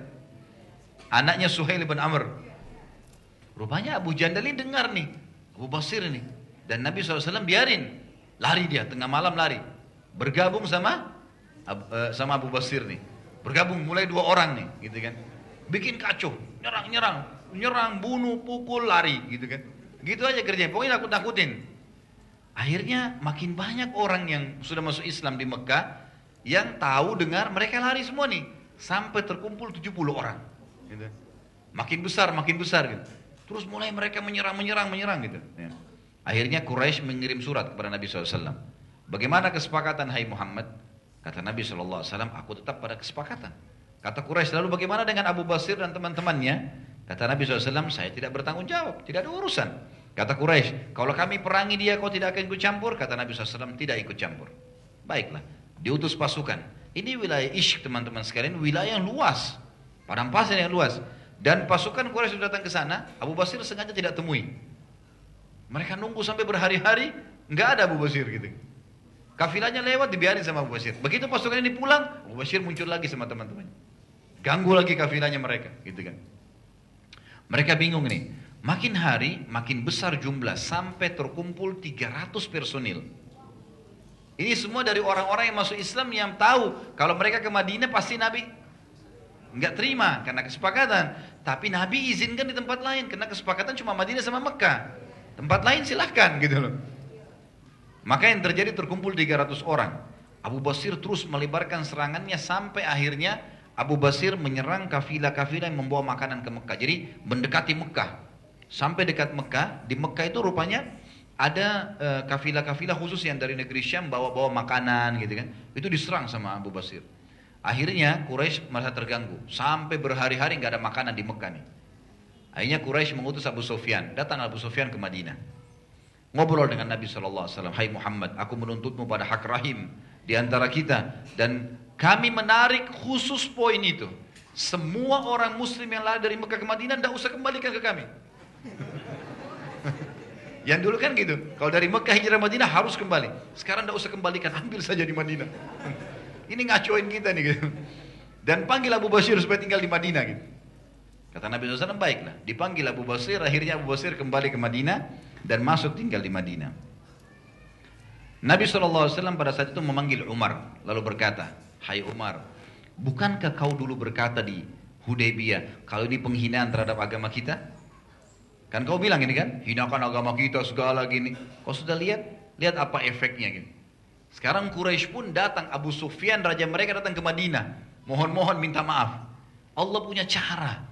Anaknya Suhail bin Amr. Rupanya Abu Jandal ini dengar nih, Abu Basir ini. Dan Nabi SAW biarin. Lari dia, tengah malam lari. Bergabung sama uh, sama Abu Basir nih. Bergabung mulai dua orang nih, gitu kan. Bikin kacau. nyerang, nyerang, bunuh, pukul, lari, gitu kan. Gitu aja kerjanya, pokoknya takut-takutin. Akhirnya makin banyak orang yang sudah masuk Islam di Mekah yang tahu dengar mereka lari semua nih sampai terkumpul 70 orang. Gitu. Makin besar, makin besar gitu. Terus mulai mereka menyerang, menyerang, menyerang gitu. Ya. Akhirnya Quraisy mengirim surat kepada Nabi SAW. Bagaimana kesepakatan Hai Muhammad? Kata Nabi SAW, aku tetap pada kesepakatan. Kata Quraisy lalu bagaimana dengan Abu Basir dan teman-temannya? Kata Nabi SAW, saya tidak bertanggung jawab, tidak ada urusan. Kata Quraisy, kalau kami perangi dia kau tidak akan ikut campur? Kata Nabi SAW, tidak ikut campur. Baiklah, diutus pasukan. Ini wilayah Ishq teman-teman sekalian, wilayah yang luas. Padang pasir yang luas. Dan pasukan Quraisy sudah datang ke sana, Abu Basir sengaja tidak temui. Mereka nunggu sampai berhari-hari, nggak ada Abu Basir gitu. Kafilahnya lewat dibiarin sama Abu Basir. Begitu pasukan ini pulang, Abu Basir muncul lagi sama teman-temannya. Ganggu lagi kafilahnya mereka, gitu kan. Mereka bingung nih. Makin hari makin besar jumlah sampai terkumpul 300 personil. Ini semua dari orang-orang yang masuk Islam yang tahu kalau mereka ke Madinah pasti Nabi nggak terima karena kesepakatan. Tapi Nabi izinkan di tempat lain karena kesepakatan cuma Madinah sama Mekah. Tempat lain silahkan gitu loh. Maka yang terjadi terkumpul 300 orang. Abu Basir terus melebarkan serangannya sampai akhirnya Abu Basir menyerang kafilah-kafilah yang membawa makanan ke Mekah. Jadi mendekati Mekah. Sampai dekat Mekah, di Mekah itu rupanya ada uh, kafilah-kafilah khusus yang dari negeri Syam bawa-bawa makanan gitu kan. Itu diserang sama Abu Basir. Akhirnya Quraisy merasa terganggu. Sampai berhari-hari nggak ada makanan di Mekah nih. Akhirnya Quraisy mengutus Abu Sufyan. Datang Abu Sufyan ke Madinah. Ngobrol dengan Nabi SAW. Hai Muhammad, aku menuntutmu pada hak rahim di antara kita. Dan kami menarik khusus poin itu. Semua orang muslim yang lari dari Mekah ke Madinah tidak usah kembalikan ke kami. Yang dulu kan gitu. Kalau dari Mekah hijrah Madinah harus kembali. Sekarang tidak usah kembalikan, ambil saja di Madinah. Ini ngacoin kita nih gitu. Dan panggil Abu Basir supaya tinggal di Madinah gitu. Kata Nabi SAW, baiklah. Dipanggil Abu Basir, akhirnya Abu Basir kembali ke Madinah dan masuk tinggal di Madinah. Nabi SAW pada saat itu memanggil Umar, lalu berkata, Hai Umar, bukankah kau dulu berkata di Hudaybiyah, kalau ini penghinaan terhadap agama kita? Kan kau bilang ini kan, hinakan agama kita segala gini. Kau sudah lihat? Lihat apa efeknya gitu. Sekarang Quraisy pun datang, Abu Sufyan raja mereka datang ke Madinah. Mohon-mohon minta maaf. Allah punya cara.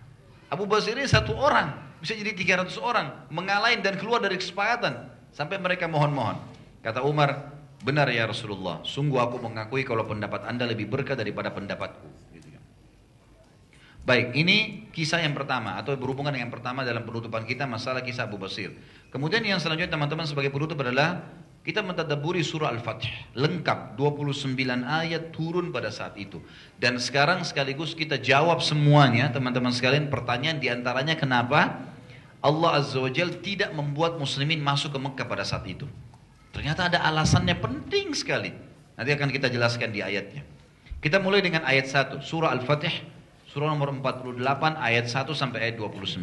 Abu Basir ini satu orang, bisa jadi 300 orang. Mengalahin dan keluar dari kesepakatan. Sampai mereka mohon-mohon. Kata Umar, Benar ya Rasulullah, sungguh aku mengakui kalau pendapat anda lebih berkah daripada pendapatku. Baik, ini kisah yang pertama atau berhubungan dengan yang pertama dalam penutupan kita masalah kisah Abu Basir. Kemudian yang selanjutnya teman-teman sebagai penutup adalah kita mentadaburi surah Al-Fatih lengkap 29 ayat turun pada saat itu. Dan sekarang sekaligus kita jawab semuanya teman-teman sekalian pertanyaan di antaranya kenapa Allah Azza wa Jal tidak membuat muslimin masuk ke Mekah pada saat itu. Ternyata ada alasannya penting sekali. Nanti akan kita jelaskan di ayatnya. Kita mulai dengan ayat 1, surah Al-Fatih, surah nomor 48 ayat 1 sampai ayat 29.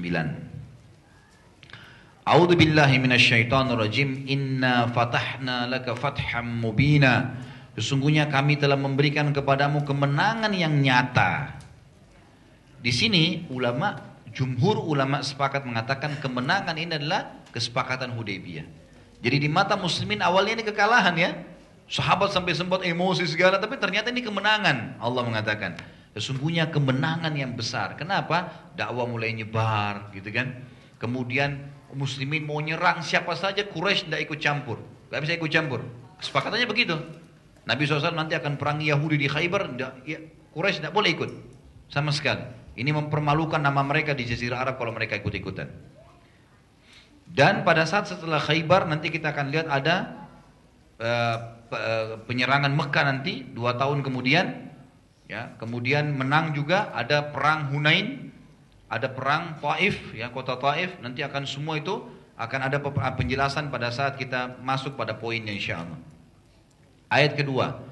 A'udzu billahi minasyaitonir rajim. Inna fatahna laka fatham mubina. Sesungguhnya kami telah memberikan kepadamu kemenangan yang nyata. Di sini ulama jumhur ulama sepakat mengatakan kemenangan ini adalah kesepakatan Hudaybiyah. Jadi di mata muslimin awalnya ini kekalahan ya. Sahabat sampai sempat emosi segala, tapi ternyata ini kemenangan. Allah mengatakan, sesungguhnya kemenangan yang besar. Kenapa? Dakwah mulai nyebar, gitu kan. Kemudian muslimin mau nyerang siapa saja, Quraisy tidak ikut campur. Gak bisa ikut campur. Kesepakatannya begitu. Nabi SAW nanti akan perang Yahudi di Khaybar, ya, Quraisy tidak boleh ikut. Sama sekali. Ini mempermalukan nama mereka di Jazirah Arab kalau mereka ikut-ikutan. Dan pada saat setelah Khaybar nanti kita akan lihat ada uh, penyerangan Mekah nanti dua tahun kemudian, ya kemudian menang juga ada perang Hunain, ada perang Taif, ya kota Taif. Nanti akan semua itu akan ada penjelasan pada saat kita masuk pada poinnya insya Allah. Ayat kedua,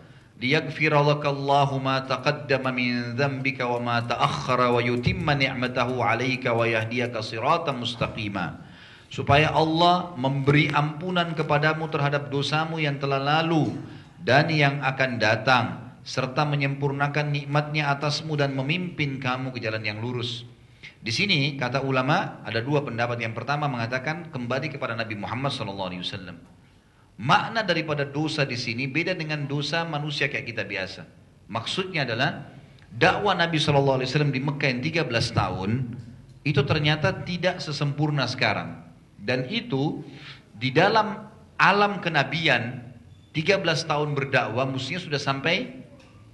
supaya Allah memberi ampunan kepadamu terhadap dosamu yang telah lalu dan yang akan datang serta menyempurnakan nikmatnya atasmu dan memimpin kamu ke jalan yang lurus Di sini kata ulama ada dua pendapat. Yang pertama mengatakan kembali kepada Nabi Muhammad SAW. Makna daripada dosa di sini beda dengan dosa manusia kayak kita biasa. Maksudnya adalah dakwah Nabi SAW di Mekah yang 13 tahun itu ternyata tidak sesempurna sekarang. Dan itu di dalam alam kenabian 13 tahun berdakwah mestinya sudah sampai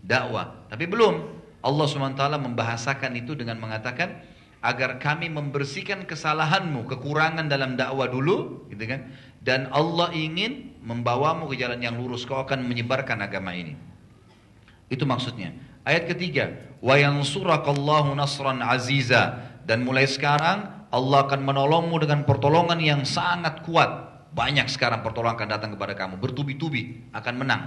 dakwah. Tapi belum. Allah SWT membahasakan itu dengan mengatakan agar kami membersihkan kesalahanmu, kekurangan dalam dakwah dulu, gitu kan? Dan Allah ingin membawamu ke jalan yang lurus, kau akan menyebarkan agama ini. Itu maksudnya. Ayat ketiga, wa yansurakallahu nasran aziza dan mulai sekarang Allah akan menolongmu dengan pertolongan yang sangat kuat. Banyak sekarang pertolongan akan datang kepada kamu, bertubi-tubi akan menang.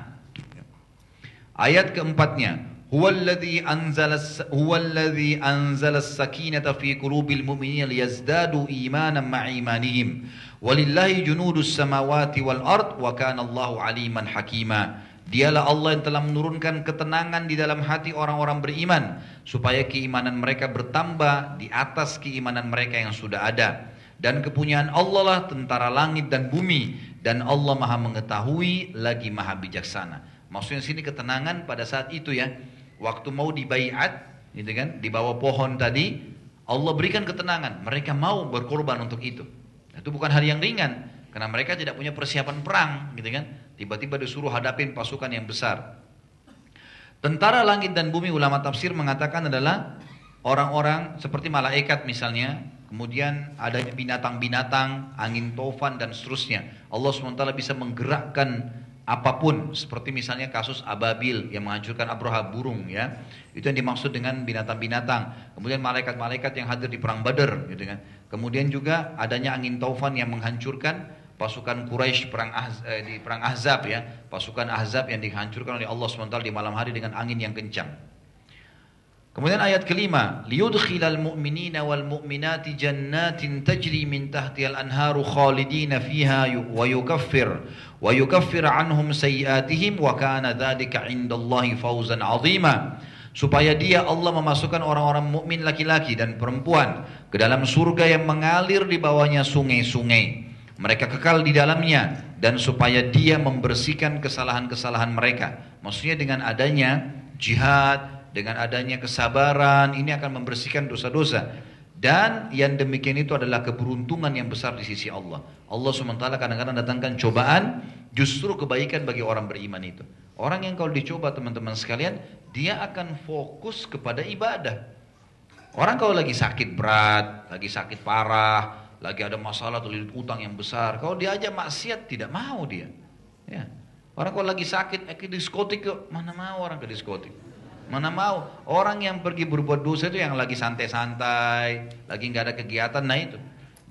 Ayat keempatnya, Huwallazi anzala huwallazi anzala as-sakinata fi qulubil mu'minina liyazdadu imanan ma'a imanihim. Walillahi junudus samawati wal ard wa kana Allahu aliman hakima. Dialah Allah yang telah menurunkan ketenangan di dalam hati orang-orang beriman supaya keimanan mereka bertambah di atas keimanan mereka yang sudah ada. Dan kepunyaan Allah lah tentara langit dan bumi dan Allah Maha mengetahui lagi Maha bijaksana. Maksudnya sini ketenangan pada saat itu ya waktu mau dibaiat, gitu kan, di bawah pohon tadi, Allah berikan ketenangan. Mereka mau berkorban untuk itu. Itu bukan hal yang ringan, karena mereka tidak punya persiapan perang, gitu kan. Tiba-tiba disuruh hadapin pasukan yang besar. Tentara langit dan bumi ulama tafsir mengatakan adalah orang-orang seperti malaikat misalnya, kemudian adanya binatang-binatang, angin tofan dan seterusnya. Allah SWT bisa menggerakkan apa pun seperti misalnya kasus ababil yang menghancurkan abroha burung ya. Itu yang dimaksud dengan binatang-binatang. Kemudian malaikat-malaikat yang hadir di perang badar gitu kan. Kemudian juga adanya angin taufan yang menghancurkan pasukan Quraisy perang eh, di perang Ahzab ya. Pasukan Ahzab yang dihancurkan oleh Allah SWT di malam hari dengan angin yang kencang Kemudian ayat kelima, liyudkhilal mu'minina wal mu'minati jannatin tajri min tahtiha al-anharu khalidina fiha wa yukaffir wa yukaffir anhum sayiatihim wa kana dzalika 'indallahi fawzan 'azima. Supaya dia Allah memasukkan orang-orang mukmin laki-laki dan perempuan ke dalam surga yang mengalir di bawahnya sungai-sungai. Mereka kekal di dalamnya dan supaya dia membersihkan kesalahan-kesalahan mereka. Maksudnya dengan adanya jihad, dengan adanya kesabaran ini akan membersihkan dosa-dosa dan yang demikian itu adalah keberuntungan yang besar di sisi Allah. Allah SWT kadang-kadang datangkan cobaan justru kebaikan bagi orang beriman itu. Orang yang kalau dicoba teman-teman sekalian, dia akan fokus kepada ibadah. Orang kalau lagi sakit berat, lagi sakit parah, lagi ada masalah atau utang yang besar, kalau diajak maksiat tidak mau dia. Ya. Orang kalau lagi sakit, eh, ke diskotik, mana mau orang ke diskotik? Mana mau orang yang pergi berbuat dosa itu yang lagi santai-santai, lagi nggak ada kegiatan, nah itu.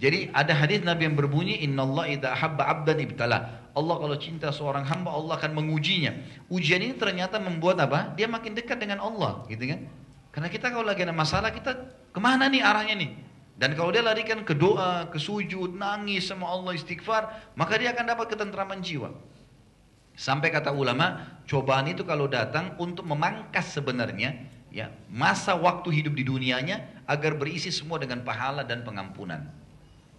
Jadi ada hadis Nabi yang berbunyi Inna Allah idha habba abdan ibtala. Allah kalau cinta seorang hamba Allah akan mengujinya. Ujian ini ternyata membuat apa? Dia makin dekat dengan Allah, gitu kan? Karena kita kalau lagi ada masalah kita ke mana nih arahnya nih? Dan kalau dia larikan ke doa, ke sujud, nangis sama Allah istighfar, maka dia akan dapat ketentraman jiwa. Sampai kata ulama, cobaan itu kalau datang untuk memangkas sebenarnya ya masa waktu hidup di dunianya agar berisi semua dengan pahala dan pengampunan.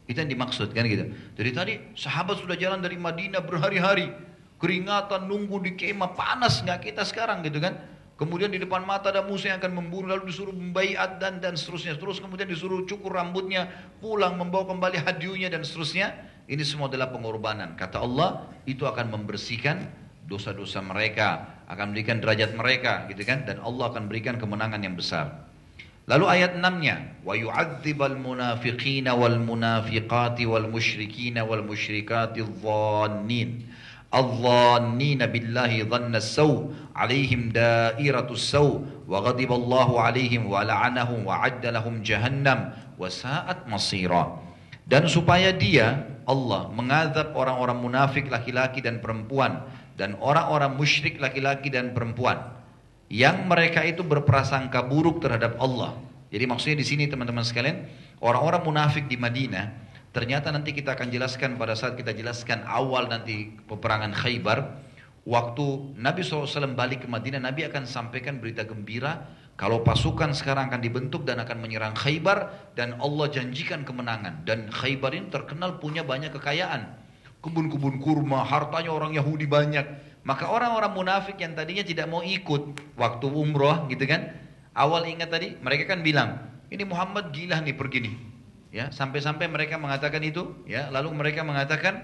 Itu yang dimaksud kan gitu. Jadi tadi sahabat sudah jalan dari Madinah berhari-hari, keringatan nunggu di kemah panas nggak kita sekarang gitu kan. Kemudian di depan mata ada musuh yang akan membunuh lalu disuruh membaiat dan dan seterusnya. Terus kemudian disuruh cukur rambutnya, pulang membawa kembali hadiunya dan seterusnya. Ini semua adalah pengorbanan. Kata Allah, itu akan membersihkan dosa-dosa mereka, akan berikan derajat mereka, gitu kan? Dan Allah akan berikan kemenangan yang besar. Lalu ayat 6-nya, wa yu'adzibal munafiqina wal munafiqati wal musyrikina wal musyrikati dhannin. الظانين بالله ظن السوء عليهم دائرة السوء وغضب الله عليهم ولعنهم وعد لهم جهنم وساءت مصيرا dan supaya dia Allah mengazab orang-orang munafik laki-laki dan perempuan dan orang-orang musyrik laki-laki dan perempuan yang mereka itu berprasangka buruk terhadap Allah. Jadi maksudnya di sini teman-teman sekalian, orang-orang munafik di Madinah ternyata nanti kita akan jelaskan pada saat kita jelaskan awal nanti peperangan Khaybar, waktu Nabi SAW balik ke Madinah, Nabi akan sampaikan berita gembira Kalau pasukan sekarang akan dibentuk dan akan menyerang Khaybar dan Allah janjikan kemenangan dan Khaybar ini terkenal punya banyak kekayaan. Kebun-kebun kurma, hartanya orang Yahudi banyak. Maka orang-orang munafik yang tadinya tidak mau ikut waktu umroh gitu kan. Awal ingat tadi mereka kan bilang, ini Muhammad gila nih pergi nih. Ya, sampai-sampai mereka mengatakan itu, ya, lalu mereka mengatakan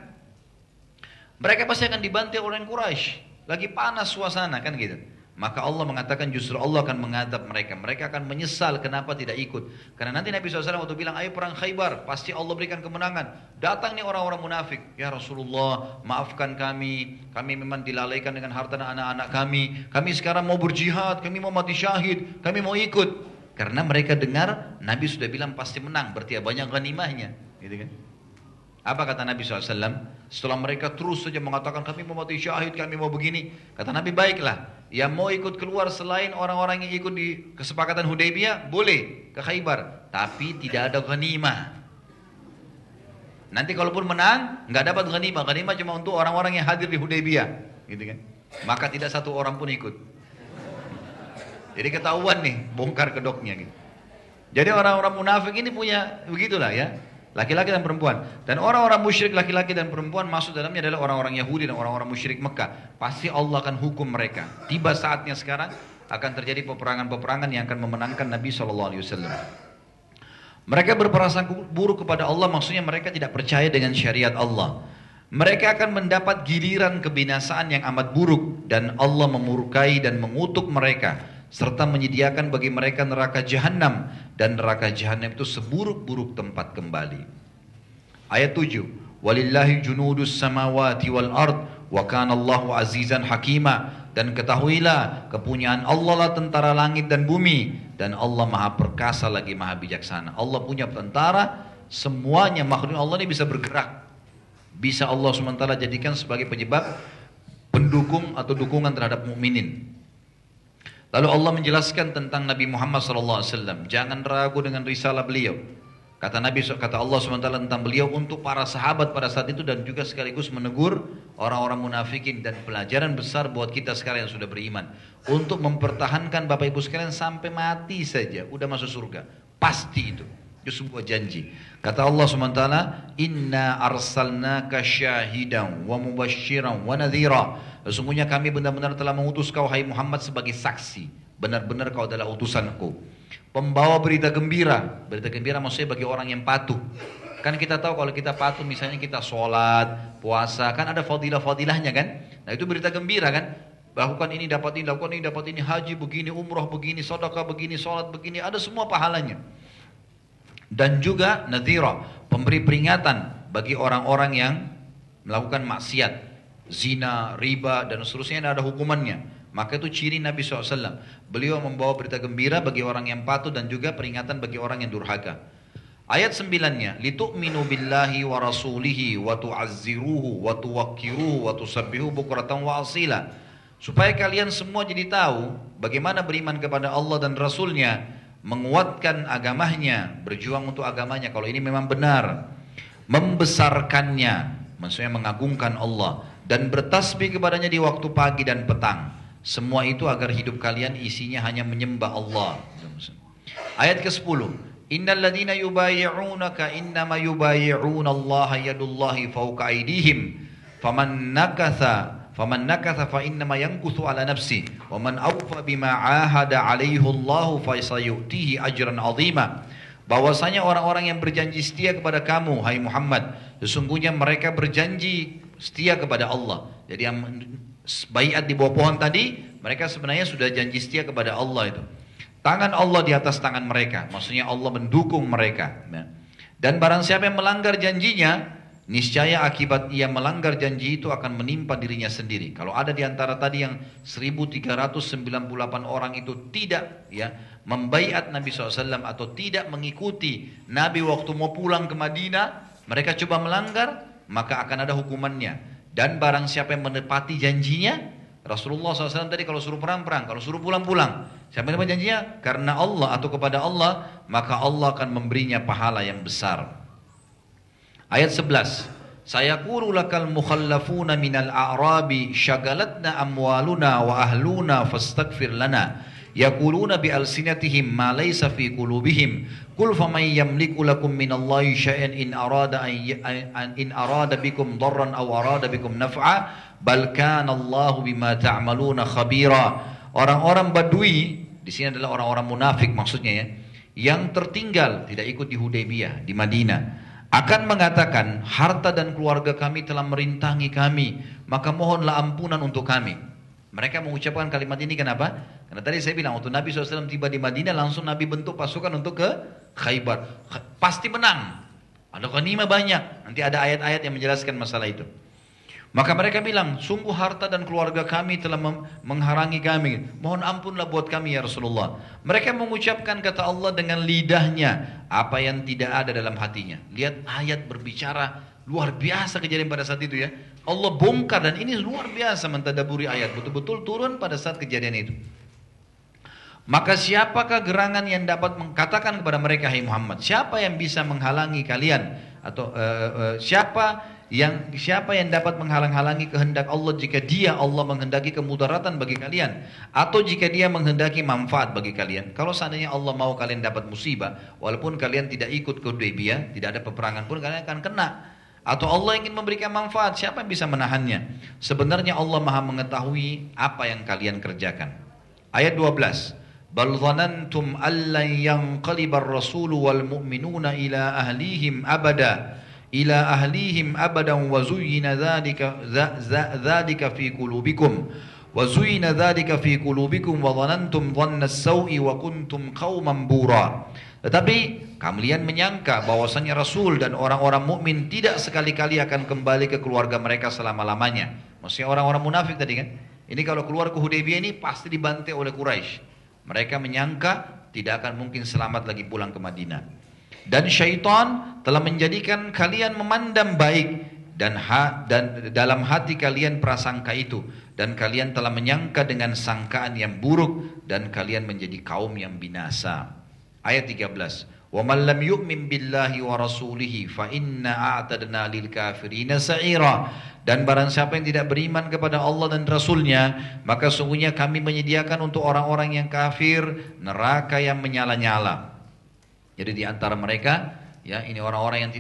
mereka pasti akan dibantai orang Quraisy. Lagi panas suasana kan gitu. Maka Allah mengatakan justru Allah akan mengadab mereka. Mereka akan menyesal kenapa tidak ikut. Karena nanti Nabi SAW waktu bilang, ayo perang khaybar, pasti Allah berikan kemenangan. Datang nih orang-orang munafik. Ya Rasulullah, maafkan kami. Kami memang dilalaikan dengan harta anak-anak kami. Kami sekarang mau berjihad, kami mau mati syahid, kami mau ikut. Karena mereka dengar Nabi sudah bilang pasti menang, berarti ya banyak ganimahnya. Gitu kan? Apa kata Nabi SAW? Setelah mereka terus saja mengatakan kami mau mati syahid, kami mau begini. Kata Nabi baiklah, yang mau ikut keluar selain orang-orang yang ikut di kesepakatan Hudaybiyah boleh ke Khaybar, tapi tidak ada ghanimah. Nanti kalaupun menang, nggak dapat ghanimah. Ghanimah cuma untuk orang-orang yang hadir di Hudaybiyah, gitu kan? Maka tidak satu orang pun ikut. Jadi ketahuan nih, bongkar kedoknya gitu. Jadi orang-orang munafik ini punya begitulah ya. Laki-laki dan perempuan. Dan orang-orang musyrik laki-laki dan perempuan masuk dalamnya adalah orang-orang Yahudi dan orang-orang musyrik Mekah. Pasti Allah akan hukum mereka. Tiba saatnya sekarang akan terjadi peperangan-peperangan yang akan memenangkan Nabi SAW. Mereka berperasaan buruk kepada Allah, maksudnya mereka tidak percaya dengan syariat Allah. Mereka akan mendapat giliran kebinasaan yang amat buruk dan Allah memurkai dan mengutuk mereka serta menyediakan bagi mereka neraka jahanam dan neraka jahanam itu seburuk-buruk tempat kembali. Ayat 7. Walillahi junudus samawati wal ard wa kana Allahu azizan hakima dan ketahuilah kepunyaan Allah lah tentara langit dan bumi dan Allah maha perkasa lagi maha bijaksana. Allah punya tentara semuanya makhluk Allah ini bisa bergerak. Bisa Allah SWT jadikan sebagai penyebab pendukung atau dukungan terhadap mukminin. Lalu Allah menjelaskan tentang Nabi Muhammad SAW. Jangan ragu dengan risalah beliau. Kata Nabi kata Allah SWT tentang beliau untuk para sahabat pada saat itu dan juga sekaligus menegur orang-orang munafikin dan pelajaran besar buat kita sekarang yang sudah beriman untuk mempertahankan Bapak Ibu sekalian sampai mati saja udah masuk surga. Pasti itu. Itu sebuah janji. Kata Allah SWT, Inna arsalnaka syahidan wa mubashiran wa nadhira. Sesungguhnya kami benar-benar telah mengutus kau hai Muhammad sebagai saksi. Benar-benar kau adalah utusanku. Pembawa berita gembira. Berita gembira maksudnya bagi orang yang patuh. Kan kita tahu kalau kita patuh misalnya kita sholat, puasa, kan ada fadilah-fadilahnya kan. Nah itu berita gembira kan. Lakukan ini, dapat ini, lakukan ini, dapat ini, haji begini, umroh begini, sodaka begini, sholat begini, ada semua pahalanya. Dan juga nadhira, pemberi peringatan bagi orang-orang yang melakukan maksiat zina, riba dan seterusnya ada hukumannya. Maka itu ciri Nabi SAW. Beliau membawa berita gembira bagi orang yang patuh dan juga peringatan bagi orang yang durhaka. Ayat sembilannya, litu'minu billahi wa rasulihi wa tu'azziruhu wa tuwakkiruhu wa tusabbihu bukratan wa asila. Supaya kalian semua jadi tahu bagaimana beriman kepada Allah dan Rasulnya, menguatkan agamanya, berjuang untuk agamanya kalau ini memang benar, membesarkannya, maksudnya mengagungkan Allah, dan bertasbih kepadanya di waktu pagi dan petang. Semua itu agar hidup kalian isinya hanya menyembah Allah. Ayat ke-10. Innal ladina yubayyi'unaka innama yadullahi fawqa aydihim. Faman nakatha faman nakatha fa innama yankuthu ala nafsi wa man awfa bima ahada alaihi Allah fa sayutihi ajran azima. Bahwasanya orang-orang yang berjanji setia kepada kamu hai Muhammad, sesungguhnya mereka berjanji setia kepada Allah. Jadi yang bayat di bawah pohon tadi, mereka sebenarnya sudah janji setia kepada Allah itu. Tangan Allah di atas tangan mereka, maksudnya Allah mendukung mereka. Ya. Dan barang siapa yang melanggar janjinya, niscaya akibat ia melanggar janji itu akan menimpa dirinya sendiri. Kalau ada di antara tadi yang 1398 orang itu tidak ya membaiat Nabi SAW atau tidak mengikuti Nabi waktu mau pulang ke Madinah, mereka coba melanggar, maka akan ada hukumannya. Dan barang siapa yang menepati janjinya, Rasulullah SAW tadi kalau suruh perang-perang, kalau suruh pulang-pulang. Siapa yang janjinya? Karena Allah atau kepada Allah, maka Allah akan memberinya pahala yang besar. Ayat 11. Sayaqulu lakal mukhallafuna minal a'rabi syagalatna amwaluna wa ahluna fastaghfir lana. Yaquluna bi alsinatihim ma laysa fi qulubihim. Qul faman yamliku lakum minallahi syai'an in arada an in arada bikum darran aw arada bikum naf'a bal kana Allahu bima ta'maluna khabira. Orang-orang badui di sini adalah orang-orang munafik maksudnya ya yang tertinggal tidak ikut di Hudaybiyah di Madinah akan mengatakan harta dan keluarga kami telah merintangi kami maka mohonlah ampunan untuk kami mereka mengucapkan kalimat ini kenapa? Karena tadi saya bilang waktu Nabi SAW tiba di Madinah langsung Nabi bentuk pasukan untuk ke Khaybar. Pasti menang. Ada ghanimah banyak. Nanti ada ayat-ayat yang menjelaskan masalah itu. Maka mereka bilang, sungguh harta dan keluarga kami telah mengharangi kami. Mohon ampunlah buat kami ya Rasulullah. Mereka mengucapkan kata Allah dengan lidahnya. Apa yang tidak ada dalam hatinya. Lihat ayat berbicara luar biasa kejadian pada saat itu ya. Allah bongkar dan ini luar biasa mentadaburi ayat. Betul-betul turun pada saat kejadian itu. Maka siapakah gerangan yang dapat mengatakan kepada mereka, Hai Muhammad, siapa yang bisa menghalangi kalian atau uh, uh, siapa yang siapa yang dapat menghalang-halangi kehendak Allah jika dia Allah menghendaki kemudaratan bagi kalian atau jika dia menghendaki manfaat bagi kalian kalau seandainya Allah mau kalian dapat musibah walaupun kalian tidak ikut ke tidak ada peperangan pun kalian akan kena atau Allah ingin memberikan manfaat, siapa yang bisa menahannya? Sebenarnya Allah maha mengetahui apa yang kalian kerjakan. Ayat 12. Bal dhanantum allan yanqalibar rasul wal mu'minuna ila ahlihim abada ila ahlihim abadan wa zuyyina dhalika dhalika fi qulubikum wa zuyyina dhalika fi qulubikum wa dhanantum dhanna as-sau'i wa kuntum qauman bura. Tetapi kalian menyangka bahwasanya Rasul dan orang-orang mukmin tidak sekali-kali akan kembali ke keluarga mereka selama-lamanya. Maksudnya orang-orang munafik tadi kan. Ini kalau keluar ke Hudaybiyah ini pasti dibantai oleh Quraisy. Mereka menyangka tidak akan mungkin selamat lagi pulang ke Madinah dan syaitan telah menjadikan kalian memandang baik dan ha, dan dalam hati kalian prasangka itu dan kalian telah menyangka dengan sangkaan yang buruk dan kalian menjadi kaum yang binasa. Ayat 13. Wa man lam yu'min billahi wa rasulihi fa inna a'tadna lil kafirina sa'ira. Dan barang siapa yang tidak beriman kepada Allah dan Rasulnya, maka sungguhnya kami menyediakan untuk orang-orang yang kafir neraka yang menyala-nyala. Jadi di antara mereka, ya ini orang-orang yang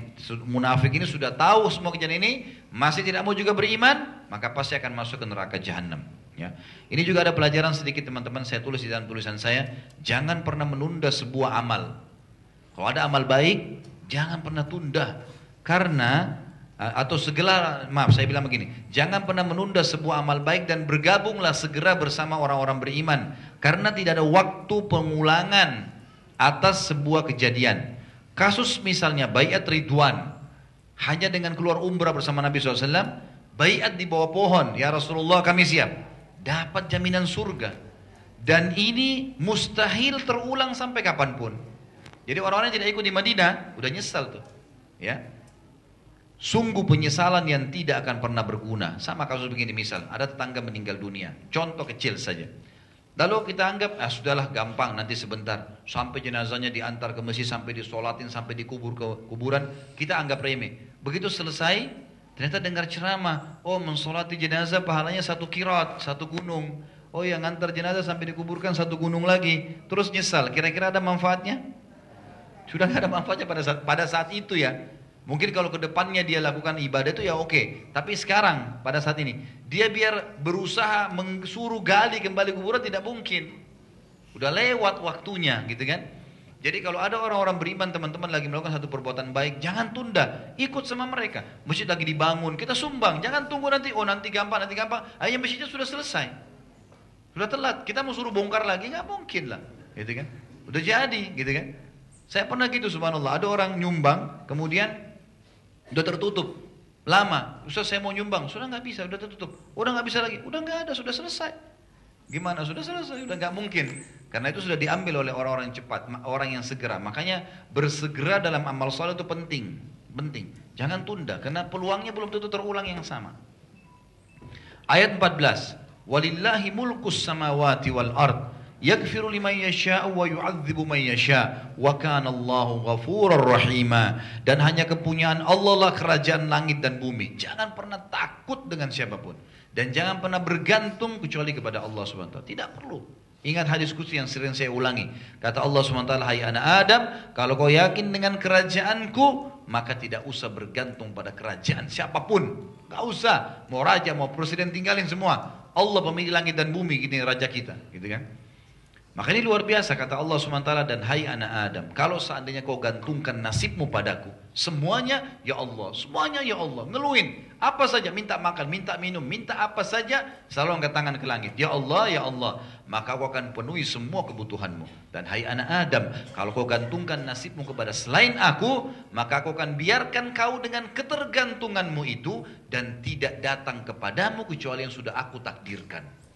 munafik ini sudah tahu semua kejadian ini, masih tidak mau juga beriman, maka pasti akan masuk ke neraka jahanam. Ya. Ini juga ada pelajaran sedikit teman-teman saya tulis di dalam tulisan saya, jangan pernah menunda sebuah amal. Kalau ada amal baik, jangan pernah tunda. Karena atau segala maaf saya bilang begini, jangan pernah menunda sebuah amal baik dan bergabunglah segera bersama orang-orang beriman karena tidak ada waktu pengulangan atas sebuah kejadian. Kasus misalnya bayat Ridwan hanya dengan keluar umrah bersama Nabi SAW, bayat di bawah pohon, ya Rasulullah kami siap, dapat jaminan surga. Dan ini mustahil terulang sampai kapan pun. Jadi orang-orang tidak ikut di Madinah udah nyesal tuh. Ya. Sungguh penyesalan yang tidak akan pernah berguna. Sama kasus begini misal, ada tetangga meninggal dunia. Contoh kecil saja. Lalu kita anggap, ah sudahlah gampang nanti sebentar. Sampai jenazahnya diantar ke masjid, sampai disolatin, sampai dikubur ke kuburan. Kita anggap remeh. Begitu selesai, ternyata dengar ceramah. Oh mensolati jenazah pahalanya satu kirat, satu gunung. Oh yang antar jenazah sampai dikuburkan satu gunung lagi. Terus nyesal, kira-kira ada manfaatnya? Sudah nggak ada manfaatnya pada saat, pada saat itu ya. Mungkin kalau ke depannya dia lakukan ibadah itu ya oke. Tapi sekarang pada saat ini dia biar berusaha mensuruh gali kembali kuburan tidak mungkin. Udah lewat waktunya gitu kan. Jadi kalau ada orang-orang beriman teman-teman lagi melakukan satu perbuatan baik, jangan tunda, ikut sama mereka. Masjid lagi dibangun, kita sumbang, jangan tunggu nanti, oh nanti gampang, nanti gampang. Ayo masjidnya sudah selesai, sudah telat, kita mau suruh bongkar lagi nggak mungkin lah, gitu kan? Udah jadi, gitu kan? Saya pernah gitu subhanallah, ada orang nyumbang, kemudian udah tertutup. Lama, Ustaz saya mau nyumbang, sudah nggak bisa, udah tertutup. Udah nggak bisa lagi, udah nggak ada, sudah selesai. Gimana? Sudah selesai, udah nggak mungkin. Karena itu sudah diambil oleh orang-orang cepat, orang yang segera. Makanya bersegera dalam amal soleh itu penting, penting. Jangan tunda, karena peluangnya belum tentu terulang yang sama. Ayat 14. Walillahi mulkus samawati wal ard yaghfiru liman yasha'u wa yu'adzibu man yasha' wa kana Allahu ghafurar dan hanya kepunyaan Allah lah kerajaan langit dan bumi jangan pernah takut dengan siapa pun dan jangan pernah bergantung kecuali kepada Allah Subhanahu wa taala tidak perlu Ingat hadis kudsi yang sering saya ulangi. Kata Allah SWT, Hai anak Adam, kalau kau yakin dengan kerajaanku, maka tidak usah bergantung pada kerajaan siapa pun. Gak usah. Mau raja, mau presiden, tinggalin semua. Allah pemilik langit dan bumi, gini raja kita. Gitu kan? Maka ini luar biasa kata Allah SWT dan hai anak Adam. Kalau seandainya kau gantungkan nasibmu padaku. Semuanya ya Allah. Semuanya ya Allah. Ngeluin. Apa saja. Minta makan, minta minum, minta apa saja. Selalu angkat tangan ke langit. Ya Allah, ya Allah. Maka kau akan penuhi semua kebutuhanmu. Dan hai anak Adam. Kalau kau gantungkan nasibmu kepada selain aku. Maka aku akan biarkan kau dengan ketergantunganmu itu. Dan tidak datang kepadamu kecuali yang sudah aku takdirkan.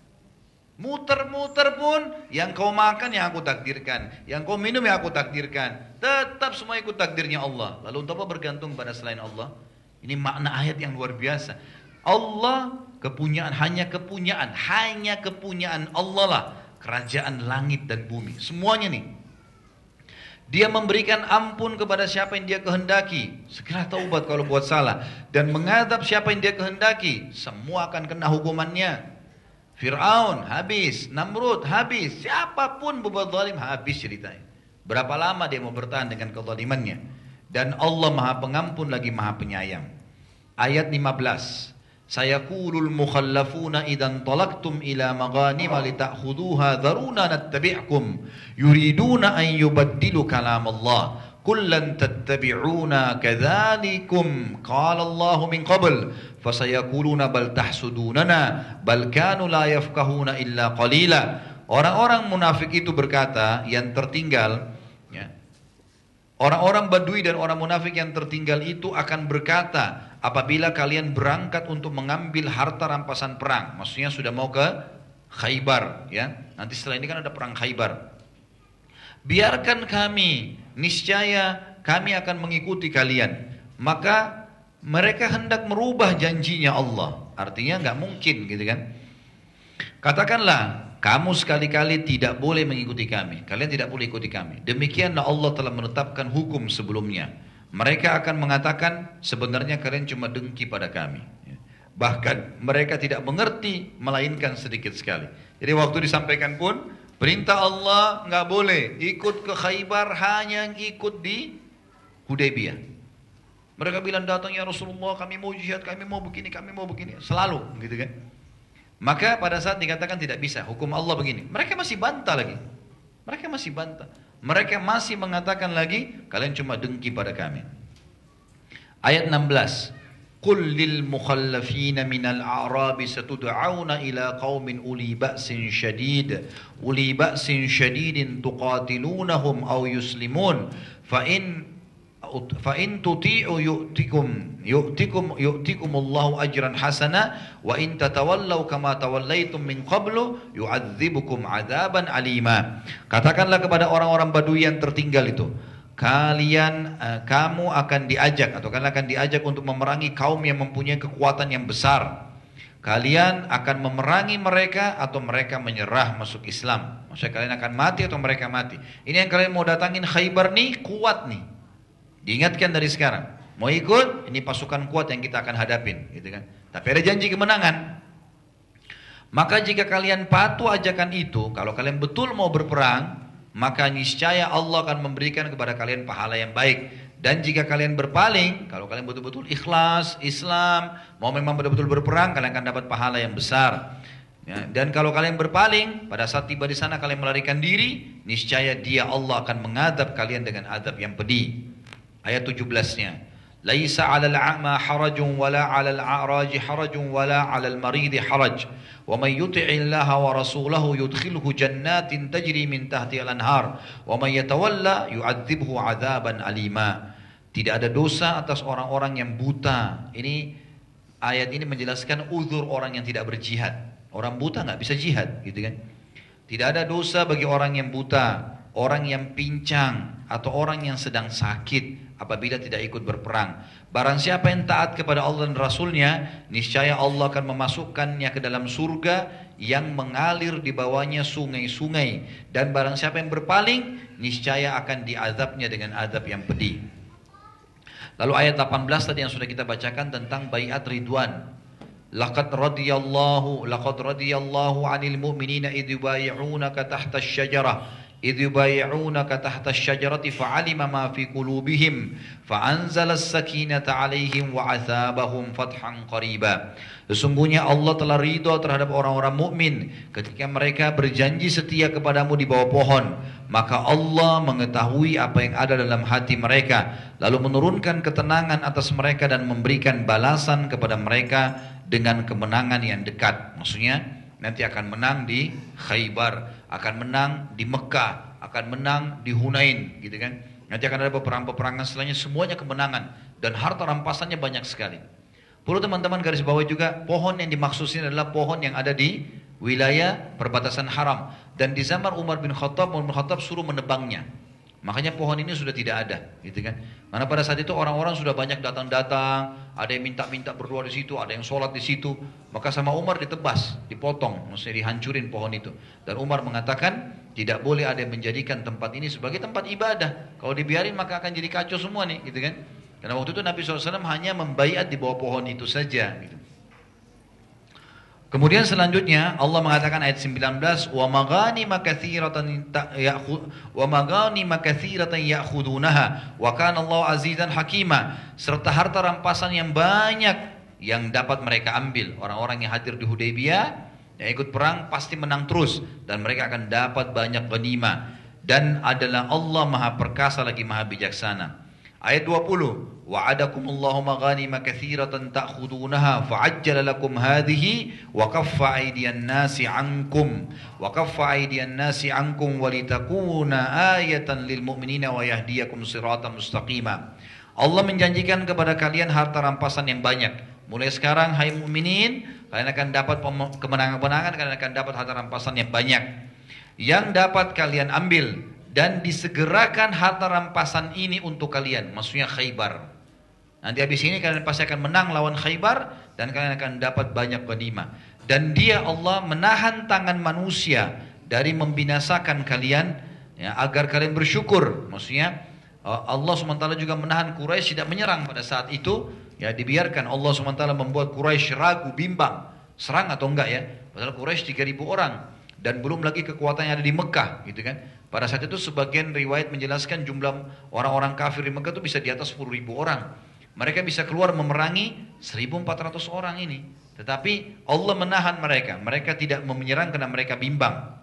Muter-muter pun yang kau makan yang aku takdirkan, yang kau minum yang aku takdirkan. Tetap semua ikut takdirnya Allah. Lalu untuk apa bergantung pada selain Allah? Ini makna ayat yang luar biasa. Allah kepunyaan hanya kepunyaan, hanya kepunyaan Allah lah kerajaan langit dan bumi. Semuanya nih. Dia memberikan ampun kepada siapa yang dia kehendaki. Segera taubat kalau buat salah. Dan mengadab siapa yang dia kehendaki. Semua akan kena hukumannya. Fir'aun habis, Namrud habis, siapa pun berbuat zalim habis ceritanya. Berapa lama dia mau bertahan dengan kezalimannya? Dan Allah Maha Pengampun lagi Maha Penyayang. Ayat 15. Sayaqulul mukhallafuna idan talaqtum ila maghanima lita'khuduha dharuna nattabi'kum yuriduna an yubaddilu kalam Allah kullan tattabi'una kadzalikum qala Allah min qabl fasayakuluna bal tahsudunana bal kanu la yafqahuna illa qalila. Orang-orang munafik itu berkata yang tertinggal ya, orang-orang badui dan orang munafik yang tertinggal itu akan berkata apabila kalian berangkat untuk mengambil harta rampasan perang maksudnya sudah mau ke Khaybar ya. Nanti setelah ini kan ada perang Khaybar biarkan kami niscaya kami akan mengikuti kalian. Maka mereka hendak merubah janjinya Allah. Artinya nggak mungkin gitu kan. Katakanlah, kamu sekali-kali tidak boleh mengikuti kami. Kalian tidak boleh ikuti kami. Demikianlah Allah telah menetapkan hukum sebelumnya. Mereka akan mengatakan sebenarnya kalian cuma dengki pada kami. Bahkan mereka tidak mengerti melainkan sedikit sekali. Jadi waktu disampaikan pun Perintah Allah nggak boleh ikut ke Khaybar hanya yang ikut di Hudaybiyah. Mereka bilang datang ya Rasulullah kami mau jihad, kami mau begini, kami mau begini. Selalu gitu kan. Maka pada saat dikatakan tidak bisa, hukum Allah begini. Mereka masih bantah lagi. Mereka masih bantah. Mereka masih mengatakan lagi, kalian cuma dengki pada kami. Ayat 16. Qul للمخلفين من minal ستدعون إلى قوم qaumin uli ba'sin syadid uli ba'sin syadidin tuqatilunahum aw yuslimun fa in fa in tuti'u yu'tikum yu'tikum yu'tikum Allahu ajran hasana wa in tatawallaw kama katakanlah kepada orang-orang badui yang tertinggal itu kalian uh, kamu akan diajak atau kalian akan diajak untuk memerangi kaum yang mempunyai kekuatan yang besar. Kalian akan memerangi mereka atau mereka menyerah masuk Islam. Maksudnya kalian akan mati atau mereka mati. Ini yang kalian mau datangin Khaybar nih kuat nih. Diingatkan dari sekarang. Mau ikut? Ini pasukan kuat yang kita akan hadapin, gitu kan. Tapi ada janji kemenangan. Maka jika kalian patuh ajakan itu, kalau kalian betul mau berperang, maka niscaya Allah akan memberikan kepada kalian pahala yang baik. Dan jika kalian berpaling, kalau kalian betul-betul ikhlas, Islam, mau memang betul-betul berperang, kalian akan dapat pahala yang besar. Ya, dan kalau kalian berpaling, pada saat tiba di sana kalian melarikan diri, niscaya dia Allah akan mengadab kalian dengan adab yang pedih. Ayat 17-nya. Laisa 'alal a'ma harajun wala 'alal a'raji harajun wala 'alal maridi haraj. ومن يطع الله ورسوله يدخله جنات تجري من تحتها الانهار ومن يتولى يعذبه عذابا أليما tidak ada dosa atas orang-orang yang buta ini ayat ini menjelaskan uzur orang yang tidak berjihad orang buta nggak bisa jihad gitu kan tidak ada dosa bagi orang yang buta orang yang pincang atau orang yang sedang sakit apabila tidak ikut berperang Barang siapa yang taat kepada Allah dan Rasulnya, niscaya Allah akan memasukkannya ke dalam surga yang mengalir di bawahnya sungai-sungai. Dan barang siapa yang berpaling, niscaya akan diazabnya dengan azab yang pedih. Lalu ayat 18 tadi yang sudah kita bacakan tentang bayat ridwan. laqad radiyallahu laqad radiyallahu 'anil mu'minina idh yubay'unaka tahta asy-syajarah sesungguhnya Allah telah ridho terhadap orang-orang mukmin ketika mereka berjanji setia kepadamu di bawah pohon. Maka Allah mengetahui apa yang ada dalam hati mereka lalu menurunkan ketenangan atas mereka dan memberikan balasan kepada mereka dengan kemenangan yang dekat. Maksudnya nanti akan menang di Khaybar akan menang di Mekah, akan menang di Hunain, gitu kan? Nanti akan ada peperangan-peperangan setelahnya semuanya kemenangan dan harta rampasannya banyak sekali. Perlu teman-teman garis bawah juga pohon yang dimaksud ini adalah pohon yang ada di wilayah perbatasan haram dan di zaman Umar bin Khattab Umar bin Khattab suruh menebangnya. Makanya pohon ini sudah tidak ada, gitu kan? Karena pada saat itu orang-orang sudah banyak datang-datang, ada yang minta-minta berdoa di situ, ada yang sholat di situ. Maka sama Umar ditebas, dipotong, maksudnya dihancurin pohon itu. Dan Umar mengatakan tidak boleh ada yang menjadikan tempat ini sebagai tempat ibadah. Kalau dibiarin maka akan jadi kacau semua nih, gitu kan? Karena waktu itu Nabi SAW hanya membaiat di bawah pohon itu saja. Gitu. Kemudian selanjutnya Allah mengatakan ayat 19 wa magani makatsiratan wa magani makatsiratan ya'khudunaha wa kana Allah azizan hakima. Serta harta rampasan yang banyak yang dapat mereka ambil. Orang-orang yang hadir di Hudaybiyah yang ikut perang pasti menang terus dan mereka akan dapat banyak ghanimah. Dan adalah Allah Maha perkasa lagi Maha bijaksana Ayat 20, wa'adakumullahu maghanima katsiratan ta'khudunaha fa'ajjala lakum hadhihi wa kaffa aydiyan nasi 'ankum wa kaffa aydiyan nasi 'ankum wa litakuna ayatan lil mu'minina wa yahdiyakum siratan mustaqima. Allah menjanjikan kepada kalian harta rampasan yang banyak. Mulai sekarang hai mukminin, kalian akan dapat kemenangan-kemenangan, kalian akan dapat harta rampasan yang banyak. Yang dapat kalian ambil dan disegerakan harta rampasan ini untuk kalian, maksudnya Khaybar. Nanti habis ini kalian pasti akan menang lawan Khaybar dan kalian akan dapat banyak ghanimah. Dan dia Allah menahan tangan manusia dari membinasakan kalian ya, agar kalian bersyukur. Maksudnya uh, Allah SWT juga menahan Quraisy tidak menyerang pada saat itu. Ya dibiarkan Allah SWT membuat Quraisy ragu, bimbang, serang atau enggak ya. Padahal Quraisy 3000 orang dan belum lagi kekuatan yang ada di Mekah gitu kan. Pada saat itu sebagian riwayat menjelaskan jumlah orang-orang kafir di Mekah itu bisa di atas 10 ribu orang. Mereka bisa keluar memerangi 1400 orang ini. Tetapi Allah menahan mereka. Mereka tidak menyerang karena mereka bimbang.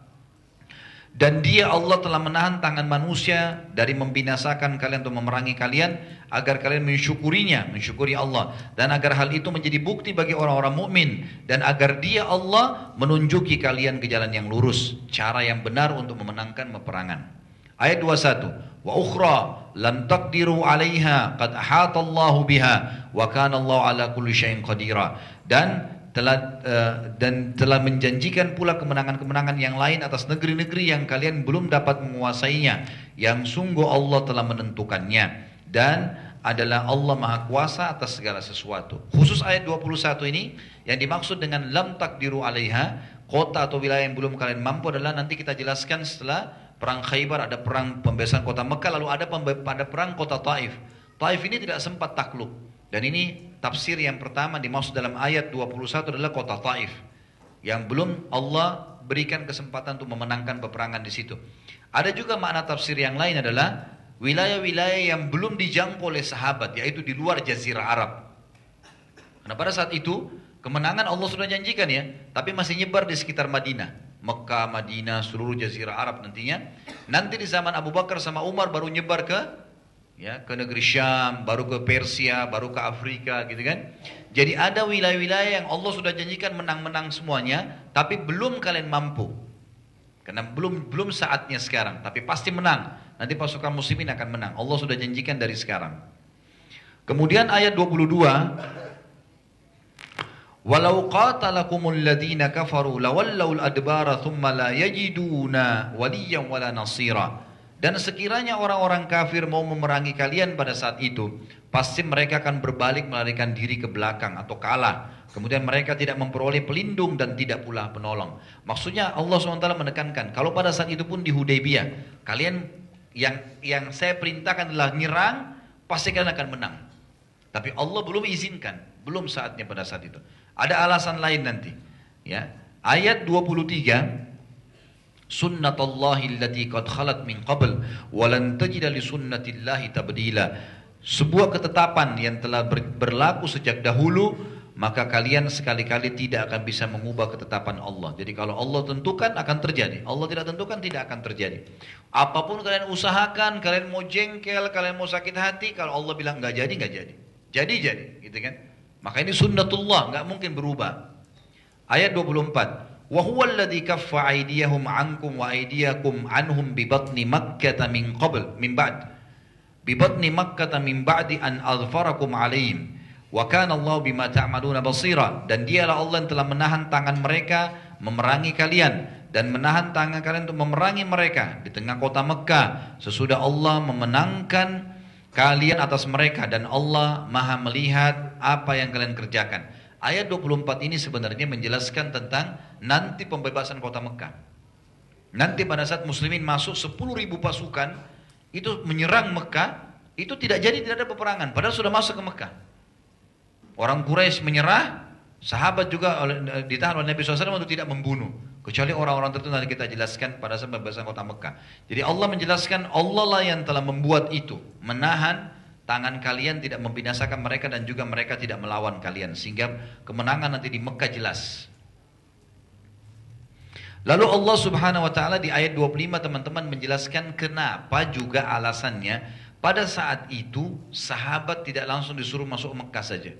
Dan dia Allah telah menahan tangan manusia dari membinasakan kalian atau memerangi kalian agar kalian mensyukurinya, mensyukuri Allah dan agar hal itu menjadi bukti bagi orang-orang mukmin dan agar dia Allah menunjuki kalian ke jalan yang lurus, cara yang benar untuk memenangkan peperangan. Ayat 21. Wa ukhra lan taqdiru 'alaiha qad ahata Allahu biha wa kana Allah ala kulli syai'in qadira. Dan telah uh, dan telah menjanjikan pula kemenangan-kemenangan yang lain atas negeri-negeri yang kalian belum dapat menguasainya yang sungguh Allah telah menentukannya dan adalah Allah Maha Kuasa atas segala sesuatu. Khusus ayat 21 ini yang dimaksud dengan lam takdiru alaiha kota atau wilayah yang belum kalian mampu adalah nanti kita jelaskan setelah perang Khaybar ada perang pembebasan kota Mekah lalu ada pada perang kota Taif. Taif ini tidak sempat takluk dan ini tafsir yang pertama dimaksud dalam ayat 21 adalah kota Taif yang belum Allah berikan kesempatan untuk memenangkan peperangan di situ. Ada juga makna tafsir yang lain adalah wilayah-wilayah yang belum dijangkau oleh sahabat yaitu di luar jazirah Arab. Karena pada saat itu kemenangan Allah sudah janjikan ya, tapi masih nyebar di sekitar Madinah. Mekah, Madinah, seluruh jazirah Arab nantinya. Nanti di zaman Abu Bakar sama Umar baru nyebar ke ya ke negeri Syam, baru ke Persia, baru ke Afrika gitu kan. Jadi ada wilayah-wilayah yang Allah sudah janjikan menang-menang semuanya, tapi belum kalian mampu. Karena belum belum saatnya sekarang, tapi pasti menang. Nanti pasukan muslimin akan menang. Allah sudah janjikan dari sekarang. Kemudian ayat 22 Walau qatalakumul ladina kafaru lawallau al-adbara thumma la yajiduna waliyan wala nasira. Dan sekiranya orang-orang kafir mau memerangi kalian pada saat itu, pasti mereka akan berbalik melarikan diri ke belakang atau kalah. Kemudian mereka tidak memperoleh pelindung dan tidak pula penolong. Maksudnya Allah SWT menekankan, kalau pada saat itu pun di Hudaybiyah, kalian yang yang saya perintahkan adalah nyerang, pasti kalian akan menang. Tapi Allah belum izinkan, belum saatnya pada saat itu. Ada alasan lain nanti. Ya. Ayat 23 Sunnatullahi allati qad khalat min qabl wa lan tajida li sunnatillahi tabdila. Sebuah ketetapan yang telah berlaku sejak dahulu maka kalian sekali-kali tidak akan bisa mengubah ketetapan Allah. Jadi kalau Allah tentukan akan terjadi, Allah tidak tentukan tidak akan terjadi. Apa pun kalian usahakan, kalian mau jengkel, kalian mau sakit hati, kalau Allah bilang nggak jadi nggak jadi, jadi jadi, gitu kan? Maka ini sunnatullah, nggak mungkin berubah. Ayat 24. Batni Makkah min qabl min ba'd. Bi batni Makkah min ba'di an adfarakum alaihim. Wa kana Allah bima ta'maluna basira dan dialah Allah yang telah menahan tangan mereka memerangi kalian dan menahan tangan kalian untuk memerangi mereka di tengah kota Mekah sesudah Allah memenangkan kalian atas mereka dan Allah Maha melihat apa yang kalian kerjakan. Ayat 24 ini sebenarnya menjelaskan tentang nanti pembebasan kota Mekah. Nanti pada saat muslimin masuk 10 ribu pasukan itu menyerang Mekah, itu tidak jadi tidak ada peperangan padahal sudah masuk ke Mekah. Orang Quraisy menyerah, sahabat juga ditahan oleh Nabi SAW untuk tidak membunuh. Kecuali orang-orang tertentu nanti kita jelaskan pada saat pembebasan kota Mekah. Jadi Allah menjelaskan Allah lah yang telah membuat itu. Menahan tangan kalian tidak membinasakan mereka dan juga mereka tidak melawan kalian. Sehingga kemenangan nanti di Mekah jelas. Lalu Allah subhanahu wa ta'ala di ayat 25 teman-teman menjelaskan kenapa juga alasannya pada saat itu sahabat tidak langsung disuruh masuk Mekah saja.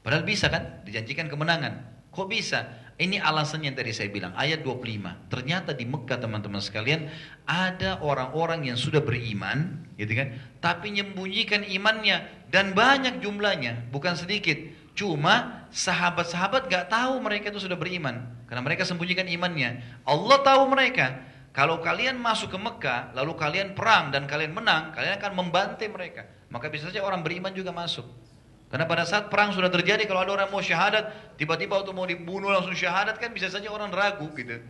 Padahal bisa kan? Dijanjikan kemenangan. Kok bisa? Ini alasan yang tadi saya bilang, ayat 25. Ternyata di Mekah teman-teman sekalian, ada orang-orang yang sudah beriman, gitu kan? Tapi menyembunyikan imannya, dan banyak jumlahnya, bukan sedikit. Cuma sahabat-sahabat gak tahu mereka itu sudah beriman. Karena mereka sembunyikan imannya. Allah tahu mereka. Kalau kalian masuk ke Mekah, lalu kalian perang dan kalian menang, kalian akan membantai mereka. Maka bisa saja orang beriman juga masuk. Karena pada saat perang sudah terjadi, kalau ada orang mau syahadat, tiba-tiba waktu mau dibunuh langsung syahadat kan bisa saja orang ragu gitu.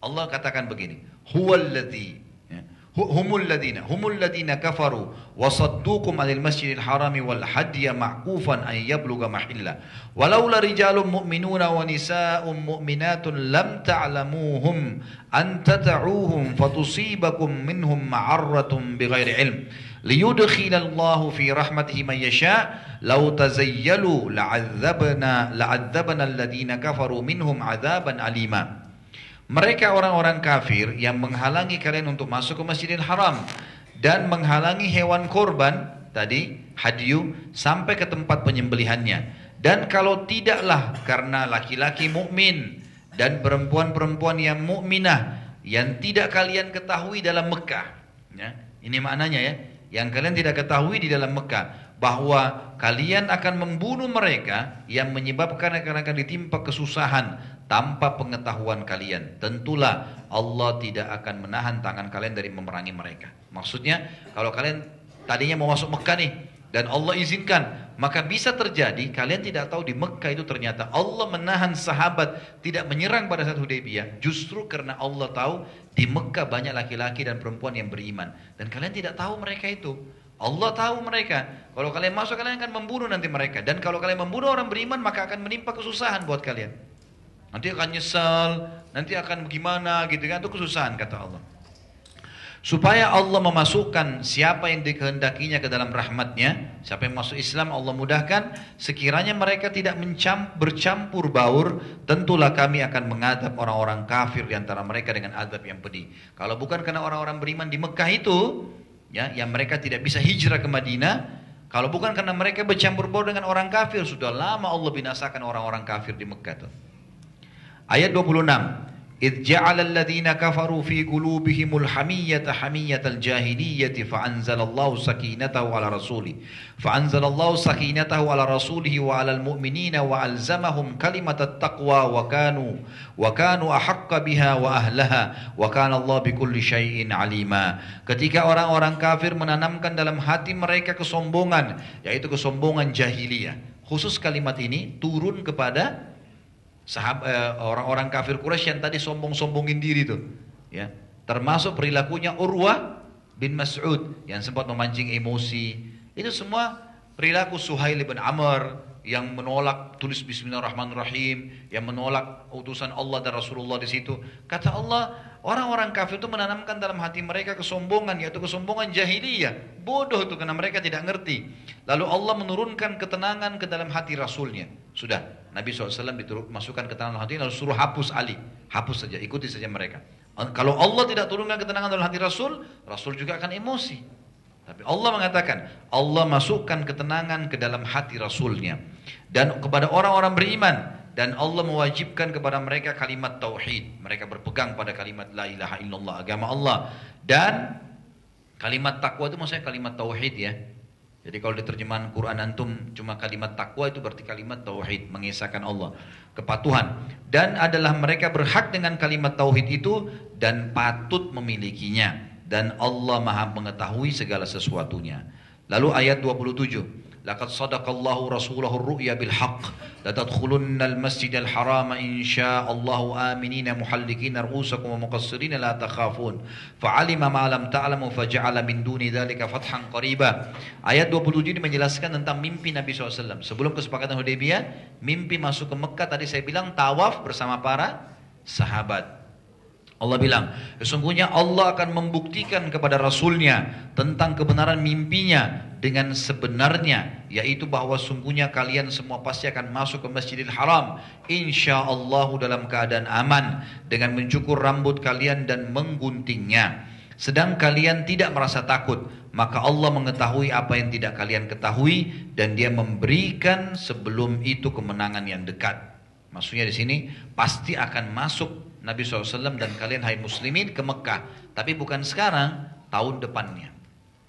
Allah katakan begini, huwallazi ya, humul ladina humul ladina kafaru wa saddukum 'anil masjidil harami wal hadiya ma'kufan an yablugha mahilla walaula rijalun mu'minuna wa nisa'un mu'minatun lam ta'lamuhum an tata'uhum fatusibakum minhum ma'arratun bighairi ilm liyudkhilallahu fi rahmatihi man yasha' lau tazayyalu la'adzabna la'adzabna alladhina kafaru minhum adzaban alima mereka orang-orang kafir yang menghalangi kalian untuk masuk ke Masjidil Haram dan menghalangi hewan korban tadi hadiyu sampai ke tempat penyembelihannya. Dan kalau tidaklah karena laki-laki mukmin dan perempuan-perempuan yang mukminah yang tidak kalian ketahui dalam Mekah. Ya ini maknanya ya yang kalian tidak ketahui di dalam Mekah bahwa kalian akan membunuh mereka yang menyebabkan akan akan ditimpa kesusahan tanpa pengetahuan kalian. Tentulah Allah tidak akan menahan tangan kalian dari memerangi mereka. Maksudnya kalau kalian tadinya mau masuk Mekah nih dan Allah izinkan, maka bisa terjadi kalian tidak tahu di Mekah itu ternyata Allah menahan sahabat tidak menyerang pada saat Hudaybiyah justru karena Allah tahu di Mekah banyak laki-laki dan perempuan yang beriman dan kalian tidak tahu mereka itu. Allah tahu mereka. Kalau kalian masuk kalian akan membunuh nanti mereka. Dan kalau kalian membunuh orang beriman maka akan menimpa kesusahan buat kalian. Nanti akan nyesal, nanti akan gimana gitu kan. Itu kesusahan kata Allah. Supaya Allah memasukkan siapa yang dikehendakinya ke dalam rahmatnya. Siapa yang masuk Islam Allah mudahkan. Sekiranya mereka tidak bercampur baur. Tentulah kami akan mengadab orang-orang kafir di antara mereka dengan adab yang pedih. Kalau bukan karena orang-orang beriman di Mekah itu ya yang mereka tidak bisa hijrah ke Madinah kalau bukan karena mereka bercampur baur dengan orang kafir sudah lama Allah binasakan orang-orang kafir di Mekah itu. Ayat 26 إذ جعل الذين كفروا في قلوبهم الحمية حمية jahiliyyati فأنزل الله سكينته على رسوله فأنزل الله سكينته على رسوله وعلى المؤمنين alzamahum كلمة taqwa وكانوا وكانوا wa بها وأهلها وكان الله بكل شيء kana ketika orang-orang kafir menanamkan dalam hati mereka kesombongan yaitu kesombongan jahiliyah. Khusus kalimat ini turun kepada Eh, orang-orang kafir Quraisy yang tadi sombong-sombongin diri tuh, ya. Termasuk perilakunya Urwah bin Mas'ud yang sempat memancing emosi. Itu semua perilaku Suhail bin Amr, yang menolak tulis Bismillahirrahmanirrahim, yang menolak utusan Allah dan Rasulullah di situ. Kata Allah, orang-orang kafir itu menanamkan dalam hati mereka kesombongan, yaitu kesombongan jahiliyah. Bodoh itu karena mereka tidak ngerti. Lalu Allah menurunkan ketenangan ke dalam hati Rasulnya. Sudah, Nabi SAW dimasukkan ketenangan hati, lalu suruh hapus Ali. Hapus saja, ikuti saja mereka. Kalau Allah tidak turunkan ketenangan dalam hati Rasul, Rasul juga akan emosi. Tapi Allah mengatakan, Allah masukkan ketenangan ke dalam hati Rasulnya. Dan kepada orang-orang beriman. Dan Allah mewajibkan kepada mereka kalimat tauhid. Mereka berpegang pada kalimat la ilaha illallah, agama Allah. Dan kalimat takwa itu maksudnya kalimat tauhid ya. Jadi kalau di terjemahan Quran antum cuma kalimat takwa itu berarti kalimat tauhid, mengesahkan Allah, kepatuhan. Dan adalah mereka berhak dengan kalimat tauhid itu dan patut memilikinya dan Allah Maha mengetahui segala sesuatunya. Lalu ayat 27. Laqad sadaqallahu rasulahu ar-ru'ya bil haqq. La tadkhulunna al-masjidal harama insyaallahu aminina muhallikina ru'usakum wa muqassirina la takhafun. Fa'alima ma lam ta'lamu faja'ala min duni dzalika fathan qariba. Ayat 27 ini menjelaskan tentang mimpi Nabi SAW sebelum kesepakatan Hudaybiyah mimpi masuk ke Mekah tadi saya bilang tawaf bersama para sahabat Allah bilang, sesungguhnya Allah akan membuktikan kepada Rasulnya tentang kebenaran mimpinya dengan sebenarnya, yaitu bahwa sungguhnya kalian semua pasti akan masuk ke Masjidil Haram, insya Allah dalam keadaan aman dengan mencukur rambut kalian dan mengguntingnya. Sedang kalian tidak merasa takut, maka Allah mengetahui apa yang tidak kalian ketahui dan Dia memberikan sebelum itu kemenangan yang dekat. Maksudnya di sini pasti akan masuk Nabi SAW dan kalian hai muslimin ke Mekah. Tapi bukan sekarang, tahun depannya.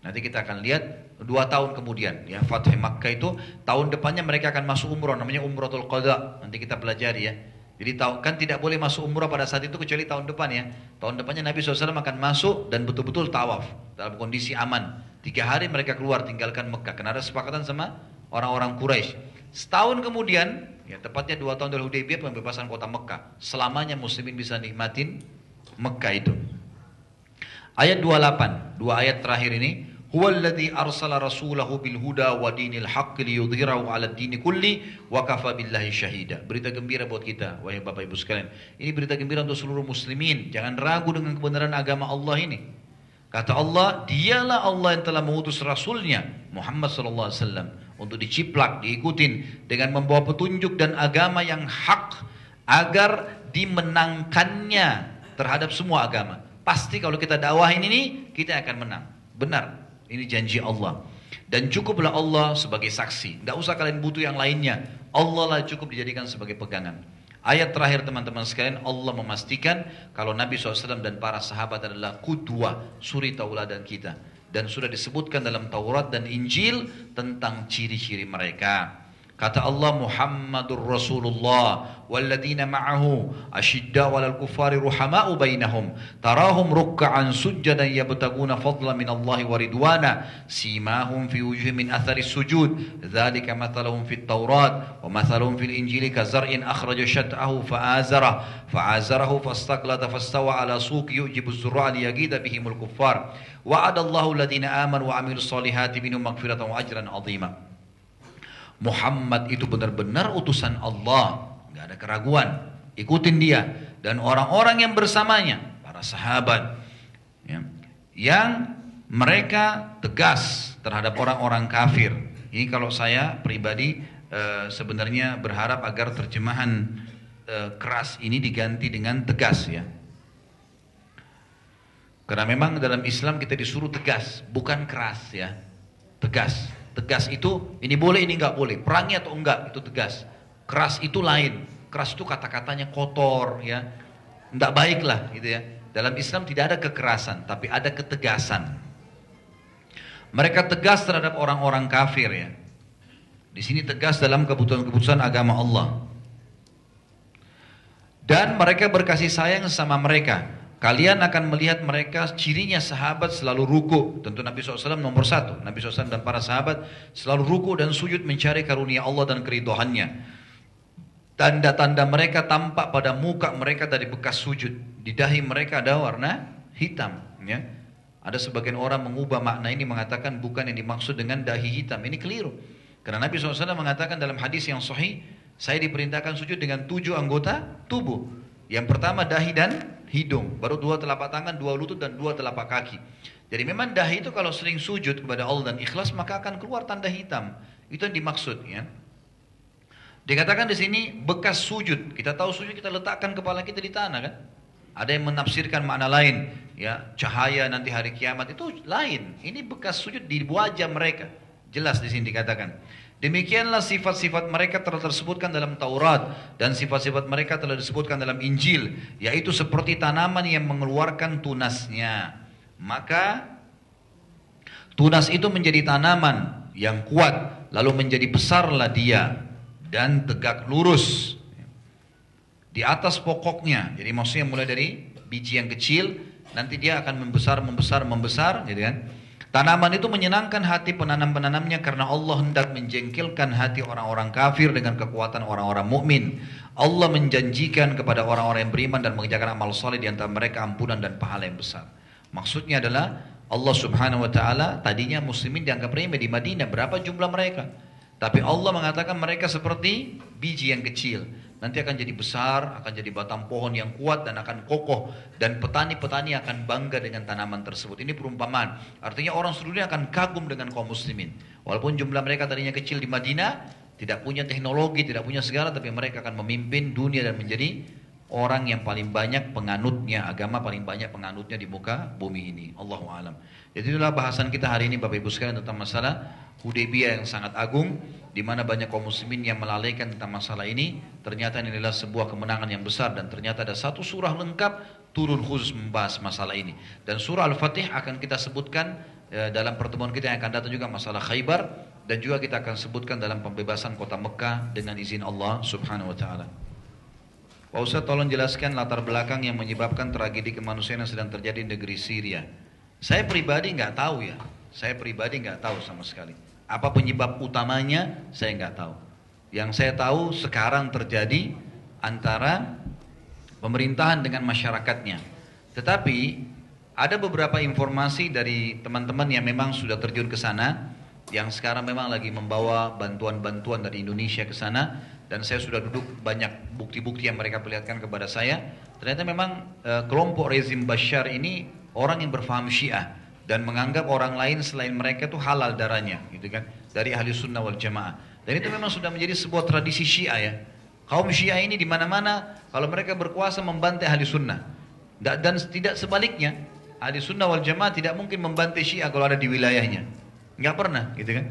Nanti kita akan lihat dua tahun kemudian. Ya, Fatih Makkah itu tahun depannya mereka akan masuk umroh. Namanya umrohul qada. Nanti kita pelajari ya. Jadi kan tidak boleh masuk umroh pada saat itu kecuali tahun depan ya. Tahun depannya Nabi SAW akan masuk dan betul-betul tawaf dalam kondisi aman. Tiga hari mereka keluar tinggalkan Mekah. Karena ada sepakatan sama orang-orang Quraisy. Setahun kemudian Ya, tepatnya dua tahun dari Hudaybiyah pembebasan kota Mekah. Selamanya muslimin bisa nikmatin Mekah itu. Ayat 28, dua ayat terakhir ini, Huwallazi arsala rasulahu bil huda wa dinil haqqi liyudhhirahu 'ala dini kulli wa kafa billahi syahida. Berita gembira buat kita, wahai Bapak Ibu sekalian. Ini berita gembira untuk seluruh muslimin. Jangan ragu dengan kebenaran agama Allah ini. Kata Allah, dialah Allah yang telah mengutus rasulnya Muhammad wasallam untuk diciplak, diikutin dengan membawa petunjuk dan agama yang hak agar dimenangkannya terhadap semua agama. Pasti kalau kita dakwahin ini kita akan menang. Benar, ini janji Allah. Dan cukuplah Allah sebagai saksi. Tidak usah kalian butuh yang lainnya. Allah lah cukup dijadikan sebagai pegangan. Ayat terakhir teman-teman sekalian Allah memastikan kalau Nabi SAW dan para sahabat adalah kudwa, suri tauladan kita dan sudah disebutkan dalam Taurat dan Injil tentang ciri-ciri mereka. Kata Allah Muhammadur Rasulullah Walladina ma'ahu Ashidda walal kufari ruhama'u bainahum Tarahum rukka'an sujjadan yabtaguna fadla min Allahi wa ridwana Simahum fi wujuh min athari sujud Thalika mathalahum fit tawrat Wa mathalahum fil injili ka zar'in akhraja syat'ahu fa'azara Fa'azarahu fastaklata fastawa ala suki yujibu zura'an yagida bihimul kufar Wa'adallahu ladina aman wa amilu salihati binu magfiratan wa ajran azimah Muhammad itu benar-benar utusan Allah, nggak ada keraguan. Ikutin dia dan orang-orang yang bersamanya, para sahabat, ya, yang mereka tegas terhadap orang-orang kafir. Ini kalau saya pribadi e, sebenarnya berharap agar terjemahan e, keras ini diganti dengan tegas ya. Karena memang dalam Islam kita disuruh tegas, bukan keras ya. Tegas. Tegas itu ini boleh ini nggak boleh. Perangi atau enggak itu tegas. Keras itu lain. Keras itu kata-katanya kotor ya. Enggak baik lah gitu ya. Dalam Islam tidak ada kekerasan tapi ada ketegasan. Mereka tegas terhadap orang-orang kafir ya. Di sini tegas dalam keputusan-keputusan agama Allah. Dan mereka berkasih sayang sama mereka. Kalian akan melihat mereka cirinya sahabat selalu ruku. Tentu Nabi SAW nomor satu. Nabi SAW dan para sahabat selalu ruku dan sujud mencari karunia Allah dan keridohannya. Tanda-tanda mereka tampak pada muka mereka dari bekas sujud. Di dahi mereka ada warna hitam. Ya. Ada sebagian orang mengubah makna ini mengatakan bukan yang dimaksud dengan dahi hitam. Ini keliru. Karena Nabi SAW mengatakan dalam hadis yang sahih, saya diperintahkan sujud dengan tujuh anggota tubuh. Yang pertama dahi dan hidung, baru dua telapak tangan, dua lutut dan dua telapak kaki. Jadi memang dahi itu kalau sering sujud kepada Allah dan ikhlas maka akan keluar tanda hitam. Itu yang dimaksud ya. Dikatakan di sini bekas sujud. Kita tahu sujud kita letakkan kepala kita di tanah kan? Ada yang menafsirkan makna lain, ya cahaya nanti hari kiamat itu lain. Ini bekas sujud di wajah mereka. Jelas di sini dikatakan. Demikianlah sifat-sifat mereka telah tersebutkan dalam Taurat dan sifat-sifat mereka telah disebutkan dalam Injil, yaitu seperti tanaman yang mengeluarkan tunasnya. Maka tunas itu menjadi tanaman yang kuat, lalu menjadi besarlah dia dan tegak lurus di atas pokoknya. Jadi maksudnya mulai dari biji yang kecil, nanti dia akan membesar, membesar, membesar, gitu kan? Tanaman itu menyenangkan hati penanam-penanamnya karena Allah hendak menjengkelkan hati orang-orang kafir dengan kekuatan orang-orang mukmin. Allah menjanjikan kepada orang-orang yang beriman dan mengerjakan amal soleh di antara mereka ampunan dan pahala yang besar. Maksudnya adalah Allah subhanahu wa ta'ala tadinya muslimin dianggap remeh di Madinah. Berapa jumlah mereka? Tapi Allah mengatakan mereka seperti biji yang kecil nanti akan jadi besar, akan jadi batang pohon yang kuat dan akan kokoh dan petani-petani akan bangga dengan tanaman tersebut. Ini perumpamaan. Artinya orang seluruh dunia akan kagum dengan kaum muslimin. Walaupun jumlah mereka tadinya kecil di Madinah, tidak punya teknologi, tidak punya segala, tapi mereka akan memimpin dunia dan menjadi orang yang paling banyak penganutnya, agama paling banyak penganutnya di muka bumi ini. Allahu alam. Jadi itulah bahasan kita hari ini Bapak Ibu sekalian tentang masalah Hudaybiyah yang sangat agung di mana banyak kaum muslimin yang melalaikan tentang masalah ini ternyata ini adalah sebuah kemenangan yang besar dan ternyata ada satu surah lengkap turun khusus membahas masalah ini dan surah Al-Fatih akan kita sebutkan e, dalam pertemuan kita yang akan datang juga masalah Khaybar dan juga kita akan sebutkan dalam pembebasan kota Mekah dengan izin Allah Subhanahu wa taala. Pak Ustaz tolong jelaskan latar belakang yang menyebabkan tragedi kemanusiaan yang sedang terjadi di negeri Syria. Saya pribadi nggak tahu ya, saya pribadi nggak tahu sama sekali. Apa penyebab utamanya saya nggak tahu. Yang saya tahu sekarang terjadi antara pemerintahan dengan masyarakatnya. Tetapi ada beberapa informasi dari teman-teman yang memang sudah terjun ke sana, yang sekarang memang lagi membawa bantuan-bantuan dari Indonesia ke sana, dan saya sudah duduk banyak bukti-bukti yang mereka perlihatkan kepada saya. Ternyata memang e, kelompok rezim Bashar ini orang yang berfaham Syiah dan menganggap orang lain selain mereka itu halal darahnya gitu kan? Dari ahli sunnah wal jamaah. Dan itu memang sudah menjadi sebuah tradisi syiah ya. Kaum syiah ini di mana-mana kalau mereka berkuasa membantai ahli sunnah. Dan tidak sebaliknya ahli sunnah wal jamaah tidak mungkin membantai syiah kalau ada di wilayahnya. Nggak pernah gitu kan?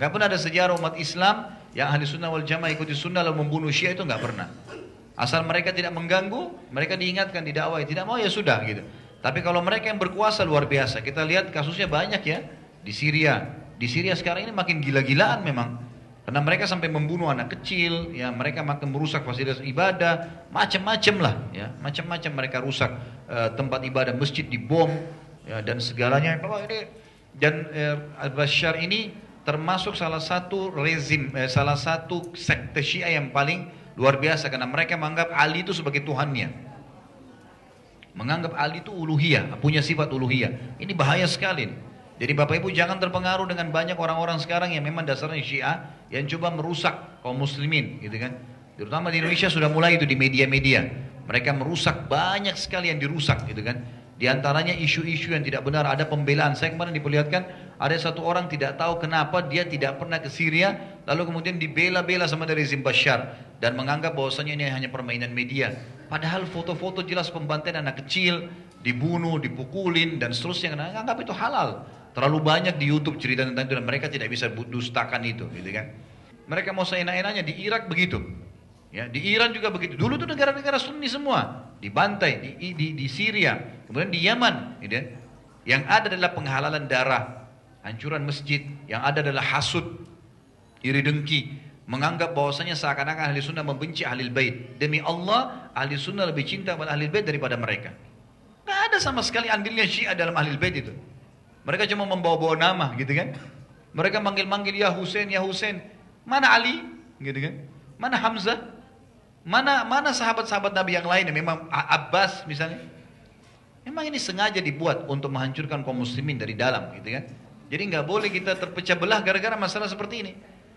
Nggak pernah ada sejarah umat Islam yang ahli sunnah wal jamaah ikuti sunnah lalu membunuh syiah itu nggak pernah. Asal mereka tidak mengganggu mereka diingatkan di dakwah tidak mau ya sudah gitu tapi kalau mereka yang berkuasa luar biasa, kita lihat kasusnya banyak ya di Syria. Di Syria sekarang ini makin gila-gilaan memang. Karena mereka sampai membunuh anak kecil, ya mereka makin merusak fasilitas ibadah, macam-macam lah, ya macam-macam mereka rusak e, tempat ibadah masjid dibom, ya dan segalanya. Ini dan e, Al-Bashar ini termasuk salah satu rezim, eh, salah satu sekte Syiah yang paling luar biasa karena mereka menganggap Ali itu sebagai Tuhannya. Menganggap Ali itu uluhiyah, punya sifat uluhiyah. Ini bahaya sekali. Jadi Bapak Ibu jangan terpengaruh dengan banyak orang-orang sekarang yang memang dasarnya Syiah yang coba merusak kaum muslimin, gitu kan. Terutama di Indonesia sudah mulai itu di media-media. Mereka merusak banyak sekali yang dirusak, gitu kan. Di antaranya isu-isu yang tidak benar, ada pembelaan. Saya kemarin diperlihatkan ada satu orang tidak tahu kenapa dia tidak pernah ke Syria, lalu kemudian dibela-bela sama dari rezim Bashar dan menganggap bahwasanya ini hanya permainan media. Padahal foto-foto jelas pembantaian anak kecil, dibunuh, dipukulin dan seterusnya. Karena anggap itu halal. Terlalu banyak di YouTube cerita tentang itu dan mereka tidak bisa dustakan itu, gitu kan? Mereka mau seenak-enaknya di Irak begitu. Ya, di Iran juga begitu. Dulu itu negara-negara Sunni semua dibantai di, di, di Syria, kemudian di Yaman, gitu kan? Yang ada adalah penghalalan darah, hancuran masjid, yang ada adalah hasud, iri dengki, menganggap bahwasanya seakan-akan ahli sunnah membenci ahli bait. Demi Allah, ahli sunnah lebih cinta pada ahli bait daripada mereka. Tidak ada sama sekali andilnya syiah dalam ahli bait itu. Mereka cuma membawa-bawa nama gitu kan. Mereka manggil-manggil ya Husain, ya Husain. Mana Ali? Gitu kan. Mana Hamzah? Mana mana sahabat-sahabat Nabi yang lain memang Abbas misalnya. Memang ini sengaja dibuat untuk menghancurkan kaum muslimin dari dalam gitu kan. Jadi nggak boleh kita terpecah belah gara-gara masalah seperti ini.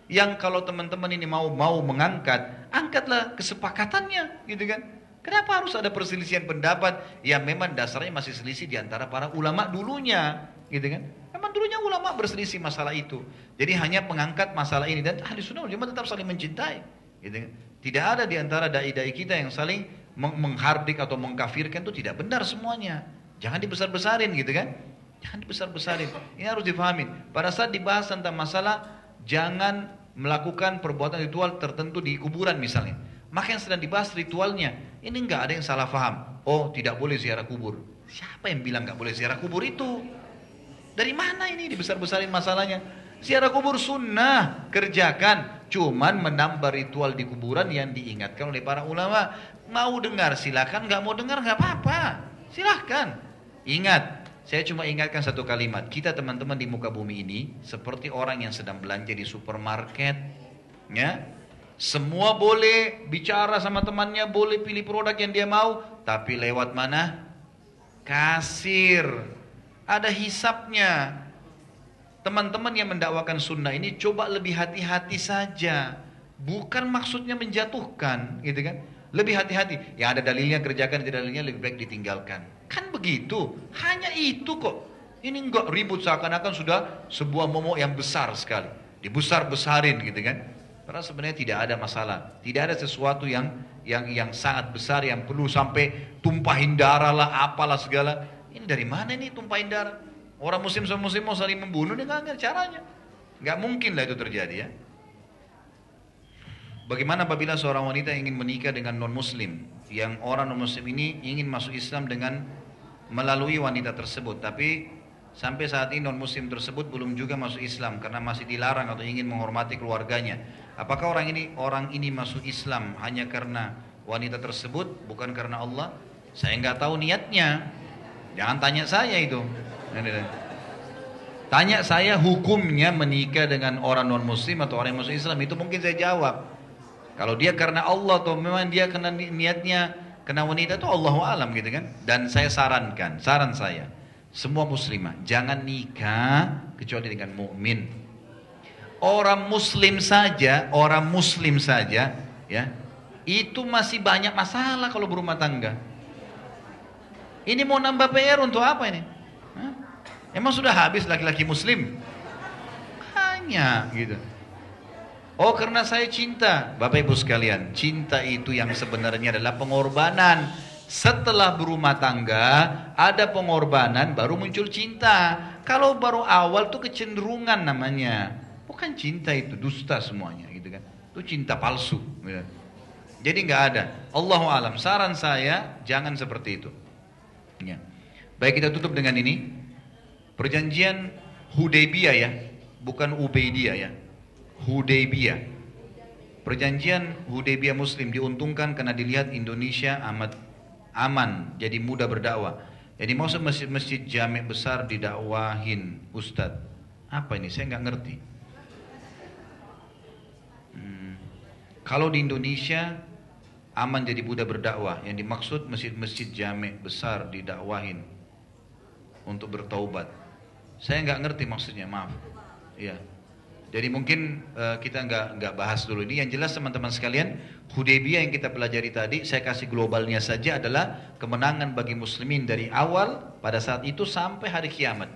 Yang kalau teman-teman ini mau mau mengangkat, angkatlah kesepakatannya, gitu kan? Kenapa harus ada perselisihan pendapat yang memang dasarnya masih selisih di antara para ulama dulunya, gitu kan? Memang dulunya ulama berselisih masalah itu. Jadi hanya mengangkat masalah ini dan ahli sunnah cuma tetap saling mencintai, gitu kan? Tidak ada di antara dai-dai kita yang saling menghardik atau mengkafirkan itu tidak benar semuanya. Jangan dibesar-besarin gitu kan? Jangan dibesar-besarin. Ini harus difahami. Pada saat dibahas tentang masalah jangan melakukan perbuatan ritual tertentu di kuburan misalnya. Maka yang sedang dibahas ritualnya, ini enggak ada yang salah faham. Oh, tidak boleh ziarah kubur. Siapa yang bilang enggak boleh ziarah kubur itu? Dari mana ini dibesar-besarin masalahnya? Ziarah kubur sunnah, kerjakan. Cuman menambah ritual di kuburan yang diingatkan oleh para ulama. Mau dengar silakan, nggak mau dengar nggak apa-apa. Silahkan. Ingat, saya cuma ingatkan satu kalimat. Kita teman-teman di muka bumi ini seperti orang yang sedang belanja di supermarket, ya. Semua boleh bicara sama temannya, boleh pilih produk yang dia mau, tapi lewat mana? Kasir. Ada hisapnya. Teman-teman yang mendakwakan sunnah ini coba lebih hati-hati saja. Bukan maksudnya menjatuhkan, gitu kan? Lebih hati-hati. Yang ada dalilnya kerjakan, tidak dalilnya lebih baik ditinggalkan. Kan begitu. Hanya itu kok. Ini enggak ribut seakan-akan sudah sebuah momok yang besar sekali. Dibesar-besarin gitu kan. Karena sebenarnya tidak ada masalah. Tidak ada sesuatu yang yang yang sangat besar yang perlu sampai tumpahin darah lah, apalah segala. Ini dari mana ini tumpahin darah? Orang muslim sama muslim mau saling membunuh, dia nggak caranya. Nggak mungkin lah itu terjadi ya. Bagaimana apabila seorang wanita ingin menikah dengan non muslim yang orang non muslim ini ingin masuk Islam dengan melalui wanita tersebut. Tapi sampai saat ini non muslim tersebut belum juga masuk Islam karena masih dilarang atau ingin menghormati keluarganya. Apakah orang ini orang ini masuk Islam hanya karena wanita tersebut bukan karena Allah? Saya nggak tahu niatnya. Jangan tanya saya itu. Tanya saya hukumnya menikah dengan orang non muslim atau orang yang masuk Islam itu mungkin saya jawab kalau dia karena Allah atau memang dia karena niatnya karena wanita itu Allah alam gitu kan. Dan saya sarankan, saran saya, semua muslimah jangan nikah kecuali dengan mukmin. Orang muslim saja, orang muslim saja, ya, itu masih banyak masalah kalau berumah tangga. Ini mau nambah PR untuk apa ini? Hah? Emang sudah habis laki-laki muslim? Hanya gitu. Oh karena saya cinta. Bapak ibu sekalian, cinta itu yang sebenarnya adalah pengorbanan. Setelah berumah tangga, ada pengorbanan, baru muncul cinta. Kalau baru awal tuh kecenderungan namanya. Bukan cinta itu, dusta semuanya gitu kan. Itu cinta palsu. Gitu. Jadi nggak ada. Allahu alam. Saran saya jangan seperti itu. Ya. Baik kita tutup dengan ini. Perjanjian Hudaybiyah ya, bukan Ubaidiyah ya. Hudaybiyah. Perjanjian Hudaybiyah Muslim diuntungkan karena dilihat Indonesia amat aman, jadi mudah berdakwah. Jadi mau masjid-masjid jamek besar didakwahin, Ustadz. Apa ini? Saya nggak ngerti. Hmm. Kalau di Indonesia aman jadi mudah berdakwah, yang dimaksud masjid-masjid jamek besar didakwahin untuk bertaubat. Saya nggak ngerti maksudnya, maaf. Ya. Jadi mungkin uh, kita nggak nggak bahas dulu ini. Yang jelas teman-teman sekalian, Hudaybiyah yang kita pelajari tadi, saya kasih globalnya saja adalah kemenangan bagi muslimin dari awal pada saat itu sampai hari kiamat.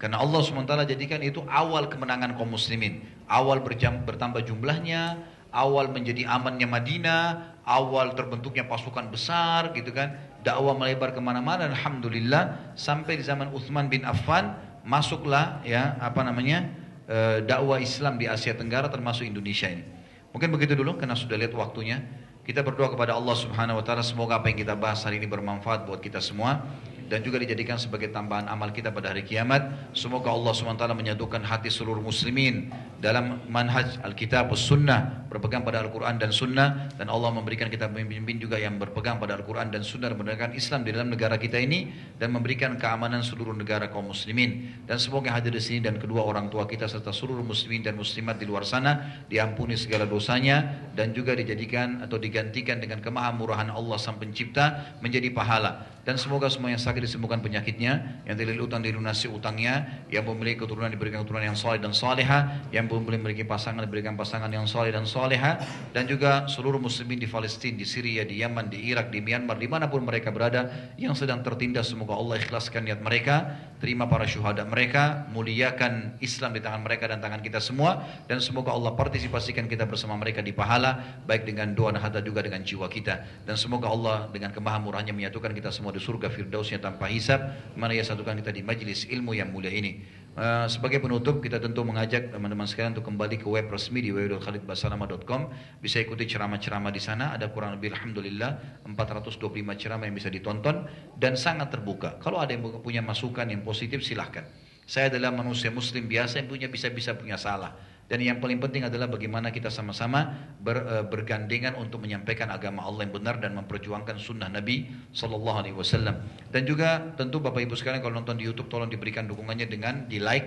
Karena Allah SWT jadikan itu awal kemenangan kaum muslimin. Awal berjam, bertambah jumlahnya, awal menjadi amannya Madinah, awal terbentuknya pasukan besar gitu kan. Dakwah melebar ke mana-mana Alhamdulillah sampai di zaman Uthman bin Affan masuklah ya apa namanya Eh, dakwah Islam di Asia Tenggara termasuk Indonesia ini. Mungkin begitu dulu karena sudah lihat waktunya. Kita berdoa kepada Allah Subhanahu wa taala semoga apa yang kita bahas hari ini bermanfaat buat kita semua dan juga dijadikan sebagai tambahan amal kita pada hari kiamat. Semoga Allah SWT menyatukan hati seluruh muslimin dalam manhaj Alkitab Sunnah, berpegang pada Al-Quran dan Sunnah, dan Allah memberikan kita pemimpin juga yang berpegang pada Al-Quran dan Sunnah, dan menegakkan Islam di dalam negara kita ini, dan memberikan keamanan seluruh negara kaum muslimin. Dan semoga hadir di sini dan kedua orang tua kita serta seluruh muslimin dan muslimat di luar sana diampuni segala dosanya dan juga dijadikan atau digantikan dengan kemahamurahan Allah Sang Pencipta menjadi pahala dan semoga semua yang sakit disembuhkan penyakitnya, yang terlilit utang dilunasi utangnya, yang memiliki keturunan diberikan keturunan yang soleh dan soleha, yang belum memiliki pasangan diberikan pasangan yang soleh dan soleha, dan juga seluruh muslimin di Palestina, di Syria, di Yaman, di Irak, di Myanmar, di mana pun mereka berada, yang sedang tertindas, semoga Allah ikhlaskan niat mereka, terima para syuhada mereka, muliakan Islam di tangan mereka dan tangan kita semua, dan semoga Allah partisipasikan kita bersama mereka di pahala, baik dengan doa dan juga dengan jiwa kita, dan semoga Allah dengan kemahamurahnya menyatukan kita semua di surga firdausnya tanpa hisab mana ia satukan kita di majlis ilmu yang mulia ini. Uh, sebagai penutup kita tentu mengajak teman-teman sekalian untuk kembali ke web resmi di www.khalidbasalama.com bisa ikuti ceramah-ceramah di sana ada kurang lebih Alhamdulillah 425 ceramah yang bisa ditonton dan sangat terbuka. Kalau ada yang punya masukan yang positif silahkan. Saya adalah manusia muslim biasa yang punya bisa-bisa punya salah dan yang paling penting adalah bagaimana kita sama-sama ber, uh, bergandengan untuk menyampaikan agama Allah yang benar dan memperjuangkan sunnah Nabi Sallallahu Alaihi Wasallam. Dan juga tentu Bapak Ibu sekalian kalau nonton di YouTube tolong diberikan dukungannya dengan di like,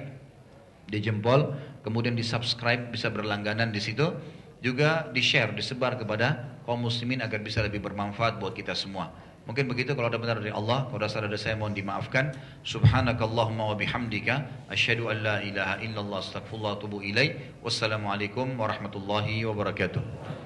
di jempol, kemudian di subscribe bisa berlangganan di situ. Juga di share, disebar kepada kaum muslimin agar bisa lebih bermanfaat buat kita semua. Mungkin begitu kalau ada benar dari Allah, kalau ada salah dari saya mohon dimaafkan. Subhanakallahumma wa bihamdika asyhadu an la ilaha illallah astaghfirullah wa atubu ilaik. Wassalamualaikum warahmatullahi wabarakatuh.